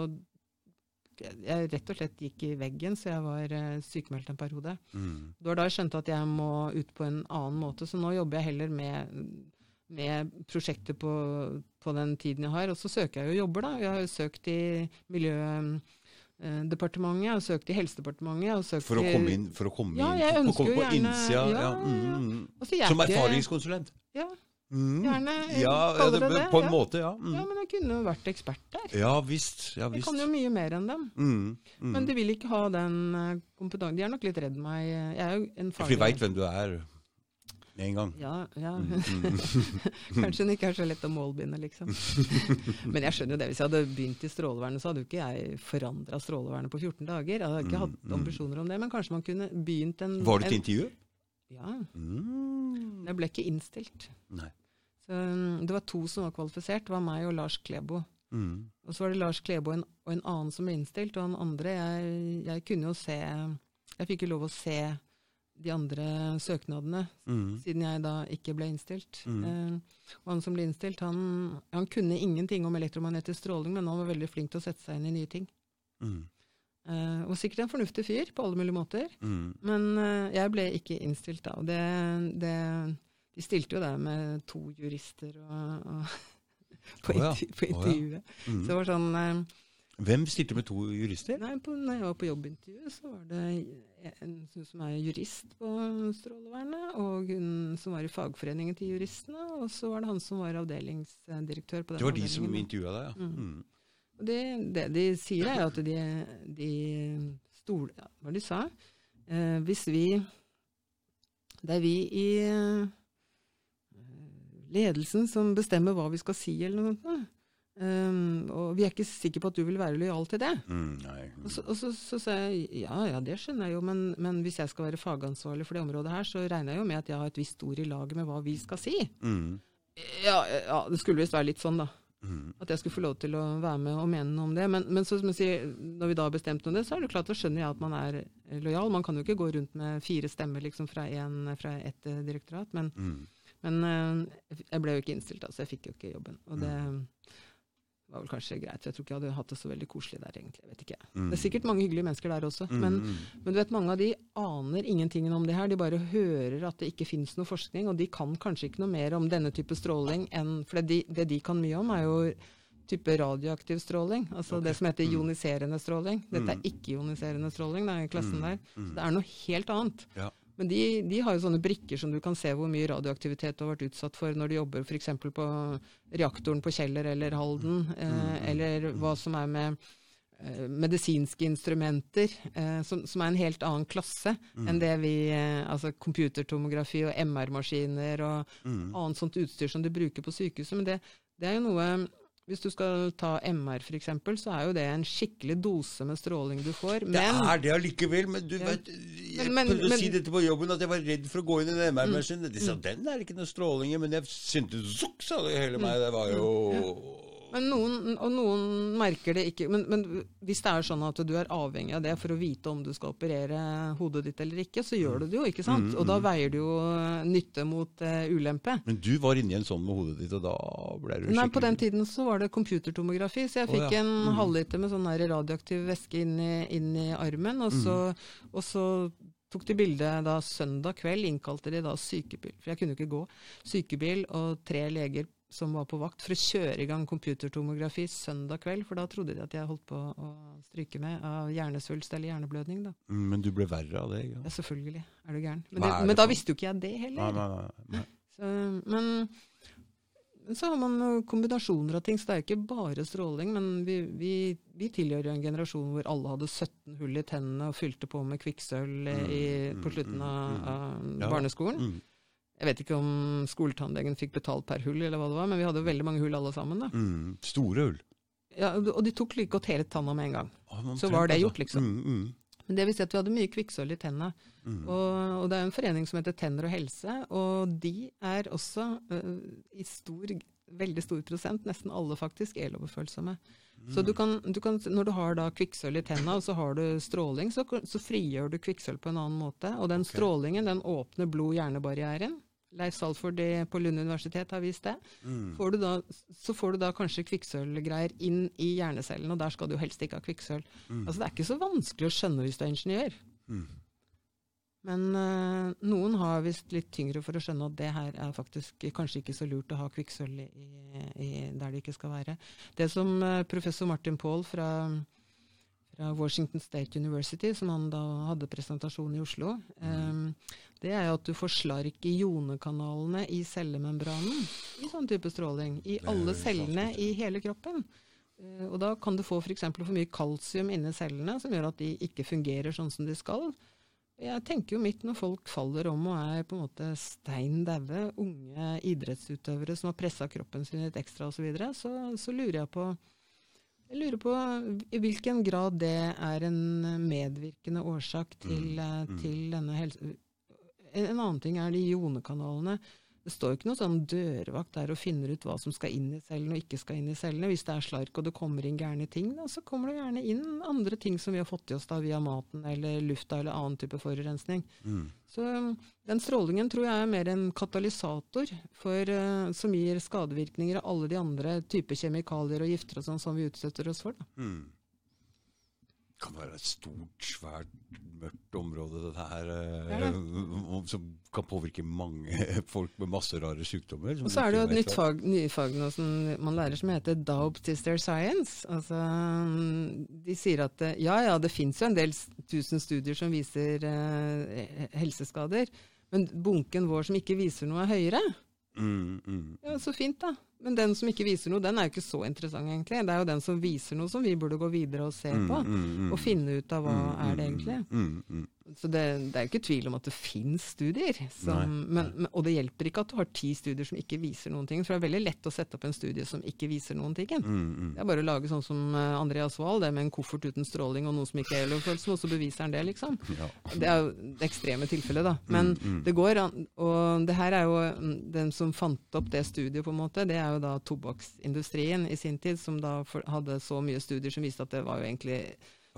jeg rett og slett gikk i veggen, så jeg var eh, sykemeldt en periode. Mm. Det var da jeg skjønte at jeg må ut på en annen måte, så nå jobber jeg heller med, med prosjekter på, på den tiden jeg har. Og så søker jeg jo jobber, da. Jeg har jo søkt i Miljødepartementet, jeg har søkt i Helsedepartementet. Jeg har søkt For å komme inn, for å komme Ja, jeg ønsker komme på gjerne- innsida? ja, Ja, Mm, mm. Altså, jeg er Som erfaringskonsulent? Ja, Mm. gjerne Ja, kaller det, det på en ja. måte, ja. Mm. Ja, men jeg kunne jo vært ekspert der. Ja visst. Ja, Jeg kan jo mye mer enn dem. Mm. Mm. Men de vil ikke ha den eh, kompetansen. De er nok litt redd meg. Jeg er jo en For faglig de veit hvem du er med en gang. Ja, ja. Mm, Kanskje hun ikke er så lett å målbinde, liksom. Men jeg skjønner jo det. Hvis jeg hadde begynt i Strålevernet, så hadde jo ikke jeg forandra Strålevernet på 14 dager. Jeg hadde ikke hatt ambisjoner om det, men kanskje man kunne begynt en Mm, Var du til intervju? Ja. Mm. Jeg ble ikke innstilt. Nei. Så det var to som var kvalifisert. Det var meg og Lars Klebo. Mm. Og så var det Lars Klebo og en, og en annen som ble innstilt, og han andre jeg, jeg kunne jo se Jeg fikk jo lov å se de andre søknadene, Mm. siden jeg da ikke ble innstilt. Mm. Eh, og han som ble innstilt, han, han kunne ingenting om elektromagnetisk stråling, men han var veldig flink til å sette seg inn i nye ting. Mm. Eh, og sikkert en fornuftig fyr på alle mulige måter. Mm. Men eh, jeg ble ikke innstilt da. Og det, det De stilte jo der med to jurister og, og på, oh, ja. på, intervjuet. Oh, ja. Mm. Så det var sånn eh, Hvem stilte med to jurister? Nei, på, når jeg var på jobbintervju, så var det en som er jurist på Strålevernet, og hun som var i fagforeningen til juristene, og så var det han som var avdelingsdirektør på den Det var de som avdelingen. intervjua deg, ja. Mm. Og det, det de sier, er at de, de stol... Ja, hva de sa? Eh, hvis vi Det er vi i eh, ledelsen som bestemmer hva vi skal si, eller noe sånt. Um, og vi er ikke sikre på at du vil være lojal til det. Mm. Og så, og så, så sa jeg ja, ja, det skjønner jeg jo, men, men hvis jeg skal være fagansvarlig for det området her, så regner jeg jo med at jeg har et visst ord i laget med hva vi skal si. Mm. Ja, ja det skulle visst være litt sånn, da. Mm. At jeg skulle få lov til å være med og mene noe om det. Men, men så, sier, når vi da har bestemt noe om det, så er det klart, da skjønner jeg at man er lojal. Man kan jo ikke gå rundt med fire stemmer liksom fra, en, fra ett eh, direktorat. Men, Mm. men eh, jeg ble jo ikke innstilt, da, så jeg fikk jo ikke jobben. Og det var vel kanskje greit, for jeg tror ikke jeg hadde hatt det så veldig koselig der, egentlig. Jeg vet ikke. Mm. Det er sikkert mange hyggelige mennesker der også. Mm. Men, Mm. men du vet, mange av de aner ingenting om det her. De bare hører at det ikke finnes noe forskning, og de kan kanskje ikke noe mer om denne type stråling enn For det de, det de kan mye om, er jo type radioaktiv stråling. Altså det som heter ioniserende stråling. Dette er ikke-ioniserende stråling, det er i klassen der. Så det er noe helt annet. Ja. Men de, de, har jo sånne brikker som du kan se hvor mye radioaktivitet du har vært utsatt for når du jobber f.eks. på reaktoren på Kjeller eller Halden, eh, mm. eller hva som er med eh, medisinske instrumenter, eh, som, som, er en helt annen klasse mm. enn det vi eh, Altså computertomografi og MR-maskiner og mm. annet sånt utstyr som du bruker på sykehuset. Men det, det er jo noe hvis du skal ta MR f.eks., så er jo det en skikkelig dose med stråling du får. Men, det er det allikevel, men du ja. vet Jeg men, prøvde men, å si dette på jobben, at jeg var redd for å gå inn i en MR-maskin. De sa mm. den er ikke noe stråling i, men jeg syntes zukk, sa det hele meg. Det var jo ja. Men noen, og noen merker det ikke. Men, men, hvis det er sånn at du er avhengig av det for å vite om du skal operere hodet ditt eller ikke, så gjør du det jo, ikke sant? Mm, mm. Og da veier du jo nytte mot uh, ulempe. Men du var inni en sånn med hodet ditt, og da ble du skikkelig Nei, på den tiden så var det computertomografi, så jeg fikk oh, ja. en mm. halvliter med sånn radioaktiv væske inn i, inn i armen, og så, mm. og så tok de bilde da søndag kveld, innkalte de da sykebil, for jeg kunne ikke gå. Sykebil og tre leger som var på vakt for å kjøre i gang computertomografi søndag kveld, for da trodde de at jeg holdt på å stryke med av hjernesvulst eller hjerneblødning. da. Mm, men du ble verre av det? Ja, ja selvfølgelig. Er du gæren. Men, det, men da visste jo ikke jeg det heller. Nei, nei, nei. Så, men, så har man kombinasjoner av ting, så det er jo ikke bare stråling. Men vi, vi, vi tilhører en generasjon hvor alle hadde 17 hull i tennene og fylte på med kvikksølv mm, på slutten av, mm, av ja. barneskolen. Jeg vet ikke om skoletannlegen fikk betalt per hull, eller hva det var, men vi hadde veldig mange hull alle sammen. da. Mm, store hull? Ja, og de tok like godt hele tanna med en gang. Ah, så var det gjort, liksom. Mm, mm. Men det vil si at vi hadde mye kvikksølv i tenna. Mm. Og, og, det er en forening som heter Tenner og helse, og de er også uh, i stor veldig stor prosent, nesten alle faktisk, eloverfølsomme. Mm. Så du kan, du kan, når du har da kvikksølv i tenna, og så har du stråling, så, så frigjør du kvikksølv på en annen måte. Og den okay. strålingen den åpner blod-hjernebarrieren. Leif Salford på Lund universitet har vist det. Mm. Får da, så får du da kanskje kvikksølvgreier inn i hjernecellen, og der skal du helst ikke ha kvikksølv. Mm. Altså Det er ikke så vanskelig å skjønne hvis du er ingeniør. Mm. Men øh, noen har visst litt tyngre for å skjønne at det her er faktisk kanskje ikke så lurt å ha kvikksølv der det ikke skal være. Det som øh, professor Martin Paul fra, fra, Washington State University, som han da hadde presentasjon i Oslo, øh, det er jo at du får slark i jonekanalene i cellemembranen i sånn type stråling. I alle cellene i hele kroppen. Og da kan du få f.eks. for, for mye kalsium inni cellene, som gjør at de ikke fungerer sånn som de skal. Jeg tenker jo mitt når folk faller om og er på en måte stein daue, unge idrettsutøvere som har pressa kroppen sin litt ekstra osv., så, videre, så så lurer jeg på jeg lurer på i hvilken grad det er en medvirkende årsak til, mm, mm. til denne helse... En annen ting er de ionekanalene. Det står jo ikke noe sånn dørvakt der og finner ut hva som skal inn i cellene og ikke skal inn i cellene. Hvis det er slark og det kommer inn gærne ting, da, så kommer det gjerne inn andre ting som vi har fått i oss da via maten eller lufta eller annen type forurensning. Mm. Så um, den strålingen tror jeg er mer en katalysator for, uh, som gir skadevirkninger av alle de andre typer kjemikalier og gifter og sånn som vi utsetter oss for. Da. Mm kan være et stort, svært, mørkt område, dette her, ja. Eh, som kan påvirke mange folk med masse rare sykdommer. Og så er det jo et nytt fag, nye fag nå som man lærer som heter Daubtister Science. Altså, de sier at ja, ja, det fins jo en del tusen studier som viser eh, helseskader, men bunken vår som ikke viser noe, er høyere. Mm, mm. Ja, Så fint, da. Men den som ikke viser noe, den er jo ikke så interessant, egentlig. Det er jo den som viser noe som vi burde gå videre og se mm, på, mm, mm, og finne ut av hva mm, er det egentlig. Mm, så det, det, er jo ikke tvil om at det finnes studier, som, men, men, og det hjelper ikke at du har ti studier som ikke viser noen ting. For det er veldig lett å sette opp en studie som ikke viser noen ting. Det er bare å lage sånn som eh, Andreas Wahl, det med en koffert uten stråling og noe som ikke er elofølsom, og så beviser han det, liksom. Ja. Det er jo det ekstreme tilfellet, da. Men det går an, og det her er jo den som fant opp det studiet, på en måte, det er jo da tobakksindustrien i sin tid, som da for, hadde så mye studier som viste at det var jo egentlig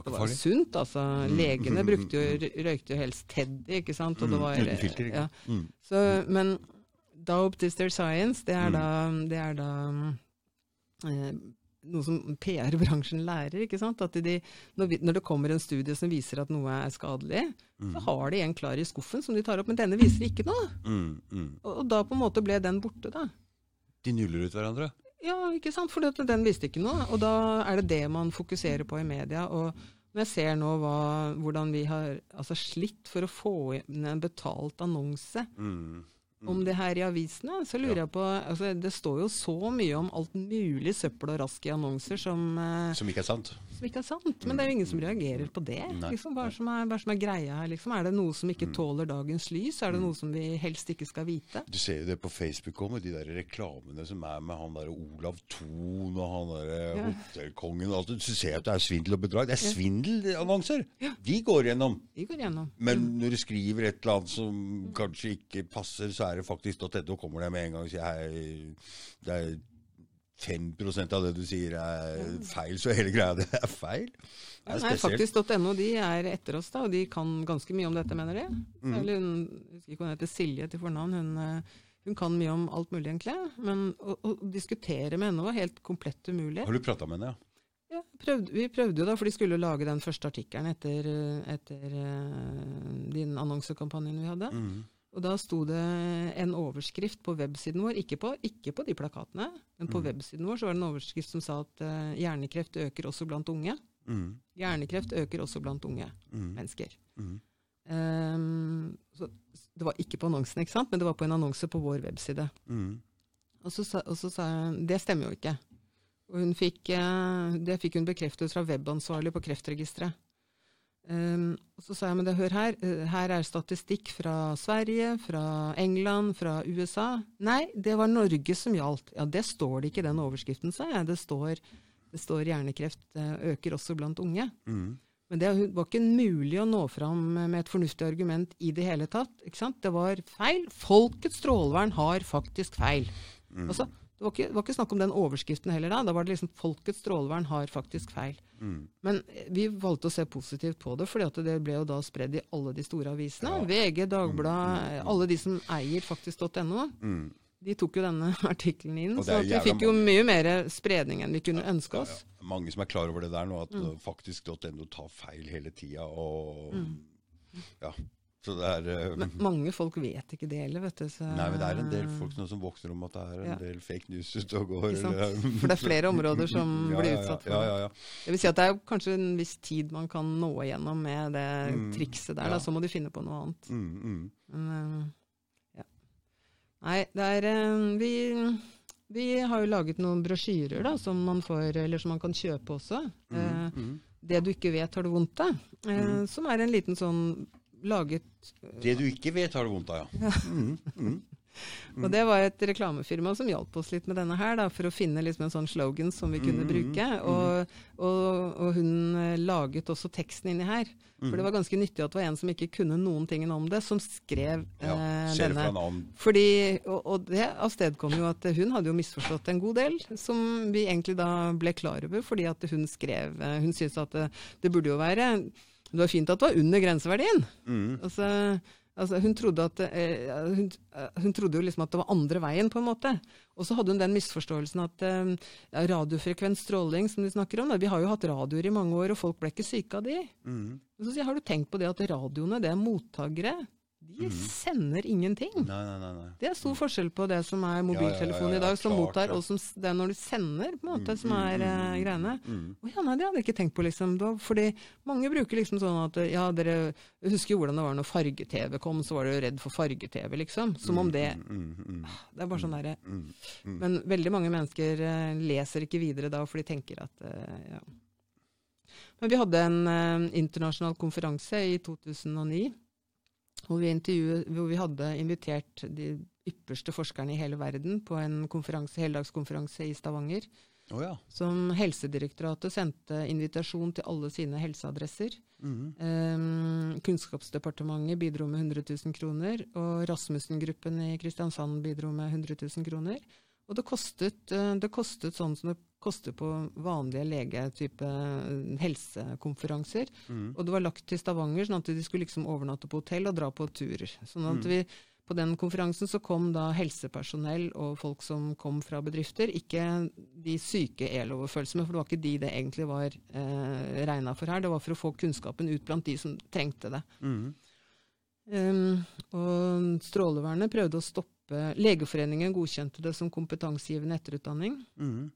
det var sunt, altså. Mm. Legene brukte jo, røykte jo helst Teddy, ikke sant. Og det mm. var, ja. Mm. Så, men Dope Dister Science, det er da, det er da eh, noe som PR-bransjen lærer. ikke sant? At de, når, vi, når, det kommer en studie som viser at noe er skadelig, mm. så har de en klar i skuffen som de tar opp, men denne viser ikke noe. Mm, mm. Og, og, da på en måte ble den borte, da. De nuller ut hverandre? Ja, ikke sant. For den visste ikke noe. Og da er det det man fokuserer på i media. Og Når jeg ser nå hva, hvordan vi har altså, slitt for å få inn en betalt annonse Mm. Om det her i avisene, så lurer jeg på altså, Det står jo så mye om alt mulig søppel og rask i annonser som, eh, Som ikke er sant. som ikke er sant. Men det er jo ingen som reagerer på det. Liksom, hva, som er, hva som er greia her? Liksom? Er det noe som ikke tåler dagens lys? Er det noe som vi helst ikke skal vite? Du ser jo det på Facebook òg, med de der reklamene som er med han der Olav Thon og han der Ja. hotellkongen og alt. Du ser at det er svindel og bedrag. Det er svindelannonser! De går gjennom. De går gjennom. Men når du skriver et eller annet som kanskje ikke passer, så er det faktisk .no kommer det med en gang og sier hei, det er 5 av det du sier er feil, så hele greia det er feil. Det er Nei, faktisk.no de er etter oss, da, og de kan ganske mye om dette, mener de. Mm. Eller hun, jeg husker ikke hun heter, Silje til fornavn. Hun, eh, hun kan mye om alt mulig, egentlig. Men å, å diskutere med henne var helt komplett umulig. Har du prata med henne, ja? Ja, prøvde, vi prøvde jo da, for de skulle lage den første artikkelen etter, eh, etter uh, din annonsekampanjen vi hadde. Mm. Og da sto det en overskrift på websiden vår, ikke på, ikke på de plakatene, men Mm. på websiden vår så var det en overskrift som sa at uh, hjernekreft øker også blant unge. Mm. Hjernekreft øker også blant unge mennesker. Mm. Ehm, så det var ikke på annonsen, ikke sant? men det var på en annonse på vår webside. Mm. Og så, sa- og så sa jeg det stemmer jo ikke. Og hun fikk, eh, det fikk hun bekreftet fra webansvarlig på Kreftregisteret. Og så sa jeg men det, hør her, eh, her er statistikk fra Sverige, fra England, fra USA. Nei, det var Norge som gjaldt. Ja, det står det ikke i den overskriften, sa jeg. Det står, det står hjernekreft eh, øker også blant unge. Mm. Men det var ikke mulig å nå fram med et fornuftig argument i det hele tatt. ikke sant? Det var feil. Folkets strålevern har faktisk feil. Altså, det, var ikke, det var ikke snakk om den overskriften heller da. Da var det liksom folkets strålevern har faktisk feil. Men eh, vi valgte å se positivt på det, fordi det ble jo da spredd i alle de store avisene. VG, Dagbladet, alle de som eier faktisk.no. De tok jo denne artikkelen inn, så vi fikk jo mye mer spredning enn vi kunne ønske oss. ja. Mange som er klar over det der nå, at Mm. faktisk.no tar feil hele tida. Og Mm. ja. Så det er uh, Men mange folk vet ikke det heller, vet du. Så, Nei, men det er en del folk som vokser om at det er en Ja. del fake news ute og går. Eller- For det er flere områder som Ja, blir utsatt for ja, det. ja, ja. Det vil si at det er kanskje en viss tid man kan nå igjennom med det trikset der, Mm. da, så må de finne på noe annet. Mm, mm. Men, eh, ja. Nei, det er eh, vi, vi har jo laget noen brosjyrer da, som man får, eller som man kan kjøpe også. Mm, Eh, Det du ikke vet har du vondt av. Eh, Som er en liten sånn laget Det du ikke vet, har du vondt av, ja. Og det var et reklamefirma som hjalp oss litt med denne her, da, for å finne liksom en sånn slogan som vi kunne bruke. Og, og, og hun eh, laget også teksten inni her. For det var ganske nyttig at det var en som ikke kunne noen ting om det, som skrev Ja, eh, denne. Fordi, og, og det avstedkom jo at hun hadde jo misforstått en god del, som vi egentlig da ble klar over, fordi at hun skrev eh, Hun syntes at det, det burde jo være Det var fint at det var under grenseverdien. Mm. Altså, altså hun, trodde at, eh, hun, eh, hun trodde jo liksom at det var andre veien, på en måte. Og så hadde hun den misforståelsen at eh, ja, radiofrekvent stråling, som de snakker om, da, vi har jo hatt radioer i mange år, og folk ble ikke syke av de. Mm. Og så sier jeg, har du tenkt på det at radioene, det er mottakere, de sender ingenting. Nei, nei, nei. Det er stor forskjell på det som er mobiltelefonen Ja, ja, ja, i dag, som klart, mottar. Mm, og som, det er når du sender, på en måte, som er eh, greiene. Å ja, nei, det hadde jeg ikke tenkt på, liksom. Da, fordi mange bruker liksom sånn at ja, dere husker jo hvordan det var når farge-TV kom, så var dere redd for farge-TV, liksom. Som om det Mm, mm. Det er bare sånn derre Men veldig mange mennesker eh, leser ikke videre da, for de tenker at eh, ja. Men vi hadde en eh, internasjonal konferanse i 2009 hvor vi, hvor vi hadde invitert de ypperste forskerne i hele verden på en konferanse, heldagskonferanse i Stavanger. Oh ja. Som Helsedirektoratet sendte invitasjon til alle sine helseadresser. Eh, Kunnskapsdepartementet bidro med 100 000 kroner, og Rasmussen-gruppen i Kristiansand bidro med 100 000 kroner. Og det kostet, eh, det kostet sånn som det koster på vanlige legetype helsekonferanser. helsekonferanser. Og det var lagt til Stavanger, sånn at de skulle liksom overnatte på hotell og dra på tur. Sånn at vi, på den konferansen så kom da helsepersonell og folk som kom fra bedrifter, ikke de syke el-overfølelsene, for det var ikke de det egentlig var eh, regna for her. Det var for å få kunnskapen ut blant de som trengte det. Mm. Um, og Strålevernet prøvde å stoppe Legeforeningen godkjente det som kompetansegivende etterutdanning. Mm.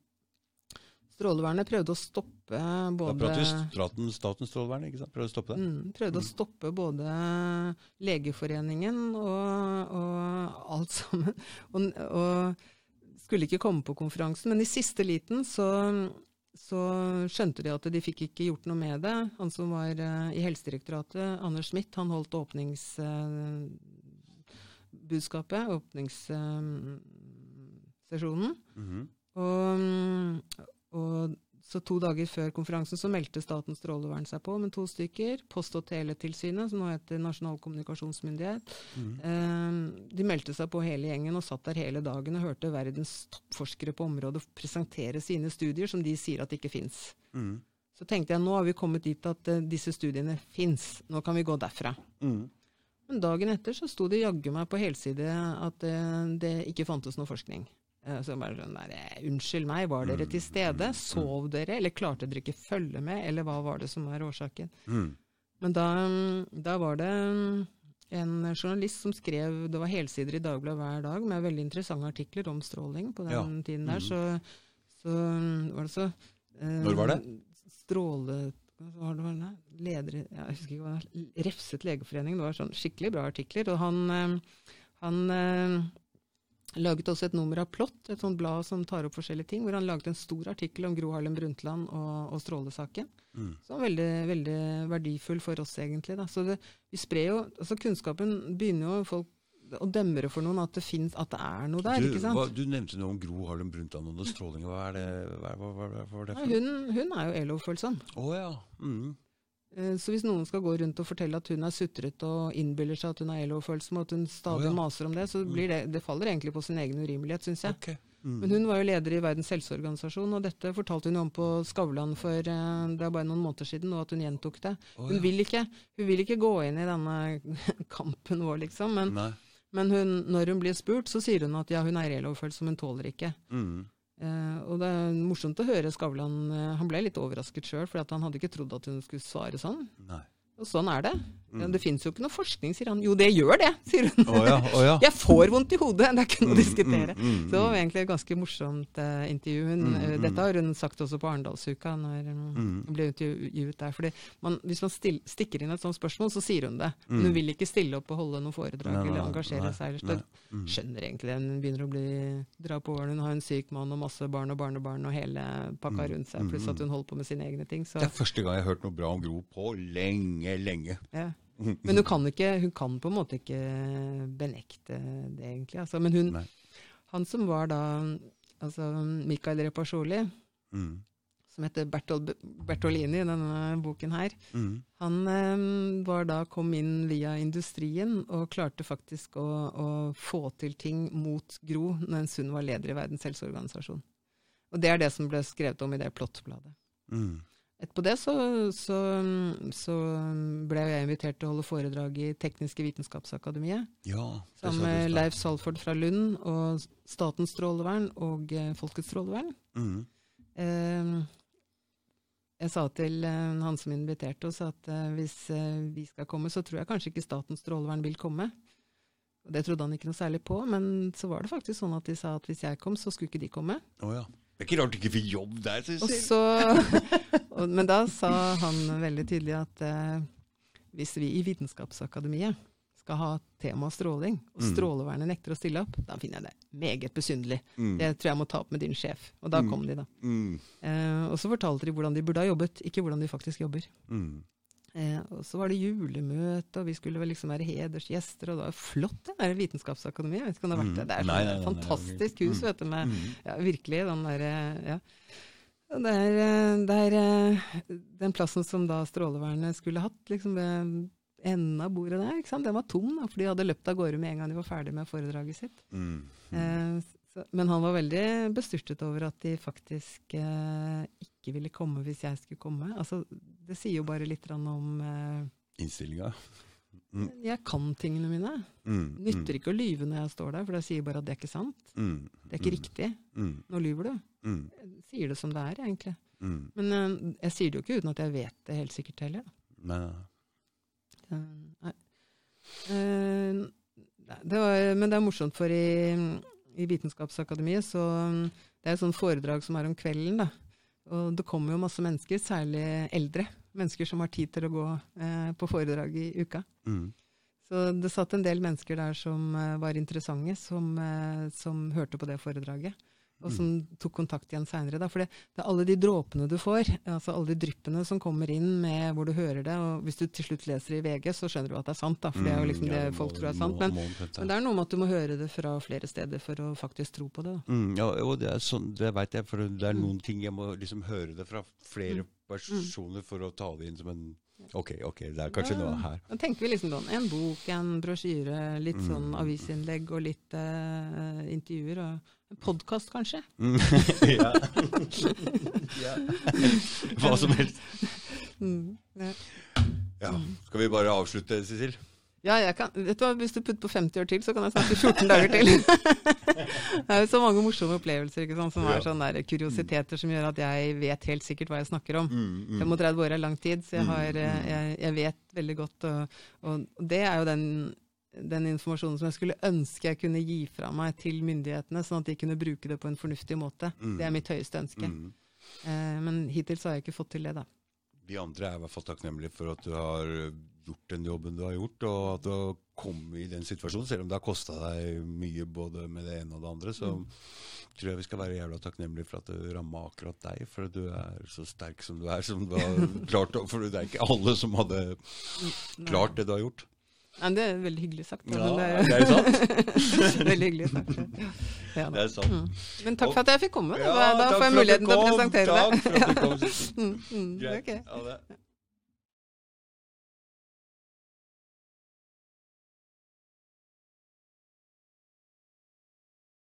Strålevernet prøvde å stoppe Da både prater vi staten, Statens strålevern, ikke sant? Prøvde å stoppe det? Mm, prøvde å stoppe både Legeforeningen og, og alt sammen. Og, og skulle ikke komme på konferansen. Men i siste liten så, så skjønte de at de fikk ikke gjort noe med det. Han som var eh, i Helsedirektoratet, Anders Smith, han holdt åpningsbudskapet, åpningssesjonen. Mhm. Og, og så to dager før konferansen så meldte Statens strålevern seg på med to stykker. Post- og teletilsynet, som nå heter Nasjonal kommunikasjonsmyndighet. Eh, de meldte seg på hele gjengen og satt der hele dagen og hørte verdens toppforskere på området presentere sine studier som de sier at ikke fins. Mm. Så tenkte jeg nå har vi kommet dit at uh, disse studiene fins, nå kan vi gå derfra. Mm. Men dagen etter så sto det jaggu meg på helside at uh, det ikke fantes noe forskning. Eh, Så bare sånn der, eh, Unnskyld meg, var dere til stede? Sov dere, eller klarte dere ikke følge med, eller hva var det som var årsaken? Mm. Men da, da var det en journalist som skrev, det var helsider i Dagbladet hver dag med veldig interessante artikler om stråling på den Ja. tiden der, så, så var det så eh, Når var det? Stråle... Var det, var det? Leder, i- jeg husker ikke hva det var, Refset legeforening, det var sånn skikkelig bra artikler. Og han, eh, han laget også et nummer av Plott, et sånt blad som tar opp forskjellige ting, hvor han laget en stor artikkel om Gro Harlem Brundtland og, og strålesaken. Mm. Så var veldig, veldig verdifull for oss, egentlig. Da. Så det, vi sprer jo altså Kunnskapen begynner jo folk å demre for noen at det finnes, at det er noe der, Du, ikke sant? hva, du nevnte noe om Gro Harlem Brundtland og noe stråling. Hva er det, hva, hva, hva, var det for noe? hun, hun er jo ELO-følsom. Å ja. Mhm. Eh, Så hvis noen skal gå rundt og fortelle at hun er sutrete og innbiller seg at hun er ELO-følsom, og at hun stadig oh, ja. maser om det, så blir det, det faller egentlig på sin egen urimelighet, syns jeg. Okay. Mm. Men hun var jo leder i Verdens helseorganisasjon, og dette fortalte hun om på Skavlan for eh, det er bare noen måneder siden, og at hun gjentok det. Hun ja. vil ikke, hun vil ikke gå inn i denne kampen vår, liksom. Men, men hun, når hun blir spurt, så sier hun at ja, hun er ELO-følsom, hun tåler ikke. Mhm. Eh, og det er morsomt å høre Skavlan Uh, Han ble litt overrasket sjøl, for han hadde ikke trodd at hun skulle svare sånn. Nei. Og sånn er det. Mm. Det fins jo ikke noe forskning, sier han. Jo, det gjør det, sier hun. Oh ja, oh ja. Jeg får vondt i hodet, det er ikke noe å Mm, diskutere. mm, mm, Så det var egentlig et ganske morsomt uh, intervju. Hun, Mm, mm. Dette har hun sagt også på Arendalsuka, når Mm. hun ble intervjuet der. Fordi man, hvis man still, stikker inn et sånt spørsmål, så sier hun det. Men Mm. hun vil ikke stille opp og holde noe foredrag Nei, eller engasjere nei, seg. ellers. Mm. skjønner egentlig det. Hun begynner å bli, dra på årene. Hun har en syk mann og masse barn og barnebarn og hele pakka Mm, rundt seg, mm, pluss mm. at hun holder på med sine egne ting. Så, Det er første gang jeg har hørt noe bra om Gro på lenge, lenge. ja. Men hun kan, ikke, hun kan på en måte ikke benekte det, egentlig. Altså, men hun, han som var da altså Mikael Repasjoli, mm. som heter Bertol, Bertolini i denne boken her, mm. han eh, var da, kom inn via industrien og klarte faktisk å, å få til ting mot Gro mens hun var leder i Verdens helseorganisasjon. Og det er det som ble skrevet om i det plottbladet. Mhm. Etterpå det så, så, så ble jeg invitert til å holde foredrag i Tekniske vitenskapsakademiet. Ja. Sammen med. Leif Salford fra Lund og Statens strålevern og eh, Folkets strålevern. Mm. Eh, jeg sa til eh, han som inviterte oss at eh, hvis vi skal komme, så tror jeg kanskje ikke Statens strålevern vil komme. Og Det trodde han ikke noe særlig på, men så var det faktisk sånn at de sa at hvis jeg kom, så skulle ikke de komme. Oh, ja. Det er ikke rart du ikke fikk jobb der, Sissel. så, men da sa han veldig tydelig at eh, hvis vi i Vitenskapsakademiet skal ha tema stråling, og Mm. strålevernet nekter å stille opp, da finner jeg det meget besynderlig. Mm. Det tror jeg må ta opp med din sjef. Og da Mm. kom de, da. Mm. Eh, og så fortalte de hvordan de burde ha jobbet, ikke hvordan de faktisk jobber. Mhm. Eh, og så var det julemøte, og vi skulle vel liksom være hedersgjester, og det var flott, det der Vitenskapsakademiet. Jeg vet ikke om det har vært det. Det er et sånn Nei, nei, nei, nei, fantastisk hus, Mm. vet du, med Mhm. ja, virkelig den derre Ja. Det er, eh, det er eh, den plassen som da Strålevernet skulle hatt, liksom ved enden av bordet der, ikke sant? den var tom, da, for de hadde løpt av gårde med en gang de var ferdig med foredraget sitt. Mm. Eh, så, men han var veldig bestyrtet over at de faktisk eh, ikke ville komme hvis jeg skulle komme. Altså, det sier jo bare litt om eh, Innstillinga. Mm. Jeg kan tingene mine. Mm, Nytter ikke å lyve når jeg står der, for da sier bare at det er ikke sant. Mm, Det er ikke riktig. Mhm. Nå lyver du. Jeg sier det som det er, egentlig. Men eh, jeg sier det jo ikke uten at jeg vet det helt sikkert heller. Nei, nei. Eh, nei. Nei, det var, men det er morsomt, for i, i Vitenskapsakademiet så Det er et sånt foredrag som er om kvelden, da. og det kommer jo masse mennesker, særlig eldre. Mennesker som har tid til å gå eh, på foredrag i uka. Mm. Så det satt en del mennesker der som eh, var interessante, som, eh, som hørte på det foredraget. Og som tok kontakt igjen seinere. For det, det er alle de dråpene du får, altså alle de dryppene som kommer inn med hvor du hører det. Og hvis du til slutt leser i VG, så skjønner du at det er sant, da. For det er jo liksom Mm, det det folk tror er sant. Men, men det er noe med at du må høre det fra flere steder for å faktisk tro på det. da. Mm, ja, og det er sånn, det veit jeg, for det er noen ting jeg må liksom høre det fra flere personer for å ta det inn som en Ok, ok, det er kanskje noe her. Da tenker vi liksom sånn en bok, en brosjyre, litt Mm. sånn avisinnlegg og litt uh, intervjuer. Og en podkast, kanskje. Mm. ja. ja. Hva som helst. Mm. Ja. Skal vi bare avslutte, Cecil? Ja, jeg kan, vet du hva, Hvis du putter på 50 år til, så kan jeg snakke 14 dager til. det er jo så mange morsomme opplevelser ikke sant, som er sånne der kuriositeter som gjør at jeg vet helt sikkert hva jeg snakker om. Mm, 35 år er lang tid, så jeg, har, eh, jeg, jeg vet veldig godt. Og, og det er jo den, den informasjonen som jeg skulle ønske jeg kunne gi fra meg til myndighetene, sånn at de kunne bruke det på en fornuftig måte. Det er mitt høyeste ønske. Mm. Eh, men hittil så har jeg ikke fått til det, da. Vi andre er i hvert fall takknemlige for at du har gjort den jobben du har gjort, og at du har kommet i den situasjonen. Selv om det har kosta deg mye både med det ene og det andre, så tror jeg vi skal være jævla takknemlige for at det ramma akkurat deg. For at du er så sterk som du er, som du har klart For det er ikke alle som hadde klart det du har gjort. Nei, det er veldig hyggelig sagt. da, Ja, det er jo sant. veldig hyggelig sagt. Ja. Ja. Det er sant. Mm. Men takk for at jeg fikk komme. Da, Ja, da får jeg muligheten til å presentere deg. Takk for at du kom. Mm, mm, okay.